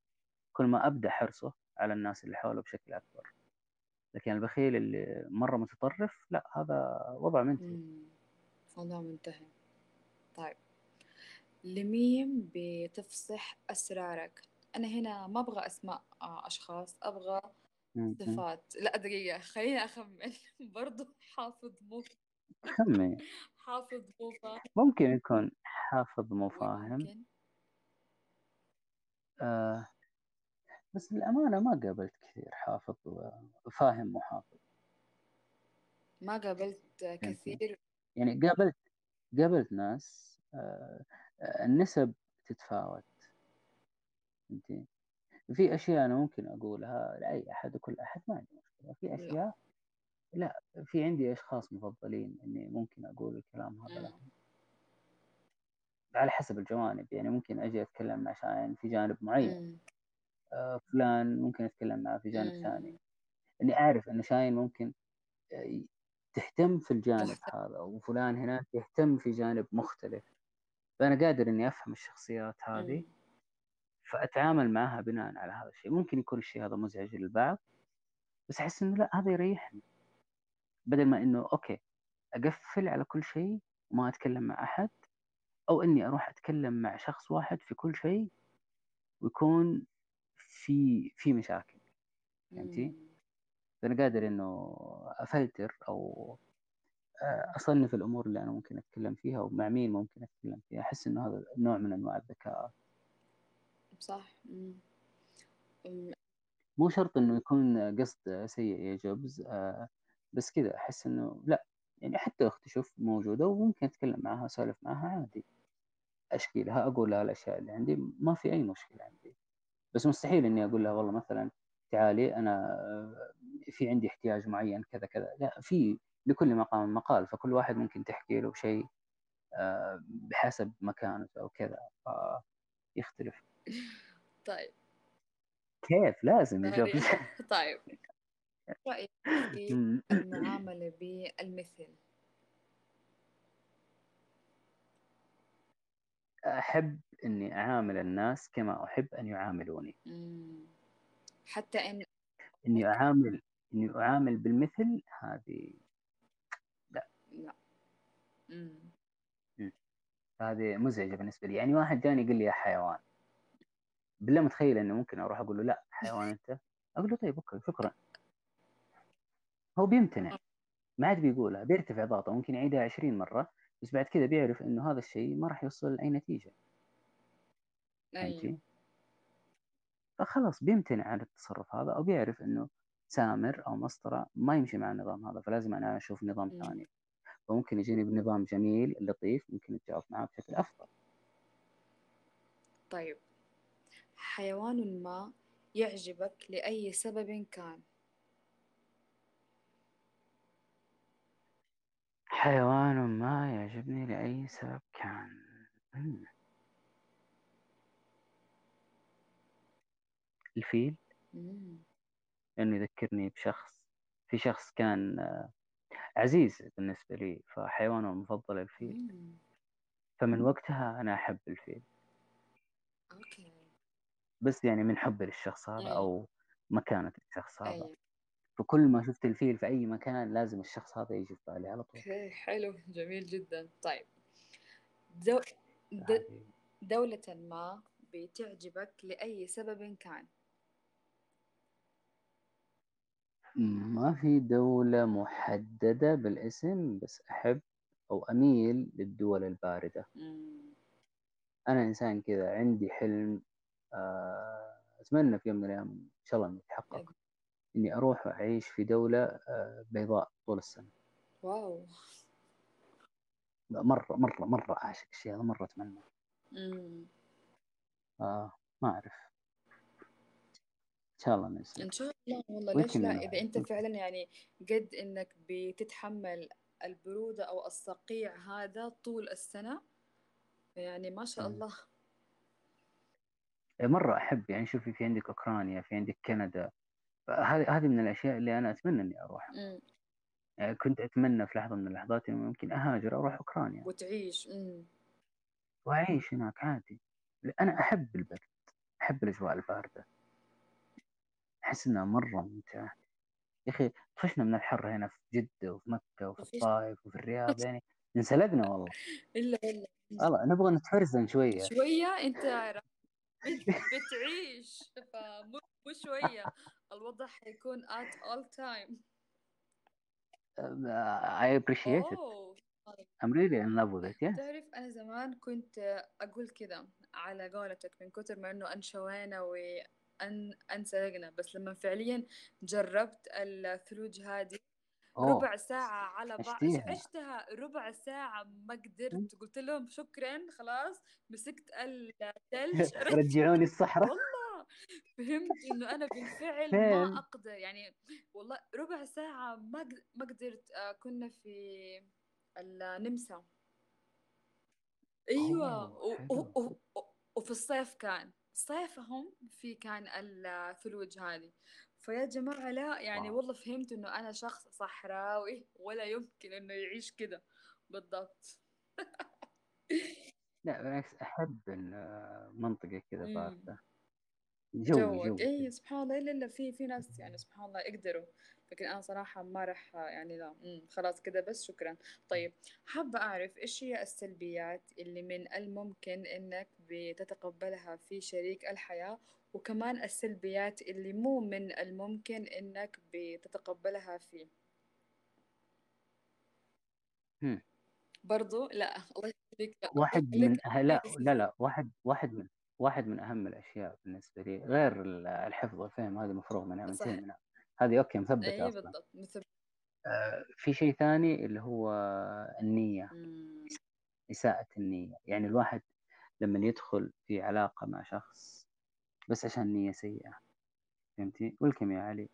كل ما أبدى حرصه على الناس اللي حوله بشكل أكبر. لكن البخيل اللي مرة متطرف لا هذا وضع منتهي. موضوع منتهي. طيب. لمين بتفصح أسرارك. أنا هنا ما أبغى أسماء آه، أشخاص أبغى م- م. صفات. لا دقيقة خليني أخمن. برضو حافظ مو خمي حافظ مو فاهم. ممكن يكون حافظ مو فاهم. آه بس للأمانة ما قابلت كثير حافظ وفاهم مو حافظ ما قابلت كثير. يعني قابلت قابلت ناس آه آه، النسب تتفاوت. فهمتي في أشياء أنا ممكن أقولها لأي أحد وكل أحد ما عندي مشكلة. في لا. أشياء لا في عندي أشخاص مفضلين إني ممكن أقول الكلام هذا. لهم. على حسب الجوانب. يعني ممكن أجي أتكلم مع شاين في جانب معين. فلان ممكن أتكلم معه في جانب. ثاني. إني أعرف أن شاين ممكن آه، تهتم في الجانب هذا وفلان هناك يهتم في جانب مختلف. فأنا قادر إني أفهم الشخصيات هذه مم. فأتعامل معها بناء على هذا الشيء. ممكن يكون الشيء هذا مزعج للبعض بس أحس إنه لا هذا يريحني. بدل ما إنه أوكي أقفل على كل شيء وما أتكلم مع أحد أو إني أروح أتكلم مع شخص واحد في كل شيء ويكون في في مشاكل فهمتي؟ مم. فأنا قادر إنه أفلتر أو آه، أصنف الأمور اللي أنا ممكن أتكلم فيها ومع مين ممكن أتكلم فيها أحس إنه هذا نوع من أنواع الذكاء صح مم. مو شرط إنه يكون قصد سيء يا جوبز آه، بس كذا أحس إنه لا يعني حتى أختي شوف موجودة وممكن أتكلم معها أسولف معها عادي أشكي لها أقول لها الأشياء اللي عندي ما في أي مشكلة عندي بس مستحيل إني أقول لها والله مثلا تعالي أنا آه، في عندي احتياج معين كذا كذا. لا في لكل مقام مقال فكل واحد ممكن تحكي له شيء آه، بحسب مكانته أو كذا يختلف طيب. كيف؟ لازم جوبز طيب. رأيك في المعاملة بالمثل؟ أحب إني أعامل الناس كما أحب أن يعاملوني. مم. حتى إن إني أعامل إني أعامل بالمثل هذه. لا. لا. هذه مزعجة بالنسبة لي. يعني واحد جاني يقول لي يا حيوان. بالله متخيل إنه ممكن أروح أقول له لا حيوان أنت؟ أقول له طيب أوكي شكرا. هو بيمتنع. ما عاد بيقولها بيرتفع ضغطه ممكن يعيدها 20 مرة. بس بعد كذا بيعرف إنه هذا الشيء ما راح يوصل لأي نتيجة. أيوة. فهمتي؟ فخلاص بيمتنع عن التصرف هذا أو بيعرف إنه سامر أو مسطرة ما يمشي مع النظام هذا فلازم أنا أشوف نظام. ثاني. فممكن يجيني بنظام جميل لطيف ممكن أتجاوب معاه بشكل أفضل. طيب. حيوان ما يعجبك لأي سبب كان؟ حيوان ما يعجبني لأي سبب كان. مم. الفيل؟ مم. لأنه يذكرني بشخص. في شخص كان آه، عزيز بالنسبة لي فحيوانه المفضل الفيل. مم. فمن وقتها أنا أحب الفيل. okay. بس يعني من حبي للشخص هذا أو مكانة الشخص هذا. فكل ما شفت الفيل في أي مكان لازم الشخص هذا يجي في بالي على طول. okay حلو جميل جدا. طيب دو... د... هذه دولة ما بتعجبك لأي سبب كان؟ ما في دولة محددة بالاسم بس أحب أو أميل للدول الباردة. مم. أنا إنسان كذا عندي حلم آه، أتمنى في يوم من الأيام إن شاء الله يتحقق. إني أروح أعيش في دولة آه، بيضاء طول السنة. واو. مرة مرة مرة أعشق الشيء هذا مرة أتمنى. مم. آه ما أعرف. إن شاء الله يصير إن شاء الله والله ليش لا؟ إذا أنت فعلا يعني قد إنك بتتحمل البرودة أو الصقيع هذا طول السنة يعني ما شاء. الله. مرة أحب يعني شوفي في عندك أوكرانيا في عندك كندا هذه هذه من الأشياء اللي أنا أتمنى إني أروحها. مم. يعني كنت أتمنى في لحظة من اللحظات إنه ممكن أهاجر أروح أوكرانيا. وتعيش مم. وأعيش هناك عادي. أنا أحب البرد أحب الأجواء الباردة. أحس إنها مرة ممتعة. يا أخي طفشنا من الحر هنا في جدة وفي مكة وفي الطائف وفي الرياض يعني انسلقنا والله. إلا إلا والله نبغى نتفرزن أنت راح بت- بتعيش. فمو مو شوية. الوضع حيكون at all time. I appreciate it. أوه I'm really in love with it yes. تعرف أنا زمان كنت أقول كذا على قولتك من كتر ما إنه أنشوينا وأن أنسلقنا. بس لما فعليا جربت الثلوج هذه أوه ربع ساعة على بعض عشتها ربع ساعة ما قدرت. قلت لهم شكرا خلاص مسكت الثلج رجعوني الصحراء. فهمت إنه أنا بالفعل ما أقدر يعني والله ربع ساعة ما ما قدرت آه، كنا في النمسا. أيوه أوه و- حلو. و- و- و- وفي الصيف كان. صيفهم في كان الثلوج هذه. فيا جماعة لا يعني واو. والله فهمت إنه أنا شخص صحراوي ولا يمكن إنه يعيش كده بالضبط. لا بالعكس أحب المنطقة كذا باردة. جوي جوي اي كذا سبحان الله. إلا إلا في في ناس يعني سبحان الله يقدروا. لكن أنا صراحة ما راح يعني لا. خلاص كده بس شكرا. طيب حابة أعرف إيش هي السلبيات اللي من الممكن إنك بتتقبلها في شريك الحياة وكمان السلبيات اللي مو من الممكن إنك بتتقبلها فيه؟ هم. برضو لا. الله يخليك. واحد من لا لا لا. واحد واحد من. واحد من أهم الأشياء بالنسبة لي غير ال- الحفظ والفهم هذه مفروغ منها صح منها هذه أوكي مثبتة اي أصلا. بالضبط آه في شيء ثاني اللي هو النية مم. إساءة النية. يعني الواحد لما يدخل في علاقة مع شخص بس عشان نية سيئة فهمتي والكم يا علي.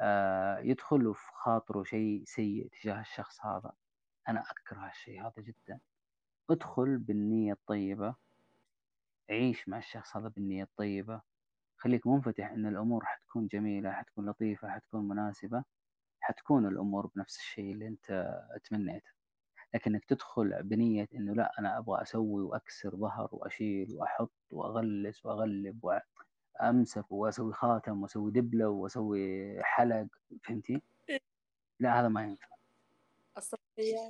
آه يدخل في خاطره شيء سيء تجاه الشخص هذا. أنا أكره الشيء هذا جدا. ادخل بالنية الطيبة. عيش مع الشخص هذا بالنية الطيبة خليك منفتح إن الأمور حتكون جميلة حتكون لطيفة حتكون مناسبة حتكون الأمور بنفس الشيء اللي أنت تمنيته لكنك تدخل بنية إنه لا أنا أبغى أسوي وأكسر ظهر وأشيل وأحط وأغلس وأغلب وأمسك وأسوي خاتم وأسوي دبلة وأسوي حلق فهمتي؟ لا هذا ما ينفع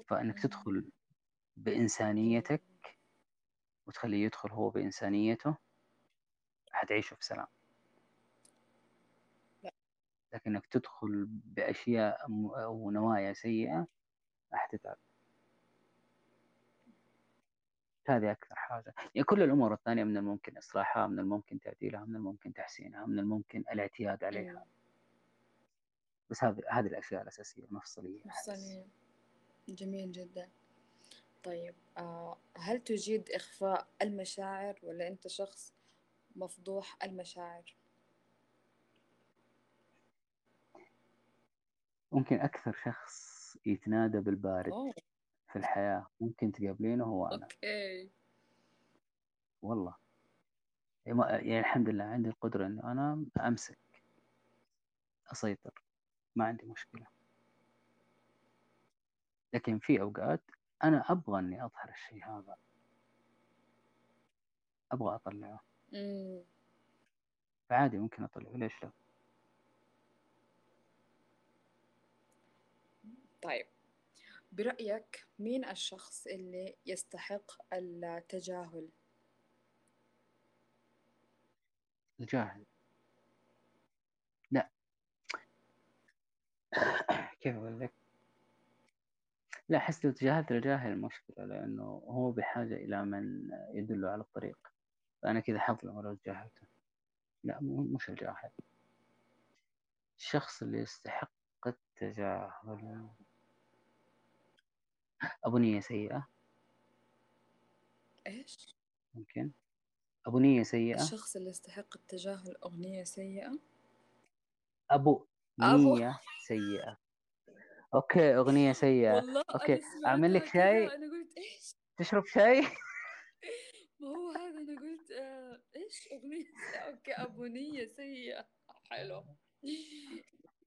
فإنك. تدخل بإنسانيتك وتخليه يدخل هو بإنسانيته حتعيشوا في سلام. لا. لكنك تدخل بأشياء أو نوايا سيئة حتتعب هذه أكثر حاجة. يعني كل الأمور الثانية من الممكن إصلاحها من الممكن تعديلها من الممكن تحسينها من الممكن الاعتياد عليها. مم. بس هذه هذه الأشياء الأساسية المفصلية أحس مفصلية. جميل جدا. طيب آه هل تجيد إخفاء المشاعر ولا أنت شخص مفضوح المشاعر؟ ممكن أكثر شخص يتنادى بالبارد أوه. في الحياة ممكن تقابلينه هو أنا. أوكي. والله. يعني ما- يعني الحمد لله عندي القدرة إنه أنا أمسك أسيطر ما عندي مشكلة. لكن في أوقات أنا أبغى إني أظهر الشيء هذا. أبغى أطلعه. مم. فعادي ممكن أطلعه. ليش لا؟ طيب. برأيك مين الشخص اللي يستحق التجاهل؟ الجاهل. لا. كيف أقول لك؟ لا أحس لو تجاهلت الجاهل مشكلة لأنه هو بحاجة إلى من يدله على الطريق. فأنا كذا حظلم لو تجاهلته لا مو مش الجاهل الشخص اللي يستحق التجاهل. أبو نية سيئة؟ إيش؟ ممكن. أبو نية سيئة؟ الشخص اللي يستحق التجاهل أغنية سيئة؟ أبو أبو نية سيئة. أوكي أغنية سيئة. والله أوكي أنا أعمل لك شاي؟ كذا أنا قلت إيش؟ تشرب شاي؟ ما هو هذا أنا قلت آه سيئة؟ أوكي أبو نية سيئة. حلو.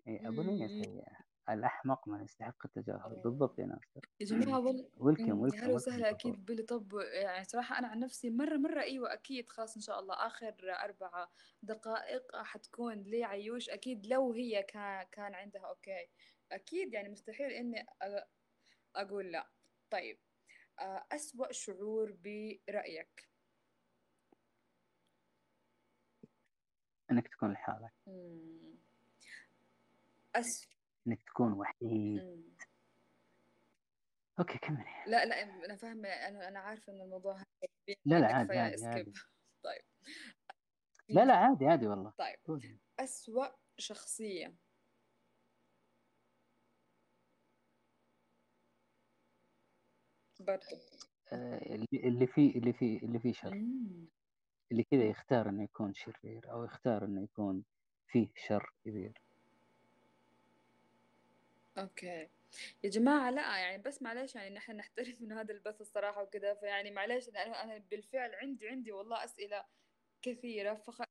أبو نية سيئة. الأحمق من يستحق التجاهل. بالضبط يا ناصر. يا جماعة والله ويلكم ويلكم هلا ويلكم وسهلا أكيد بلي طب. يعني صراحة أنا عن نفسي مرة مرة أيوة أكيد خلاص إن شاء الله آخر أربع دقائق حتكون لي عيوش أكيد لو هي كان كان عندها أوكي. أكيد يعني مستحيل إني أقول لا. طيب آه، أسوأ شعور برأيك؟ إنك تكون لحالك. أس إنك تكون وحيد. مم. أوكي كملي لا لا أنا فاهمة أنا أنا عارفة إن الموضوع هذا لا لا عادي عادي عادي. طيب. لا لا عادي عادي والله. طيب. أسوأ شخصية. برضه آه، اللي اللي فيه اللي فيه اللي فيه شر. مم. اللي كذا يختار إنه يكون شرير أو يختار إنه يكون فيه شر كبير. أوكي. يا جماعة لا يعني بس معلش يعني نحن نحترم من هذا البث الصراحة وكذا فيعني معلش أنا أنا بالفعل عندي عندي والله أسئلة كثيرة فخ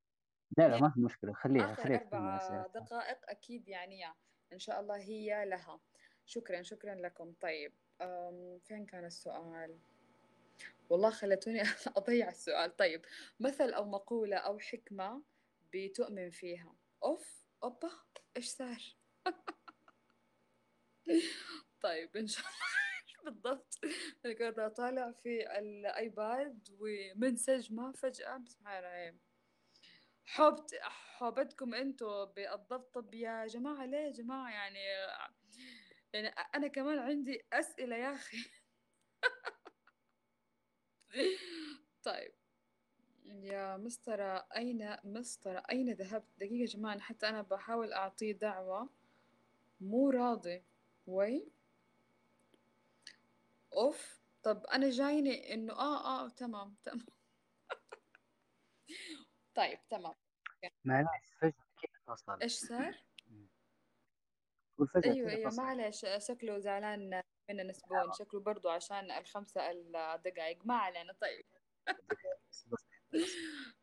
لا لا ما في مشكلة. خليها خليها أسئلتها دقائق أكيد يعني إن شاء الله هي لها. شكرا شكرا لكم. طيب. فين كان السؤال؟ والله خلتوني أضيع السؤال. طيب مثل أو مقولة أو حكمة بتؤمن فيها؟ أوف أوبا إيش صار؟ طيب إن شاء الله. بالضبط. كنت أطالع في الآيباد ومنسج ما فجأة. بسم الله حبت حوبتكم أنتوا بالضبط. طب يا جماعة ليه يا جماعة؟ يعني يعني أنا كمان عندي أسئلة يا أخي. طيب. يا مسطرة أين مسطرة أين ذهبت؟ دقيقة يا جماعة حتى أنا بحاول أعطيه دعوة. مو راضي. وي أوف. طب أنا جايني إنه آه آه تمام تمام. طيب تمام. معلش فجأة فصل إيش صار؟ قول فجأة أيوه أيوه معلش شكله زعلان من نسبون شكله برضو عشان الخمسة الدقايق. ما علينا طيب.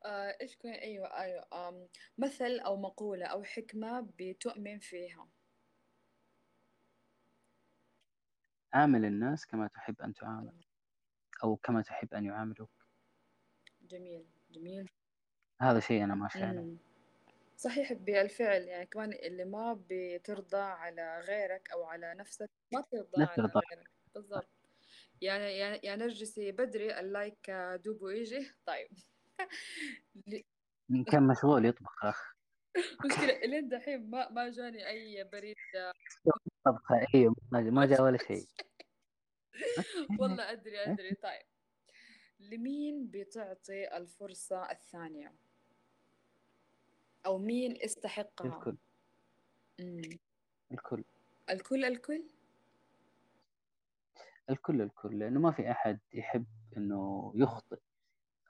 آه إيش كان أيوه أيوه مثل أو مقولة أو حكمة بتؤمن فيها؟ عامل الناس كما تحب أن تعامل أو كما تحب أن يعاملوك. جميل جميل. هذا شيء أنا ماشي عليه. صحيح بالفعل يعني كمان اللي ما بترضى على غيرك أو على نفسك ما ترضى على غيرك. بالضبط. يعني يعني يا نرجسي بدري اللايك دوبو يجي. طيب. إن كان مشغول يطبخ أخ. مشكلة لين دحين ما ما جاني أي بريد. طبخة أيوه ما ما جاء ولا شيء. والله أدري أدري. طيب. لمين بتعطي الفرصة الثانية؟ أو مين استحقها؟ الكل. مم. الكل. الكل الكل؟ الكل الكل لأنه ما في أحد يحب إنه يخطئ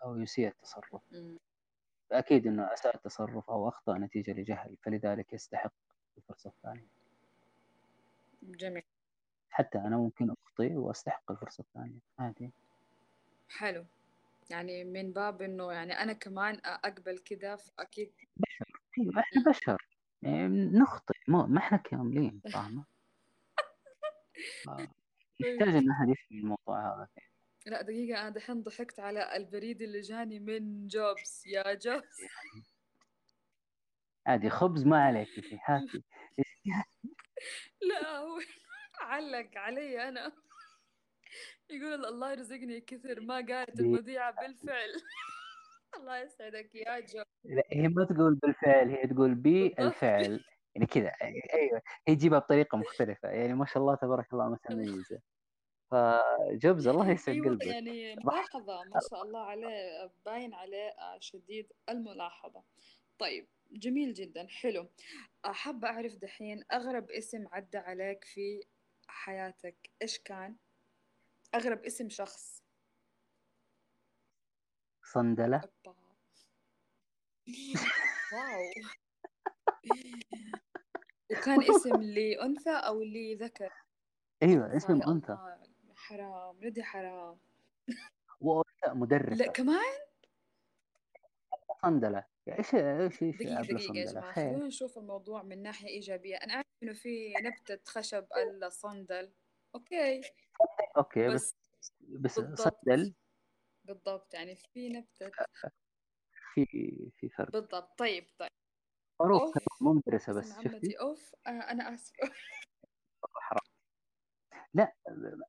أو يسيء التصرف. مم. فأكيد إنه أساء التصرف أو أخطأ نتيجة لجهل فلذلك يستحق الفرصة الثانية. جميل. حتى أنا ممكن أخطئ وأستحق الفرصة الثانية. عادي. حلو. يعني من باب إنه يعني أنا كمان أقبل كده فأكيد بشر أيوه إحنا بشر. يعني نخطئ ما, ما إحنا كاملين فاهمة؟ طيب. يحتاج إن أحد يفهم الموضوع هذا. لا دقيقة أنا دحين ضحكت على البريد اللي جاني من جوبز. يا جوبز. عادي خبز ما عليك شيء هاتي. لا هو علق علي أنا. يقول الله يرزقني كثر ما قالت المذيعة بالفعل. الله يسعدك يا جو. لا هي ما تقول بالفعل هي تقول بالفعل. يعني كذا. أيوه. هي تجيبها بطريقة مختلفة. يعني ما شاء الله تبارك الله متميزه فجوبز الله يسعد أيوة قلبك. يعني ملاحظة ما شاء الله عليه باين عليه شديد الملاحظة. طيب جميل جدا. حلو. حابة أعرف دحين أغرب اسم عدى عليك في حياتك إيش كان؟ أغرب اسم شخص. صندلة. واو. وكان اسم لأنثى أو لذكر؟ أيوه اسم انثى الله، حرام ولدي حرام. وأنثى مدرسة. لا كمان؟ صندلة. إيش إيش إيش دقيقة دقيقة يا جماعة خلونا نشوف الموضوع من ناحية إيجابية. أنا أعرف إنه في نبتة خشب الصندل. أوكي. أوكي بس بس بس صندل. بالضبط يعني في نبتة في في فرق. بالضبط. طيب طيب. معروف مو مدرسة بس شفتي؟ أوف. آه أنا آسفة. حرام. لا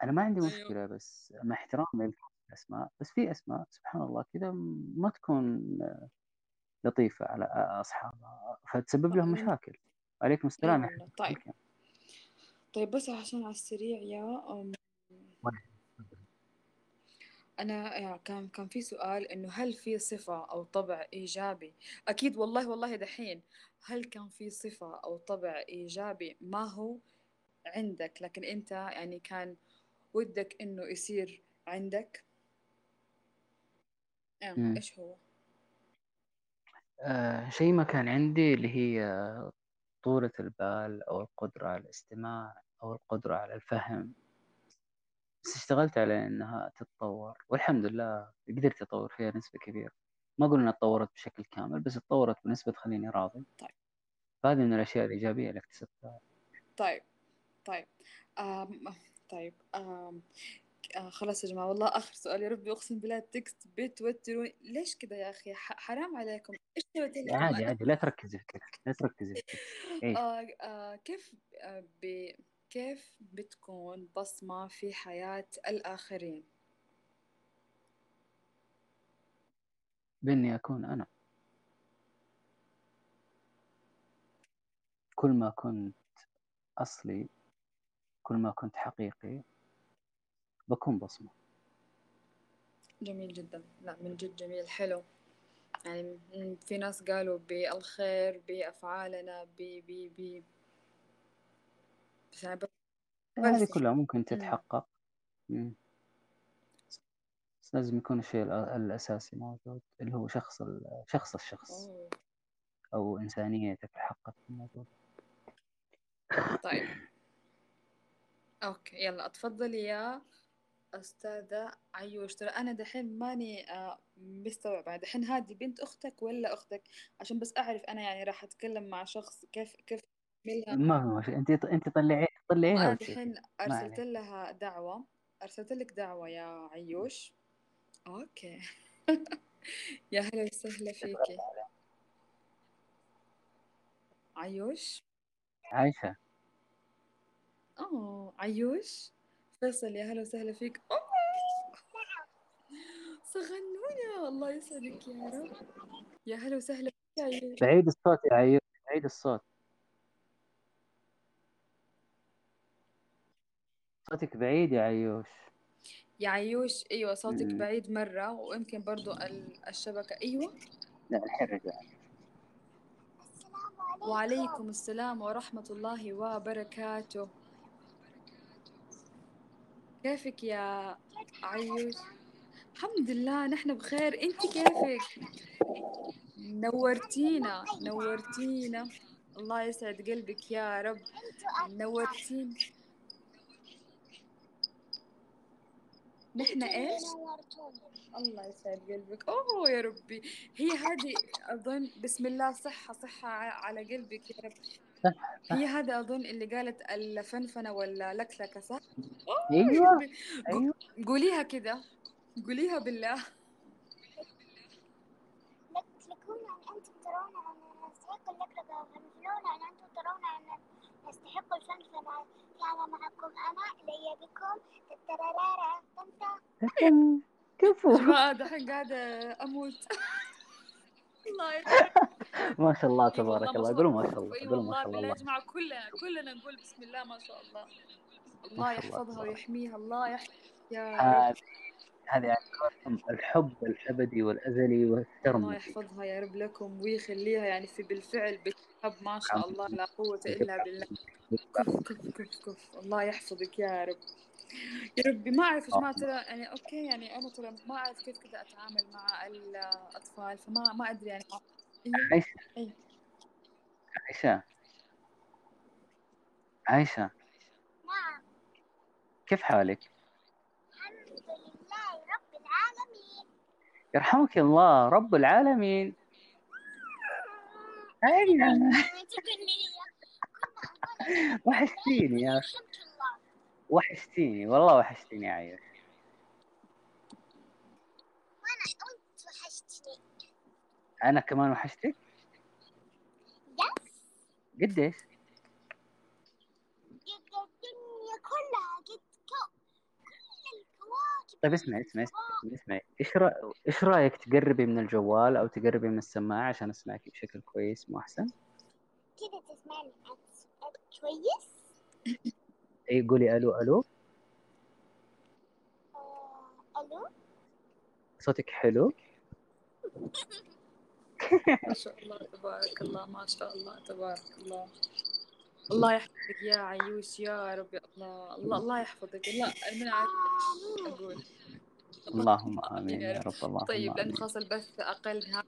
أنا ما عندي أيوه. مشكلة بس مع احترامي الأسماء بس في أسماء سبحان الله كذا ما تكون لطيفة على أصحابها فتسبب لهم من مشاكل. عليكم السلام طيب. طيب بس عشان على السريع يا أم. أنا يعني كان كان في سؤال إنه هل في صفة أو طبع إيجابي؟ أكيد والله والله دحين هل كان في صفة أو طبع إيجابي ما هو عندك لكن أنت يعني كان ودك إنه يصير عندك؟ إيش هو؟ آه شيء ما كان عندي اللي هي طولة البال أو القدرة على الاستماع أو القدرة على الفهم بس اشتغلت على إنها تتطور والحمد لله قدرت أطور فيها نسبة كبيرة. ما أقول إنها تطورت بشكل كامل بس تطورت بنسبة تخليني راضي. طيب. فهذه من الأشياء الإيجابية اللي اكتسبتها. طيب طيب. آم طيب. آم آه خلاص يا جماعة والله آخر سؤال يا ربي أقسم بالله ال text بتوتروني. ليش كذا يا أخي؟ حرام عليكم. إيش سويت عادي عادي. لا تركزي في ال text لا تركزي في ال text. إيه آه آه كيف آه ب كيف بتكون بصمة في حياة الآخرين؟ بإني أكون أنا. كل ما كنت أصلي كل ما كنت حقيقي بكون بصمة. جميل جدا. لا من جد جميل. حلو. يعني في ناس قالوا بالخير بأفعالنا ب ب ب. أنا هذه كلها ممكن. تتحقق. مم. بس لازم يكون الشيء الأ- الأساسي موجود اللي هو شخص شخص الشخص. أو إنسانيتك الحقة تكون موجودة طيب. أوكي يلا اتفضلي يا أستاذة عيوش ترى أنا دحين ماني آه، مستوعبة. دحين هذه بنت أختك ولا أختك؟ عشان بس أعرف أنا يعني راح أتكلم مع شخص كيف كيف أعملها ما في أنت أنت طلعي طلعيها وأنا وتشوفي دحين ما أرسلت عليك لها دعوة. أرسلت لك دعوة يا عيوش. أوكي. يا هلا وسهلا فيكي. عيوش؟ عايشة. أوه عيوش. فيصل يا هلا وسهلا فيك. أوه! صغنونة. الله يسعدك يا رب. يا هلا وسهلا فيك يا عيوش. بعيد الصوت يا عيوش. بعيد الصوت. صوتك بعيد يا عيوش. يا عيوش أيوه صوتك مم. بعيد مرة ويمكن برضو ال- الشبكة أيوه. لا الحين رجع وعليكم السلام ورحمة الله وبركاته. كيفك يا عيوش؟ الحمد لله نحن بخير. انت كيفك؟ نورتينا نورتينا. الله يسعد قلبك يا رب. نورتينا. نحن إيش؟ الله يسعد قلبك. أوه يا ربي. هي هذه أظن بسم الله صحة صحة على قلبك يا رب. صح صح هي هذا أظن اللي قالت الفنفنة ولا لكلكة صح؟ أوه يا أيوه قوليها كده. قوليها بالله. لكلكون أن أنتم ترون أن نستحق اللكلكة وفنفنون أن أنتم ترون أن نستحق الفنفنة كان معكم أنا لي بكم. تترارارا تتم. كفو. جماعة دحين قاعدة أموت. الله يسعدك ما شاء الله تبارك الله. قولوا ما شاء الله قولوا ما شاء الله. يا الله جماعة كلنا كلنا نقول بسم الله ما شاء الله. الله يحفظها ويحميها الله يحفظ يا هذه يعني الحب الابدي والأزلي واحترم الله يحفظها يا رب لكم ويخليها يعني في بالفعل بتحب ما شاء الله لا قوة إلا بالله. كف كف كف كف. الله يحفظك يا رب. يا ربي ما أعرف يا جماعة ترى يعني أوكي يعني أنا ترى ما أعرف كيف كذا أتعامل مع الأطفال فما ما أدري يعني. أيوه عائشة عائشة عائشة نعم كيف حالك؟ الحمد لله رب العالمين يرحمك الله رب العالمين. أيوة. وحشتيني يا الله وحشتيني والله وحشتيني يا عايش وأنا وأنت وحشتني أنا كمان وحشتك؟ يس قديش؟ قد الدنيا كلها قد كو كل الكواكب طيب اسمعي اسمعي اسمعي, اسمعي. إيش رأ... إيش رأيك تقربي من الجوال أو تقربي من السماعة عشان أسمعك بشكل كويس مو أحسن؟ كده تسمعني كويس؟ إي قولي ألو ألو. آه، ألو؟ صوتك حلو؟ ما شاء الله تبارك الله ما شاء الله تبارك الله. الله يحفظك يا عيوش يا رب يا الله الله الله يحفظك. لا من عارف أقول. اللهم آمين يا رب. اللهم طيب آمين. خلاص البث هذا.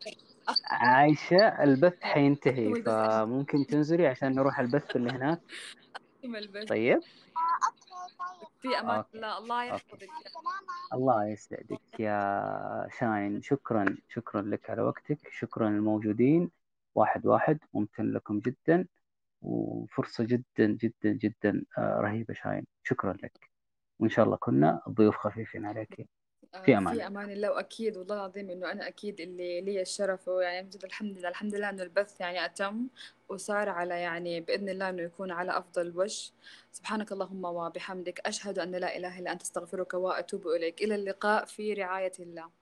عايشة البث حينتهي فممكن تنزلي عشان نروح البث اللي هناك. طيب. في أوكي. الله. الله يحفظك الله يسعدك يا شاين. شكرا شكرا لك على وقتك. شكرا للموجودين. واحد واحد. ممتن لكم جدا. وفرصة جدا جدا جدا آه، رهيبة شاين. شكرا لك. وإن شاء الله كنا ضيوف خفيفين عليك. آه، في أمان في أمان. الله وأكيد والله العظيم إنه أنا أكيد اللي لي الشرف ويعني بجد الحمد لله الحمد لله إنه البث يعني أتم وصار على يعني بإذن الله إنه يكون على أفضل وجه. سبحانك اللهم وبحمدك أشهد أن لا إله إلا أنت أستغفرك وأتوب إليك. إلى اللقاء في رعاية الله.